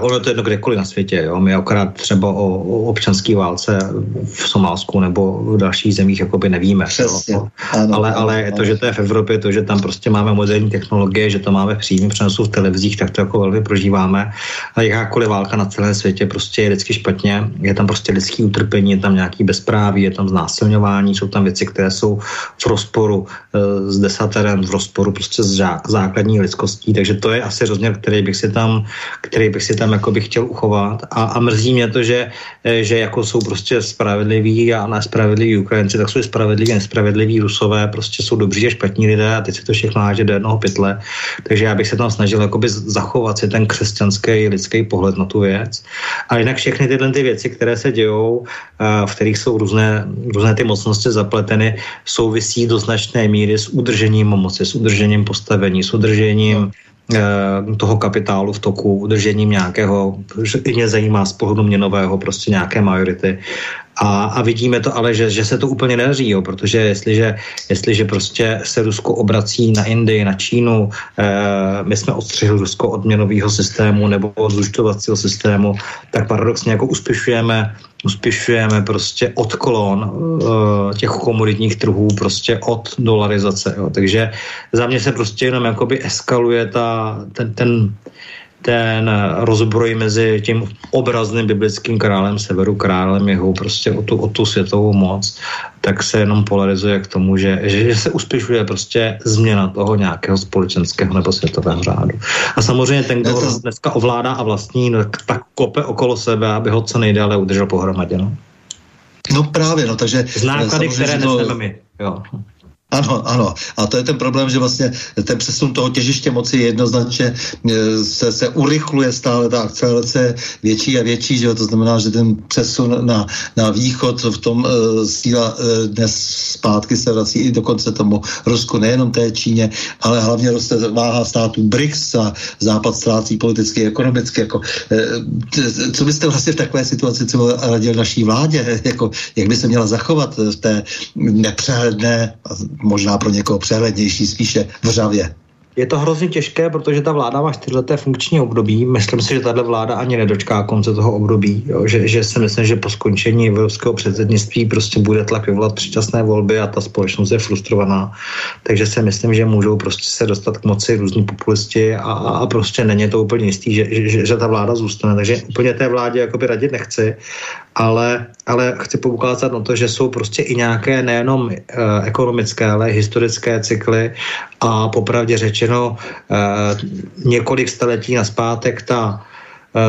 ono je to jedno kdekoliv na světě. Jo? My akorát třeba o, o občanské válce v Somálsku nebo v dalších zemích jakoby nevíme. Přesně. Jo? Ano, ale, ale ano. to, že to je v Evropě, to, že tam prostě máme moderní technologie, že to máme v přímém přenosu v televizích, tak to jako velmi prožíváme. A jakákoliv válka na celém světě prostě je vždycky špatně. Je tam prostě lidský utrpení, je tam nějaký bezpráví, je tam znásilňování, jsou tam věci, které jsou v rozporu uh, s desaterem, v rozporu prostě s základní lidskostí. Takže to je asi rozměr, který bych si tam, který bych bych si tam jako bych chtěl uchovat a, a mrzí mě to, že, eh, že jako jsou prostě spravedliví a nespravedliví Ukrajinci, tak jsou spravedliví a nespravedliví Rusové, prostě jsou dobří a špatní lidé a teď se to všechno háže do jednoho pytle. Takže já bych se tam snažil jakoby zachovat si ten křesťanský lidský pohled na tu věc. A jinak všechny tyhle ty věci, které se dějou, eh, v kterých jsou různé, různé ty mocnosti zapleteny, souvisí do značné míry s udržením moci, s udržením postavení, s udržením toho kapitálu v toku, udržením nějakého, že mě zajímá z pohledu měnového prostě nějaké majority. A, a vidíme to ale, že, že se to úplně nedaří, jo, protože jestliže, jestliže prostě se Rusko obrací na Indii, na Čínu, eh, my jsme odstřihli Rusko od měnového systému nebo od zúčtovacího systému, tak paradoxně jako uspěšujeme uspěšujeme prostě od kolon uh, těch komoditních trhů, prostě od dolarizace. Jo. Takže za mě se prostě jenom jakoby eskaluje ta, ten, ten ten rozbroj mezi tím obrazným biblickým králem severu, králem jeho prostě o tu, o tu světovou moc, tak se jenom polarizuje k tomu, že, že, že se uspěšuje prostě změna toho nějakého společenského nebo světového řádu. A samozřejmě ten, kdo ho dneska ovládá a vlastní, no, tak kope okolo sebe, aby ho co nejdále udržel pohromadě. No, no právě, no takže... Z náklady, které to... neseme my. Jo. Ano, ano. A to je ten problém, že vlastně ten přesun toho těžiště moci jednoznačně e, se, se urychluje stále, ta akcelerace větší a větší, že to znamená, že ten přesun na, na východ v tom uh, síla uh, dnes zpátky se vrací i dokonce tomu Rusku, nejenom té Číně, ale hlavně roste váha států BRICS a Západ ztrácí politicky, ekonomicky. Jako, uh, co byste vlastně v takové situaci třeba radil naší vládě? Jako, jak by se měla zachovat v té nepřehledné možná pro někoho přehlednější, spíše vřavě. je to hrozně těžké, protože ta vláda má čtyřleté funkční období. Myslím si, že tahle vláda ani nedočká konce toho období. Jo? Že, že si myslím, že po skončení evropského předsednictví prostě bude tlak vyvolat předčasné volby a ta společnost je frustrovaná. Takže si myslím, že můžou prostě se dostat k moci různí populisti a, a prostě není to úplně jistý, že, že, že ta vláda zůstane. Takže úplně té vládě jakoby radit nechci, ale, ale chci poukázat na to, že jsou prostě i nějaké nejenom e, ekonomické, ale historické cykly. A popravdě řečeno e, několik staletí naspátek ta e,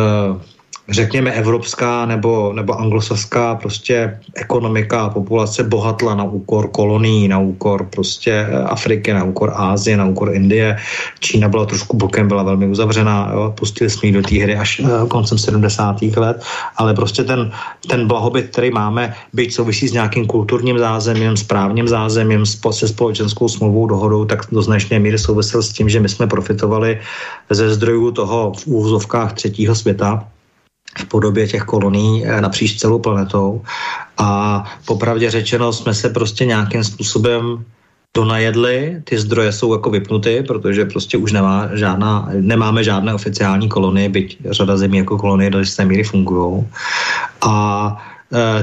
řekněme, evropská nebo, nebo anglosaská prostě ekonomika a populace bohatla na úkor kolonií, na úkor prostě Afriky, na úkor Ázie, na úkor Indie. Čína byla trošku bokem, byla velmi uzavřená, jo, pustili jsme ji do té hry až uh, koncem 70. let, ale prostě ten, ten blahobyt, který máme, byť souvisí s nějakým kulturním zázemím, správním zázemím, se společenskou smlouvou, dohodou, tak do značné míry souvisel s tím, že my jsme profitovali ze zdrojů toho v úvozovkách třetího světa, v podobě těch kolonií eh, napříč celou planetou. A popravdě řečeno jsme se prostě nějakým způsobem donajedli, ty zdroje jsou jako vypnuty, protože prostě už nemá žádná, nemáme žádné oficiální kolonie, byť řada zemí jako kolonie do jisté míry fungují. A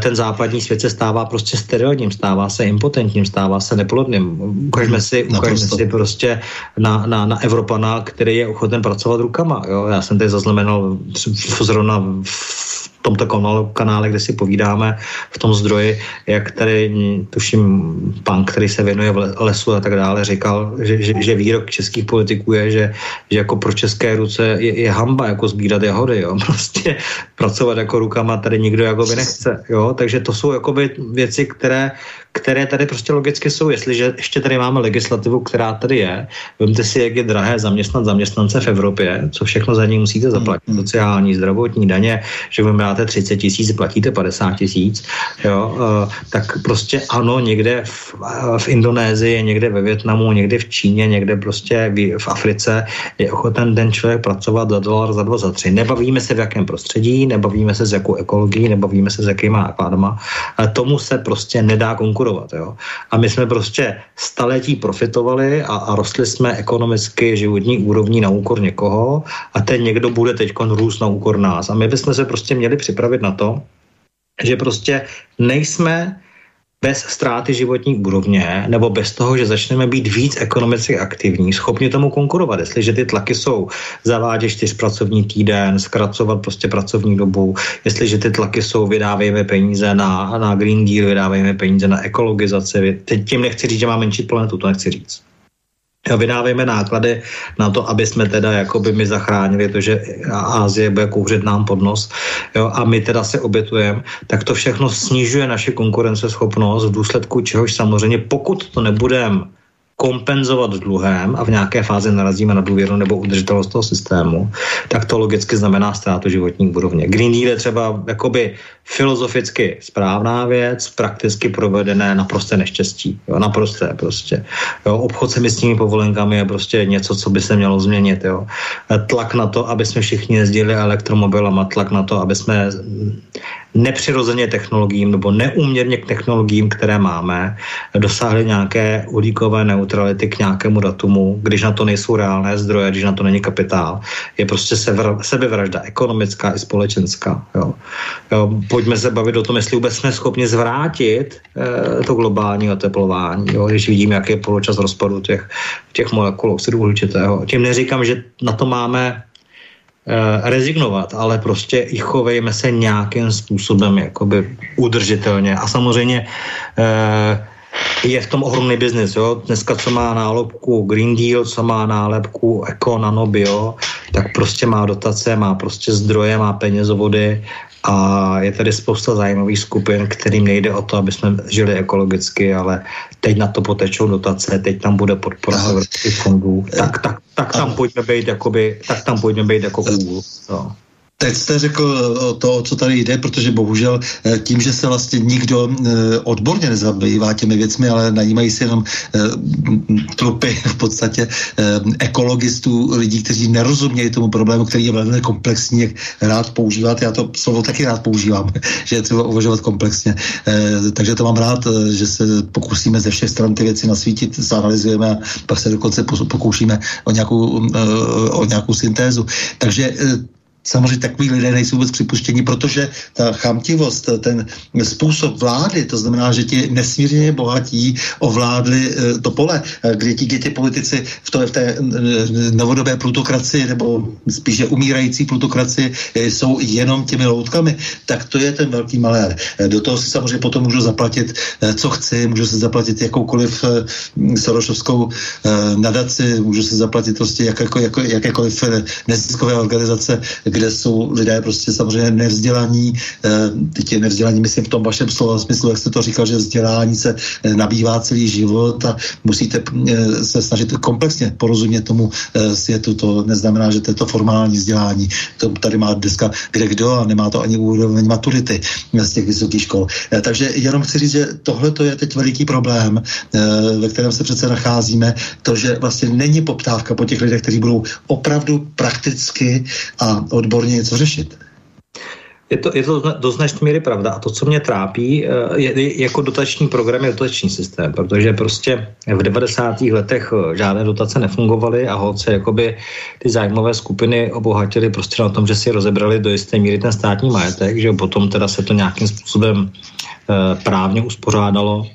ten západní svět se stává prostě sterilním, stává se impotentním, stává se neplodným. Ukažme si, ukažme si prostě na, na, na Evropana, který je ochoten pracovat rukama. Jo? Já jsem tady zaznamenal zrovna v tomto kanále, kanále, kde si povídáme v tom zdroji, jak tady, tuším, pan, který se věnuje lesu a tak dále, říkal, že, že, že výrok českých politiků je, že, že jako pro české ruce je, je hamba jako sbírat jahody, jo. <laughs> Prostě pracovat jako rukama tady nikdo jako by nechce, jo. Takže to jsou jakoby věci, které, které tady prostě logicky jsou. Jestliže ještě tady máme legislativu, která tady je, vemte si, jak je drahé zaměstnat zaměstnance v Evropě, co všechno za ní musíte zaplatit, mm. sociální, zdravotní daně, že vy máte 30 tisíc, platíte 50 tisíc, jo, uh, tak prostě ano, někde v, v Indonésii, někde ve Větnamu, někde v Číně, někde prostě v, v Africe je ochoten ten člověk pracovat za dolar, za dva, za tři. Nebavíme se v jakém prostředí, nebavíme se s jakou ekologií, nebavíme se s jakýma nákladama, tomu se prostě nedá konkurovat konkurovat. Jo? A my jsme prostě staletí profitovali a, a rostli jsme ekonomicky životní úrovní na úkor někoho a ten někdo bude teď růst na úkor nás. A my bychom se prostě měli připravit na to, že prostě nejsme bez ztráty životní úrovně nebo bez toho, že začneme být víc ekonomicky aktivní, schopni tomu konkurovat. Jestliže ty tlaky jsou zavádět čtyřpracovní týden, zkracovat prostě pracovní dobu, jestliže ty tlaky jsou vydávejme peníze na, na Green Deal, vydávejme peníze na ekologizaci. Teď tím nechci říct, že máme menší planetu, to nechci říct. Vydávejme náklady na to, aby jsme teda jakoby my zachránili to, že Ázie bude kouřit nám pod nos jo, a my teda se obětujeme, tak to všechno snižuje naši konkurenceschopnost v důsledku čehož samozřejmě, pokud to nebudeme kompenzovat dluhem a v nějaké fázi narazíme na důvěru nebo udržitelnost toho systému, tak to logicky znamená ztrátu životní úrovně. Green Deal je třeba jakoby filozoficky správná věc, prakticky provedené naprosté neštěstí. Jo, naprosté prostě. Jo, obchod se místními povolenkami je prostě něco, co by se mělo změnit. Jo. Tlak na to, aby jsme všichni jezdili elektromobilama, tlak na to, aby jsme nepřirozeně technologiím nebo neúměrně k technologiím, které máme, dosáhli nějaké uhlíkové neutrality k nějakému datumu, když na to nejsou reálné zdroje, když na to není kapitál. Je prostě sebevražda ekonomická i společenská. Jo. Jo, pojďme se bavit o tom, jestli vůbec jsme schopni zvrátit eh, to globální oteplování, jo, když vidíme, jaký je poločas rozpadu těch, těch molekul oxidu uhličitého. Tím neříkám, že na to máme rezignovat, ale prostě i chovejme se nějakým způsobem jakoby udržitelně. A samozřejmě eh, je v tom ohromný biznis. Jo? Dneska, co má nálepku Green Deal, co má nálepku Eco, Nano, Bio, tak prostě má dotace, má prostě zdroje, má penězovody a je tady spousta zajímavých skupin, kterým nejde o to, aby jsme žili ekologicky, ale teď na to potečou dotace, teď tam bude podpora evropských fondů, tak, tak, tak tam pojďme být, jakoby, tak tam pojďme být jako úl. No. Teď jste řekl to, co tady jde, protože bohužel eh, tím, že se vlastně nikdo eh, odborně nezabývá těmi věcmi, ale najímají si jenom eh, trupy <laughs> v podstatě ekologistů, lidí, kteří nerozumějí tomu problému, který je velmi komplexní, jak rád používat. Já to slovo taky rád používám, <laughs> že je třeba uvažovat komplexně. Takže to mám rád, že se pokusíme ze všech stran ty věci nasvítit, zanalizujeme a pak se dokonce pokoušíme o nějakou, o nějakou syntézu. Takže samozřejmě takový lidé nejsou vůbec připuštěni, protože ta chamtivost, ten způsob vlády, to znamená, že ti nesmírně bohatí ovládli eh, to pole, eh, kde ti, kde ti politici v, to, v té eh, novodobé plutokracii, nebo spíše umírající plutokracii, jsou jenom těmi loutkami, tak to je ten velký malér. Do toho si samozřejmě potom můžu zaplatit, co chci, můžu si zaplatit jakoukoliv Sorošovskou nadaci, můžu si zaplatit prostě jakékoliv, jako, jakékoliv neziskové organizace, kde jsou lidé prostě samozřejmě nevzdělaní, eh, teď je nevzdělaní, myslím v tom vašem slova smyslu, jak jste to říkal, že vzdělání se eh, nabývá celý život a musíte eh, se snažit komplexně porozumět tomu světu. To neznamená, že to je to formální vzdělání. To tady má dneska kde kdo a nemá to ani úroveň maturity z těch vysokých škol. Takže jenom chci říct, že tohle to je teď veliký problém, ve kterém se přece nacházíme, to, že vlastně není poptávka po těch lidech, kteří budou opravdu prakticky a od odborně něco řešit. Je to, je to do značné míry pravda. A to, co mě trápí, eh, je, jako dotační program je dotační systém, protože prostě v 90. letech eh, žádné dotace nefungovaly a holce jakoby ty zájmové skupiny obohatily prostě na tom, že si rozebrali do jisté míry ten státní majetek, že potom teda se to nějakým způsobem e, právně uspořádalo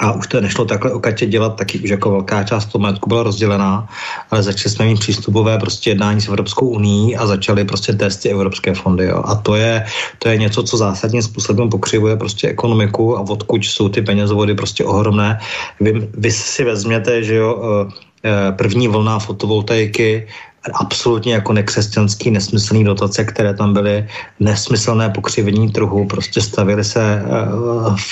a už to nešlo takhle okatě dělat, taky už jako velká část toho majetku byla rozdělená, ale začali jsme mít přístupové prostě jednání s Evropskou unii a začaly prostě testy evropské fondy. Jo. A to je, to je něco, co zásadním způsobem pokřivuje prostě ekonomiku a odkud jsou ty penězovody prostě ohromné. Vy, vy si vezměte, že jo, eh, eh, první vlna fotovoltaiky absolutně jako nekřesťanský, nesmyslný dotace, které tam byly, nesmyslné pokřivení trhu, prostě stavily se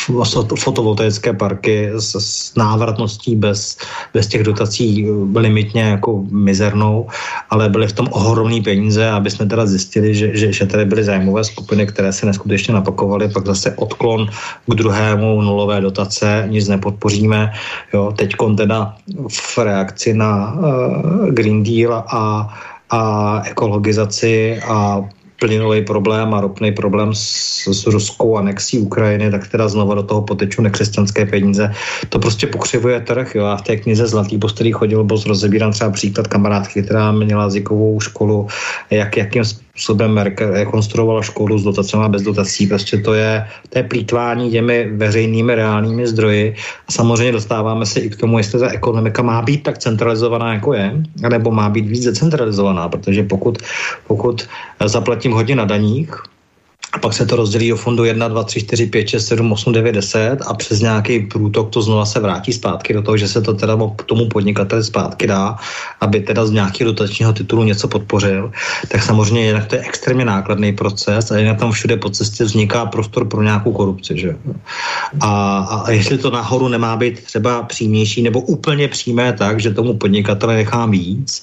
uh, fotovoltaické parky s, návratností bez, bez těch dotací eh, limitně jako mizernou, ale byly v tom ohromné peníze, aby jsme teda zjistili, že, že, že tady byly zájmové skupiny, které se neskutečně napakovaly, pak zase odklon k druhému nulové dotace, nic nepodpoříme. Jo, teď teda v reakci na uh, Green Deal a a ekologizaci a plynový problém a ropný problém s, s ruskou anexí Ukrajiny, tak teda znova do toho poteču nekřesťanské peníze. To prostě pokřivuje trh. Jo. A v té knize Zlatý post, který chodil, byl rozebírán třeba příklad kamarádky, která měla jazykovou školu, jak, jakým způsobem rekonstruovala školu s dotacemi a bez dotací. Prostě to je, to je plítvání těmi veřejnými reálnými zdroji. A samozřejmě dostáváme se i k tomu, jestli ta ekonomika má být tak centralizovaná, jako je, nebo má být víc decentralizovaná, protože pokud, pokud zaplatím hodně na daních, a pak se to rozdělí do fondu 1, 2, 3, 4, 5, 6, 7, 8, 9, 10 a přes nějaký průtok to znova se vrátí zpátky do toho, že se to teda tomu podnikateli zpátky dá, aby teda z nějakého dotačního titulu něco podpořil, tak samozřejmě jinak to je extrémně nákladný proces a jinak tam všude po cestě vzniká prostor pro nějakou korupci. Že? A, a jestli to nahoru nemá být třeba přímější nebo úplně přímé tak, že tomu podnikateli nechám víc,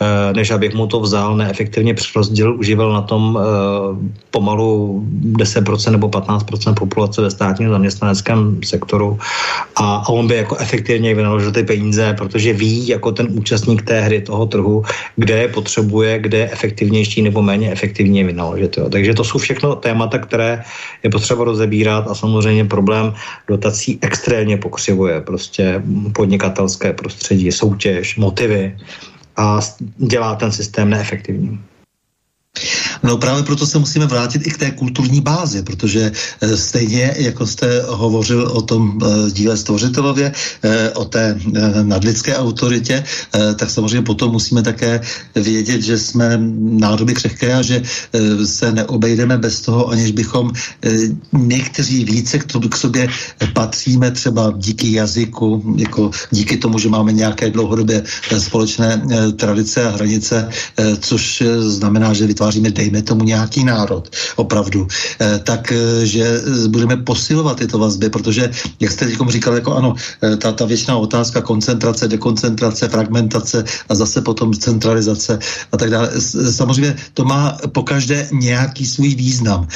eh, než abych mu to vzal, neefektivně přerozdělil, užíval na tom eh, pomalu 10% nebo 15% populace ve státním zaměstnaneckém sektoru a, a on by jako efektivně vynaložil ty peníze, protože ví jako ten účastník té hry toho trhu, kde je potřebuje, kde je efektivnější nebo méně efektivně vynaložit. Jo. Takže to jsou všechno témata, které je potřeba rozebírat a samozřejmě problém dotací extrémně pokřivuje prostě podnikatelské prostředí, soutěž, motivy a dělá ten systém neefektivní. No právě proto se musíme vrátit i k té kulturní bázi, protože e, stejně, jako jste hovořil o tom e, díle Stvořitelově, e, o té nadlidské autoritě, tak samozřejmě potom musíme také vědět, že jsme nádoby křehké a že se neobejdeme bez toho, aniž bychom někteří více k, sobě patříme třeba díky jazyku, jako díky tomu, že máme nějaké dlouhodobě společné tradice a hranice, což znamená, že vytváříme dejme tomu nějaký národ, opravdu, eh, tak eh, že budeme posilovat tyto vazby, protože, jak jste teď říkal, jako ano, ta, ta věčná otázka koncentrace, dekoncentrace, fragmentace a zase potom centralizace a tak dále. Samozřejmě to má pokaždé nějaký svůj význam.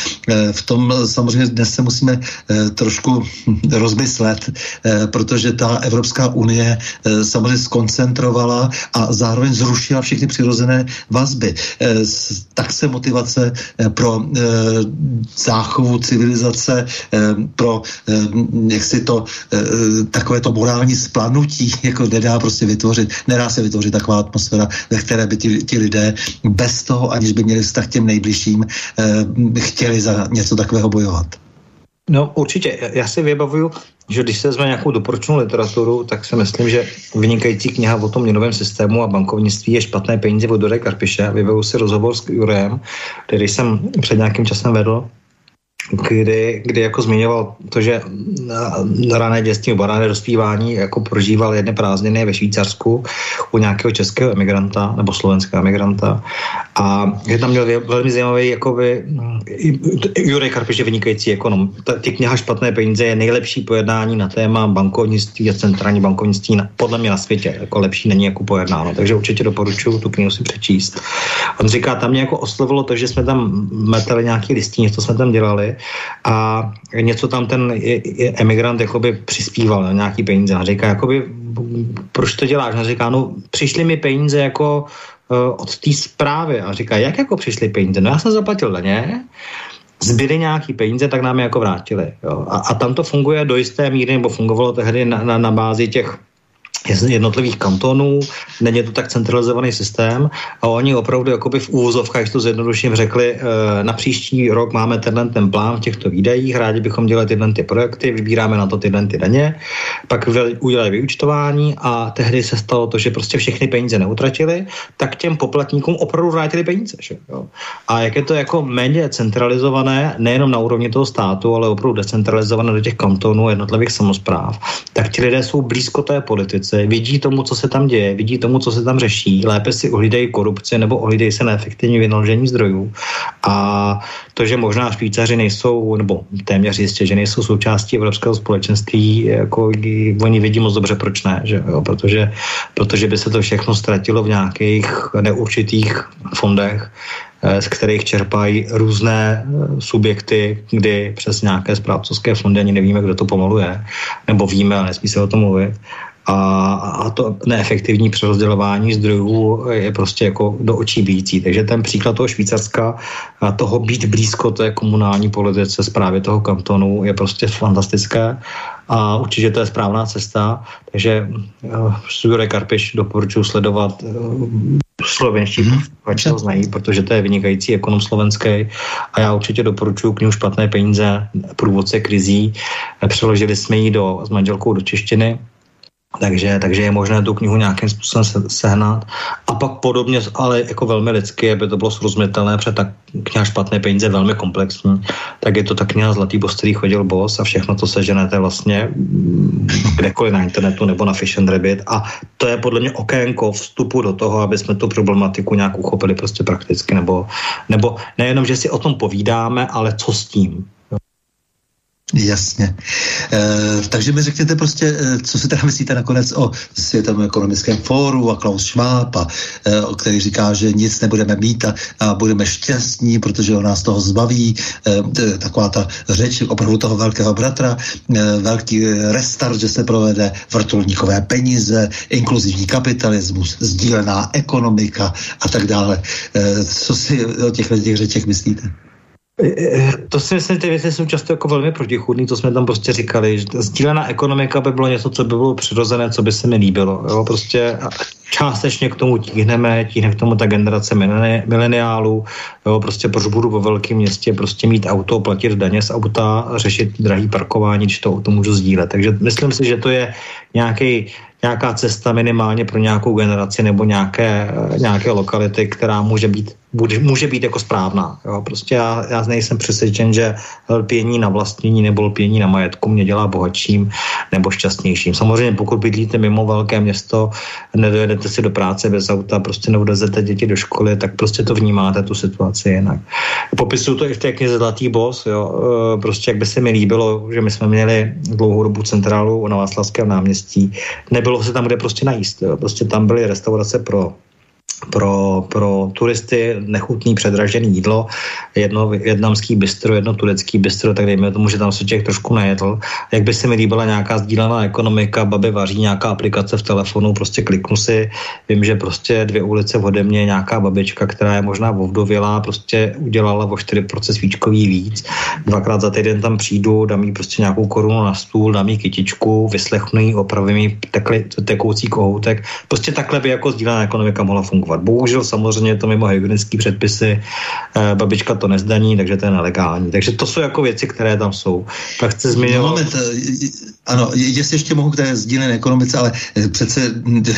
V tom samozřejmě dnes se musíme trošku <laughs> rozmyslet, protože ta Evropská unie samozřejmě skoncentrovala a zároveň zrušila všechny přirozené vazby. Tak se motivace pro záchovu civilizace, pro jak si to takové to morální splanutí <laughs> jako nedá prostě vytvořit. Nedá se vytvořit taková atmosféra, ve které by ti, ti lidé bez toho, aniž by měli vztah těm nejbližším, chtěli za něco takového bojovat. No určitě, já si vybavuju, že když se vezme nějakou doporučenou literaturu, tak si myslím, že vynikající kniha o tom měnovém systému a bankovnictví je špatné peníze od Dore Karpiše. Vybavuju si rozhovor s Jurem, který jsem před nějakým časem vedl kdy, kdy jako zmiňoval to, že na rané dětství nebo rané dospívání jako prožíval jedné prázdniny ve Švýcarsku u nějakého českého emigranta nebo slovenského emigranta a že tam měl velmi zajímavý jakoby, Jurek Karpiš je vynikající ekonom. Ty kniha Špatné peníze je nejlepší pojednání na téma bankovnictví a centrální bankovnictví podle mě na světě. Jako lepší není jako pojednáno, takže určitě doporučuji tu knihu si přečíst. On říká, tam mě jako oslovilo to, že jsme tam metali nějaký listí, něco jsme tam dělali a něco tam ten emigrant jakoby přispíval na nějaký peníze a říká, jakoby, proč to děláš? A říká, no přišly mi peníze jako uh, od té zprávy a říká, jak jako přišly peníze? No já jsem zaplatil daně, zbyly nějaký peníze, tak nám je jako vrátili. Jo. A, a tam to funguje do jisté míry, nebo fungovalo tehdy na, na, na bázi těch jednotlivých kantonů, není to tak centralizovaný systém a oni opravdu jakoby v úvozovkách, to zjednoduším řekli, e, na příští rok máme tenhle ten plán v těchto výdajích, rádi bychom dělali tyhle ty projekty, vybíráme na to tyhle ty daně, pak udělali vyučtování a tehdy se stalo to, že prostě všechny peníze neutratili, tak těm poplatníkům opravdu vrátili peníze. Že? Jo? A jak je to jako méně centralizované, nejenom na úrovni toho státu, ale opravdu decentralizované do těch kantonů jednotlivých samozpráv, tak ti lidé jsou blízko té politice politice, vidí tomu, co se tam děje, vidí tomu, co se tam řeší, lépe si ohlídají korupci nebo ohlídají se neefektivní vynaložení zdrojů. A to, že možná Švýcaři nejsou, nebo téměř jistě, že nejsou součástí evropského společenství, jako oni vidí moc dobře, proč ne, že jo? Protože, protože by se to všechno ztratilo v nějakých neurčitých fondech, eh, z kterých čerpají různé eh, subjekty, kdy přes nějaké správcovské fondy ani nevíme, kdo to pomaluje, nebo víme, ale nesmí se o tom mluvit a, a to neefektivní přerozdělování zdrojů je prostě jako do očí bíjící. Takže ten příklad toho Švýcarska, a toho být blízko té komunální politice, zprávě toho kantonu je prostě fantastické a určitě to je správná cesta. Takže uh, Jurek Karpiš doporučuji sledovat uh, slovenští mm-hmm. ho znají, protože to je vynikající ekonom slovenský a já určitě doporučuji knihu Špatné peníze, průvodce krizí. Přeložili jsme ji do, s manželkou do češtiny takže, takže je možné tu knihu nějakým způsobem sehnat. A pak podobně, ale jako velmi lidsky, aby to bylo srozumitelné, protože ta kniha Špatné peníze je velmi komplexní, tak je to ta kniha Zlatý boss, který chodil boss a všechno to seženete vlastně mm, kdekoliv na internetu nebo na Fish and Rabbit a to je podle mě okénko vstupu do toho, aby jsme tu problematiku nějak uchopili prostě prakticky, nebo, nebo nejenom, že si o tom povídáme, ale co s tím. Jasně. E, takže mi řekněte prostě, e, co si teda <laughs> myslíte nakonec o Světovém ekonomickém fóru a Klaus Schwab, a, e, o který říká, že nic nebudeme mít a, a budeme šťastní, protože on nás toho zbaví. E, taková ta řeč opravdu toho velkého bratra, e, velký restart, že se provede vrtulníkové peníze, inkluzivní kapitalismus, sdílená ekonomika a tak dále. E, co si o těchto těch řečech myslíte? To si myslím, ty věci jsou často jako velmi protichůdný, to jsme tam prostě říkali. Sdílená ekonomika by bylo něco, co by bylo přirozené, co by se mi líbilo. Jo? Prostě částečně k tomu tíhneme, tíhne k tomu ta generace mileniálů, jo? prostě proč budu ve velkém městě prostě mít auto, platit daně z auta, řešit drahý parkování, když to auto můžu sdílet. Takže myslím si, že to je nějaký nějaká cesta minimálně pro nějakou generaci nebo nějaké, nějaké lokality, která může být bude, může být jako správná. Jo? Prostě já, já nejsem přesvědčen, že lpění na vlastnění nebo lpění na majetku mě dělá bohatším nebo šťastnějším. Samozřejmě pokud bydlíte mimo velké město, nedojedete si do práce bez auta, prostě neudezete děti do školy, tak prostě to vnímáte tu situaci jinak. Popisuju to i v té knize Zlatý bos, jo? E, prostě jak by se mi líbilo, že my jsme měli dlouhou dobu centrálu na Václavském náměstí, nebylo se tam kde prostě najíst. Jo? Prostě tam byly restaurace pro pro, pro turisty nechutný předražený jídlo, jedno větnamský bistro, jedno turecký bistro, tak dejme tomu, že tam se těch trošku nejedl. Jak by se mi líbila nějaká sdílená ekonomika, babi vaří nějaká aplikace v telefonu, prostě kliknu si, vím, že prostě dvě ulice ode mě nějaká babička, která je možná ovdovělá, prostě udělala o 4% svíčkový víc, dvakrát za týden tam přijdu, dám jí prostě nějakou korunu na stůl, dám jí kytičku, vyslechnu jí, opravím jí tekoucí kohoutek. Prostě takhle by jako sdílená ekonomika mohla fungovat fungovat. Bohužel samozřejmě to mimo hygienické předpisy, eh, babička to nezdaní, takže to je nelegální. Takže to jsou jako věci, které tam jsou. Tak chci zmiňovat... No, moment, eh, ano, jestli ještě mohu k té sdílené ekonomice, ale eh, přece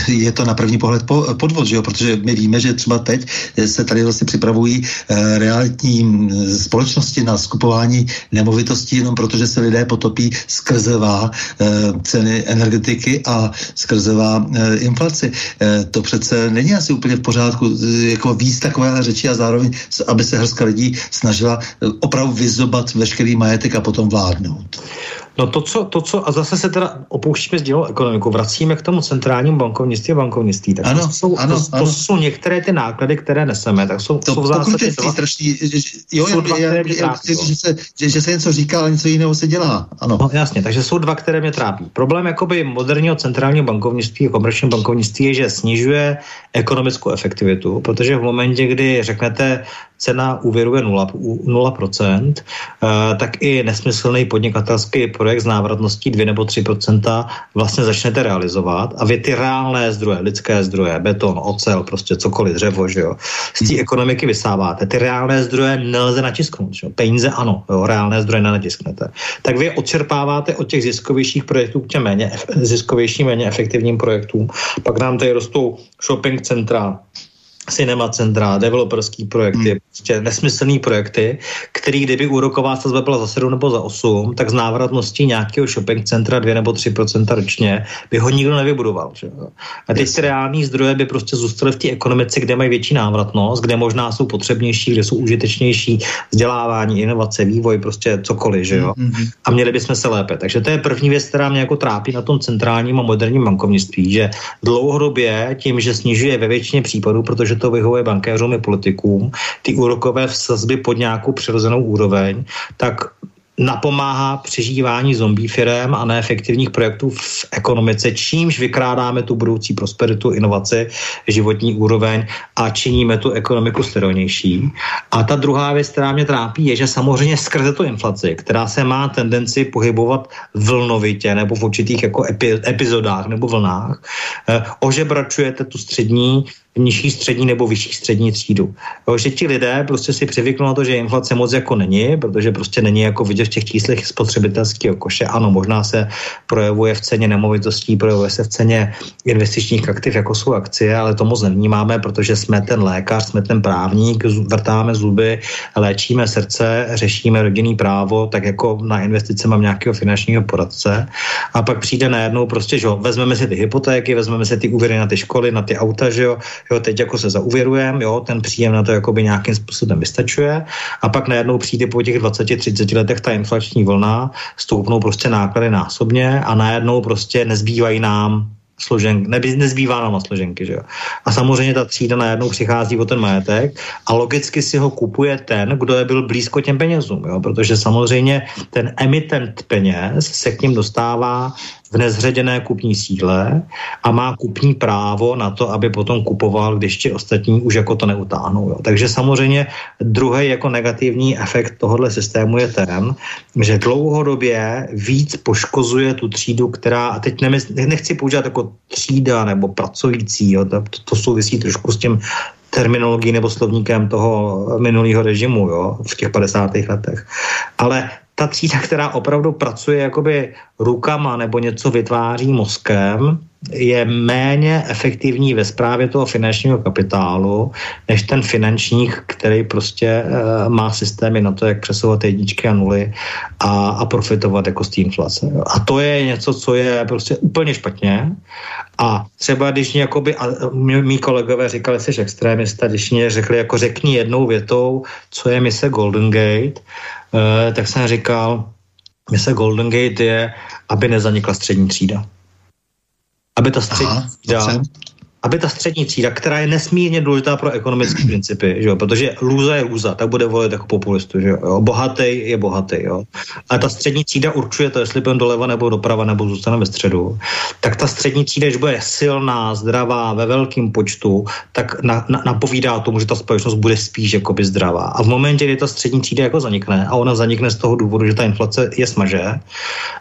je to na první pohled podvod, že jo? protože my víme, že třeba teď se tady vlastně připravují realitní mm, společnosti na skupování nemovitostí jenom protože se lidé potopí skrzevá ceny energetiky a skrzevá inflaci. To přece není asi úplně v pořádku jako víc takové řeči a zároveň, aby se hrstka lidí snažila opravdu vyzobat veškerý majetek a potom vládnout. No to co, to, co, a zase se teda opouštíme sdělou ekonomiku, vracíme k tomu centrálnímu bankovnictví a bankovnictví. Tak ano, to, jsou, ano, to, ano. to jsou některé ty náklady, které neseme, tak jsou, to, jsou v zásadě dva, strašný, jo, jsou dva, já, já, já, že, se, že, že se něco říká, ale něco jiného se dělá. Ano. No, jasně, takže jsou dva, které mě trápí. Problém jakoby moderního centrálního bankovnictví a komerčního bankovnictví je, že snižuje ekonomickou efektivitu, protože v momentě, kdy řeknete, cena úvěru je 0%, 0% eh, tak i nesmyslný podnikatelský projekt s návratností 2 nebo 3% vlastně začnete realizovat a vy ty reálné zdroje, lidské zdroje, beton, ocel, prostě cokoliv, dřevo, že jo, z té ekonomiky vysáváte. Ty reálné zdroje nelze načisknout, že jo? peníze ano, jo, reálné zdroje nenatisknete. Tak vy odčerpáváte od těch ziskovějších projektů k těm méně, ziskovějším, méně efektivním projektům. Pak nám tady rostou shopping centra, cinema centra, developerský projekty, hmm. prostě nesmyslný projekty, který kdyby úroková sazba byla za 7 nebo za 8, tak z návratností nějakého shopping centra 2 nebo 3% ročně by ho nikdo nevybudoval. Že? A teď ty reální zdroje by prostě zůstaly v té ekonomice, kde mají větší návratnost, kde možná jsou potřebnější, kde jsou užitečnější vzdělávání, inovace, vývoj, prostě cokoliv. Že jo? Hmm. A měli bychom se lépe. Takže to je první věc, která mě jako trápí na tom centrálním a moderním bankovnictví, že dlouhodobě tím, že snižuje ve většině případů, protože že to vyhovuje bankéřům i politikům, ty úrokové sazby pod nějakou přirozenou úroveň, tak napomáhá přežívání zombie firm a neefektivních projektů v ekonomice, čímž vykrádáme tu budoucí prosperitu, inovaci, životní úroveň a činíme tu ekonomiku sterilnější. A ta druhá věc, která mě trápí, je, že samozřejmě skrze tu inflaci, která se má tendenci pohybovat vlnovitě nebo v určitých jako epi, epizodách nebo vlnách, eh, ožebračujete tu střední nižší střední nebo vyšší střední třídu. Jo, že ti lidé prostě si přivyknou na to, že inflace moc jako není, protože prostě není jako vidět v těch číslech spotřebitelského koše. Ano, možná se projevuje v ceně nemovitostí, projevuje se v ceně investičních aktiv, jako jsou akcie, ale to moc nevnímáme, protože jsme ten lékař, jsme ten právník, vrtáme zuby, léčíme srdce, řešíme rodinný právo, tak jako na investice mám nějakého finančního poradce. A pak přijde najednou prostě, že jo, vezmeme si ty hypotéky, vezmeme si ty úvěry na ty školy, na ty auta, že jo, jo, teď jako se zauvěrujeme, jo, ten příjem na to jakoby nějakým způsobem vystačuje a pak najednou přijde po těch 20-30 letech ta inflační vlna, stoupnou prostě náklady násobně a najednou prostě nezbývají nám složen, ne, nezbývá nám na složenky. Že jo? A samozřejmě ta třída najednou přichází o ten majetek a logicky si ho kupuje ten, kdo je byl blízko těm penězům, jo? protože samozřejmě ten emitent peněz se k ním dostává v nezředěné kupní síle a má kupní právo na to, aby potom kupoval, když ti ostatní už jako to neutáhnou. Jo. Takže samozřejmě druhý jako negativní efekt tohohle systému je ten, že dlouhodobě víc poškozuje tu třídu, která, a teď nemysl, nechci používat jako třída nebo pracující, jo, to, to souvisí trošku s tím terminologií nebo slovníkem toho minulého režimu jo, v těch 50. letech. Ale ta třída, která opravdu pracuje jakoby rukama nebo něco vytváří mozkem, je méně efektivní ve správě toho finančního kapitálu, než ten finančník, který prostě uh, má systémy na to, jak přesouvat jedničky a nuly a, a profitovat jako z té inflace. A to je něco, co je prostě úplně špatně. A třeba když jakoby, a mý kolegové říkali, jsi extrémista, když mě řekli, jako řekni jednou větou, co je mise Golden Gate, tak jsem říkal, mise Golden Gate je, aby nezanikla střední třída. Aby ta střední Aha, třída, aby ta střední třída, která je nesmírně důležitá pro ekonomické <clears throat> principy, že jo? protože lůza je lůza, tak bude volit jako populistu, že jo? bohatý je bohatý, jo? a ta střední třída určuje to, jestli půjdeme doleva nebo doprava nebo zůstane ve středu, tak ta střední třída, když bude silná, zdravá, ve velkém počtu, tak na, na, napovídá tomu, že ta společnost bude spíš jakoby zdravá. A v momentě, kdy ta střední třída jako zanikne, a ona zanikne z toho důvodu, že ta inflace je smaže,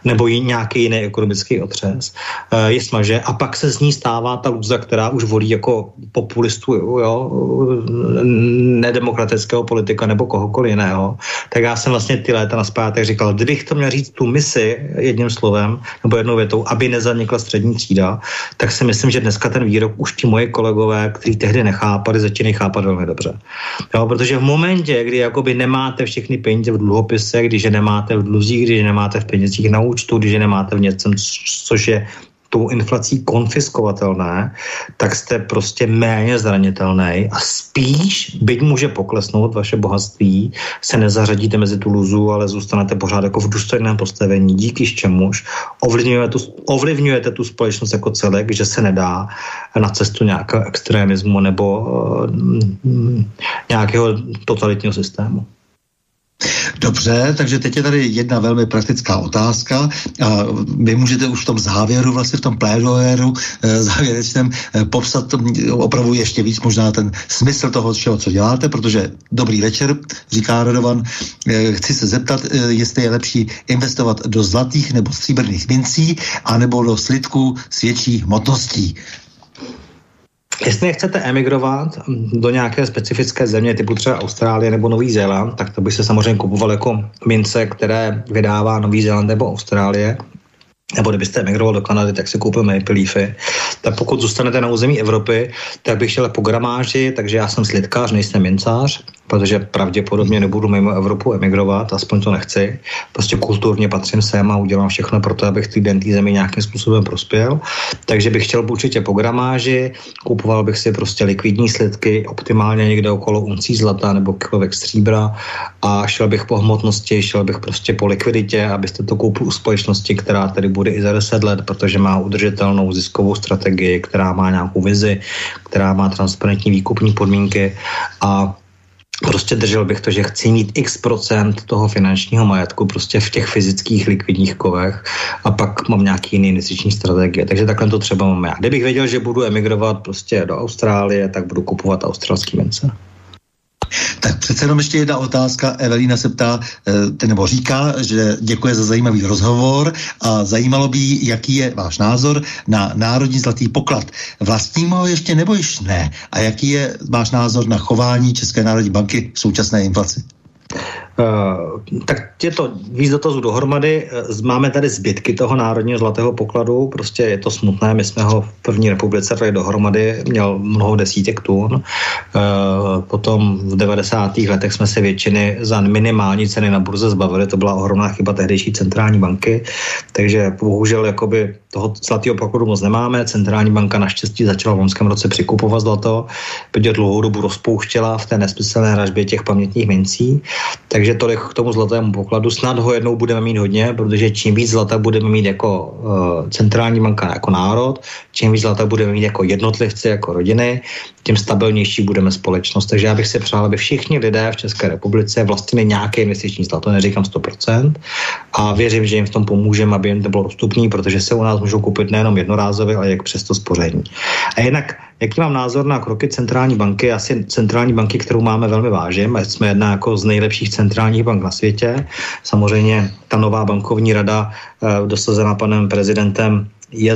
nebo nějaký jiný ekonomický otřes, eh, je smaže, a pak se z ní stává ta lůza, která už volí jako populistu, jo, nedemokratického politika nebo kohokoliv jiného, tak já jsem vlastně ty léta naspátek říkal, kdybych to měl říct tu misi jedním slovem nebo jednou větou, aby nezanikla střední třída, tak si myslím, že dneska ten výrok už ti moje kolegové, kteří tehdy nechápali, začínají chápat velmi dobře. Jo, protože v momentě, kdy jakoby nemáte všechny peníze v dluhopise, když je nemáte v dluzích, když je nemáte v penězích na účtu, když je nemáte v něčem, což je tou inflací konfiskovatelné, tak jste prostě méně zranitelný a spíš, byť může poklesnout vaše bohatství, se nezařadíte mezi tu luzu, ale zůstanete pořád jako v důstojném postavení, díky čemuž ovlivňujete tu, ovlivňujete tu společnost jako celek, že se nedá na cestu nějakého extremismu nebo uh, nějakého totalitního systému. Dobře, takže teď je tady jedna velmi praktická otázka a vy můžete už v tom závěru, vlastně v tom plédoéru e, závěrečném e, popsat opravdu ještě víc možná ten smysl toho, všeho, co děláte, protože dobrý večer, říká Radovan, e, chci se zeptat, jestli je lepší investovat do zlatých nebo stříbrných mincí, anebo do slitků s větší hmotností. Jestli chcete emigrovat do nějaké specifické země, typu třeba Austrálie nebo Nový Zéland, tak to by se samozřejmě kupoval jako mince, které vydává Nový Zéland nebo Austrálie nebo kdybyste emigroval do Kanady, tak si koupil Maple Leafy. Tak pokud zůstanete na území Evropy, tak bych chtěl po gramáži, takže já jsem slidkář, nejsem mincář, protože pravděpodobně nebudu mimo Evropu emigrovat, aspoň to nechci. Prostě kulturně patřím sem a udělám všechno pro to, abych ty den zemi nějakým způsobem prospěl. Takže bych chtěl určitě po gramáži, kupoval bych si prostě likvidní slidky, optimálně někde okolo uncí zlata nebo kilovek stříbra a šel bych po hmotnosti, šel bych prostě po likviditě, abyste to koupil u společnosti, která tady bude i za 10 let, protože má udržitelnou ziskovou strategii, která má nějakou vizi, která má transparentní výkupní podmínky a prostě držel bych to, že chci mít x procent toho finančního majetku prostě v těch fyzických likvidních kovech a pak mám nějaký jiný investiční strategie. Takže takhle to třeba mám já. Kdybych věděl, že budu emigrovat prostě do Austrálie, tak budu kupovat australský mince. Tak přece jenom ještě jedna otázka. Evelina se ptá, eh, nebo říká, že děkuje za zajímavý rozhovor a zajímalo by, jaký je váš názor na Národní zlatý poklad. Vlastním ho ještě nebo již ne? A jaký je váš názor na chování České národní banky v současné inflaci? Uh, tak je to víc dotazů dohromady. Uh, máme tady zbytky toho národního zlatého pokladu, prostě je to smutné, my jsme ho v první republice tady dohromady, měl mnoho desítek tun. Uh, potom v 90. letech jsme se většiny za minimální ceny na burze zbavili, to byla ohromná chyba tehdejší centrální banky, takže bohužel jakoby toho zlatého pokladu moc nemáme. Centrální banka naštěstí začala v loňském roce přikupovat zlato, protože dlouhou dobu rozpouštěla v té nesmyslné ražbě těch pamětních mincí. Takže tolik k tomu zlatému pokladu. Snad ho jednou budeme mít hodně, protože čím víc zlata budeme mít jako uh, centrální banka, jako národ, čím víc zlata budeme mít jako jednotlivci, jako rodiny, tím stabilnější budeme společnost. Takže já bych si přál, aby všichni lidé v České republice vlastnili nějaké investiční zlato, neříkám 100%, a věřím, že jim v tom pomůžeme, aby jim to bylo dostupné, protože se u nás můžou koupit nejenom jednorázově, ale jak přes to spoření. A jinak, jaký mám názor na kroky centrální banky? Asi centrální banky, kterou máme velmi vážím, jsme jedna jako z nejlepších centrálních bank na světě. Samozřejmě ta nová bankovní rada, eh, dosazená panem prezidentem, je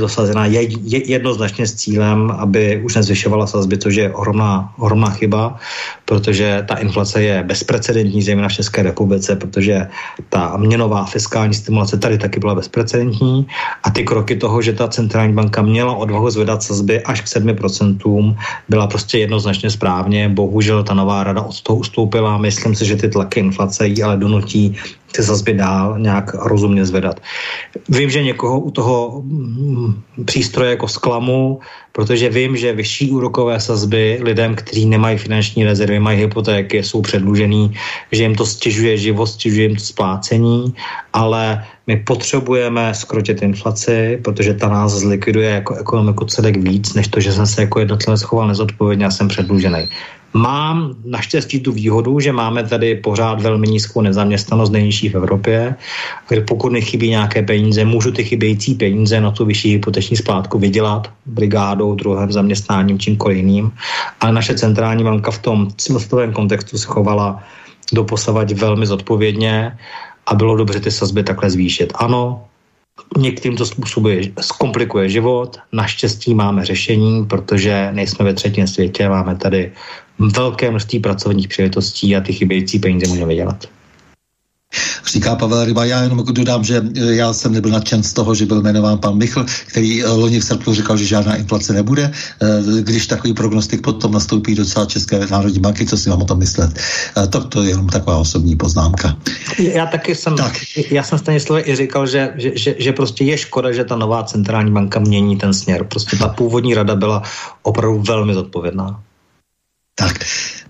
je jednoznačně s cílem, aby už nezvyšovala sazby, což je ohromná, ohromná chyba, protože ta inflace je bezprecedentní, zejména v České republice, protože ta měnová fiskální stimulace tady taky byla bezprecedentní a ty kroky toho, že ta centrální banka měla odvahu zvedat sazby až k 7%, byla prostě jednoznačně správně. Bohužel ta nová rada od toho ustoupila. Myslím si, že ty tlaky inflace jí ale donutí ty sazby dál nějak rozumně zvedat. Vím, že někoho u toho mm, přístroje jako zklamu, protože vím, že vyšší úrokové sazby lidem, kteří nemají finanční rezervy, mají hypotéky, jsou předlužený, že jim to stěžuje život, stěžuje jim to splácení, ale my potřebujeme skrotit inflaci, protože ta nás zlikviduje jako ekonomiku celek víc, než to, že jsem se jako jednotlivec schoval nezodpovědně a jsem předlužený. Mám naštěstí tu výhodu, že máme tady pořád velmi nízkou nezaměstnanost, nejnižší v Evropě, kde pokud mi chybí nějaké peníze, můžu ty chybějící peníze na tu vyšší hypoteční splátku vydělat brigádou, druhým zaměstnáním, čímkoliv jiným. Ale naše centrální banka v tom celostovém kontextu se chovala doposavať velmi zodpovědně a bylo dobře ty sazby takhle zvýšit. Ano, Některým to způsobuje, zkomplikuje život. Naštěstí máme řešení, protože nejsme ve třetím světě, máme tady velké množství pracovních příležitostí a ty chybějící peníze můžeme vydělat. Říká Pavel Ryba, já jenom dodám, že e, já jsem nebyl nadšen z toho, že byl jmenován pan Michl, který e, loni v srpnu říkal, že žádná inflace nebude. E, když takový prognostik potom nastoupí docela České národní banky, co si mám o tom myslet. To, to je jenom taková osobní poznámka. Já taky jsem, tak. já jsem stejně slově i říkal, že, že, že, že prostě je škoda, že ta nová centrální banka mění ten směr. Prostě ta původní rada byla opravdu velmi zodpovědná. Tak,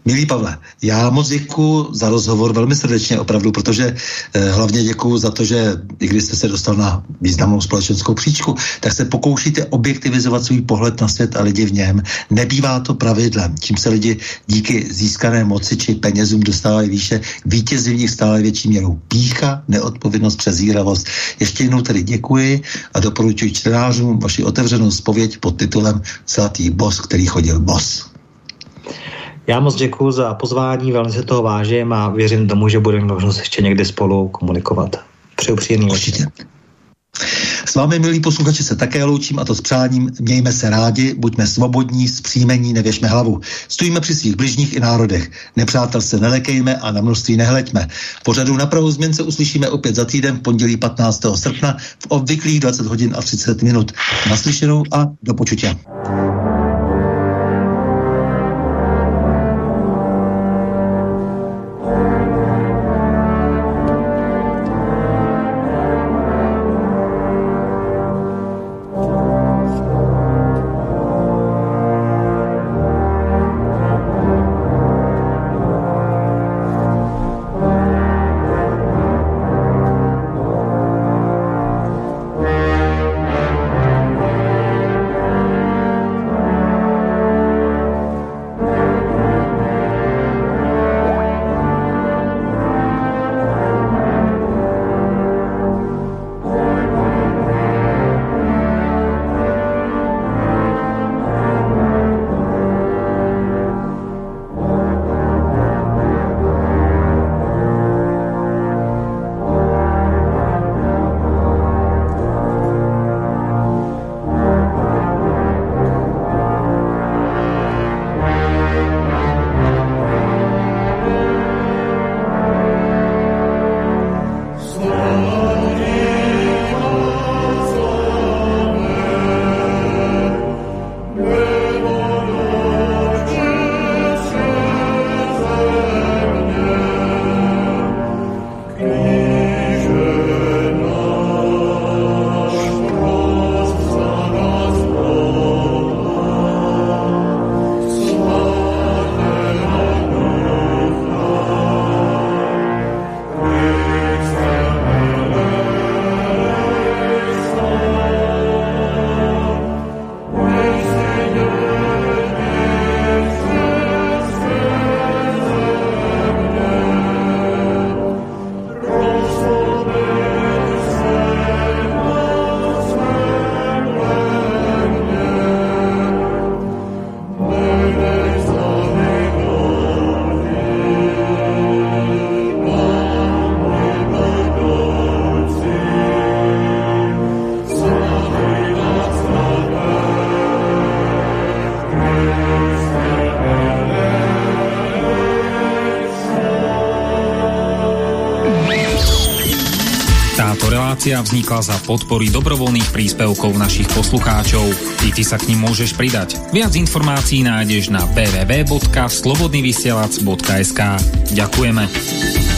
milý Pavle, já moc děkuji za rozhovor velmi srdečně, opravdu, protože eh, hlavně děkuji za to, že i když jste se dostal na významnou společenskou příčku, tak se pokoušíte objektivizovat svůj pohled na svět a lidi v něm. Nebývá to pravidlem. Tím se lidi díky získané moci či penězům dostávají výše, vítězí v nich stále větší měrou pícha, neodpovědnost, přezíravost. Ještě jednou tedy děkuji a doporučuji čtenářům vaši otevřenou spověď pod titulem Zlatý bos, který chodil bos. Já moc děkuji za pozvání, velmi se toho vážím a věřím tomu, že budeme možnost ještě někdy spolu komunikovat. Přeju příjemný Určitě. S vámi, milí posluchači, se také loučím a to s přáním. Mějme se rádi, buďme svobodní, zpříjmení, nevěšme hlavu. Stojíme při svých bližních i národech. Nepřátel se nelekejme a na množství nehleďme. Pořadu na pravou změn se uslyšíme opět za týden v pondělí 15. srpna v obvyklých 20 hodin a 30 minut. Naslyšenou a do počutě. Relácia vznikla za podpory dobrovoľných príspevkov našich poslucháčov. I ty sa k ním môžeš pridať. Viac informácií nájdeš na www.slobodnyvysielac.sk Ďakujeme.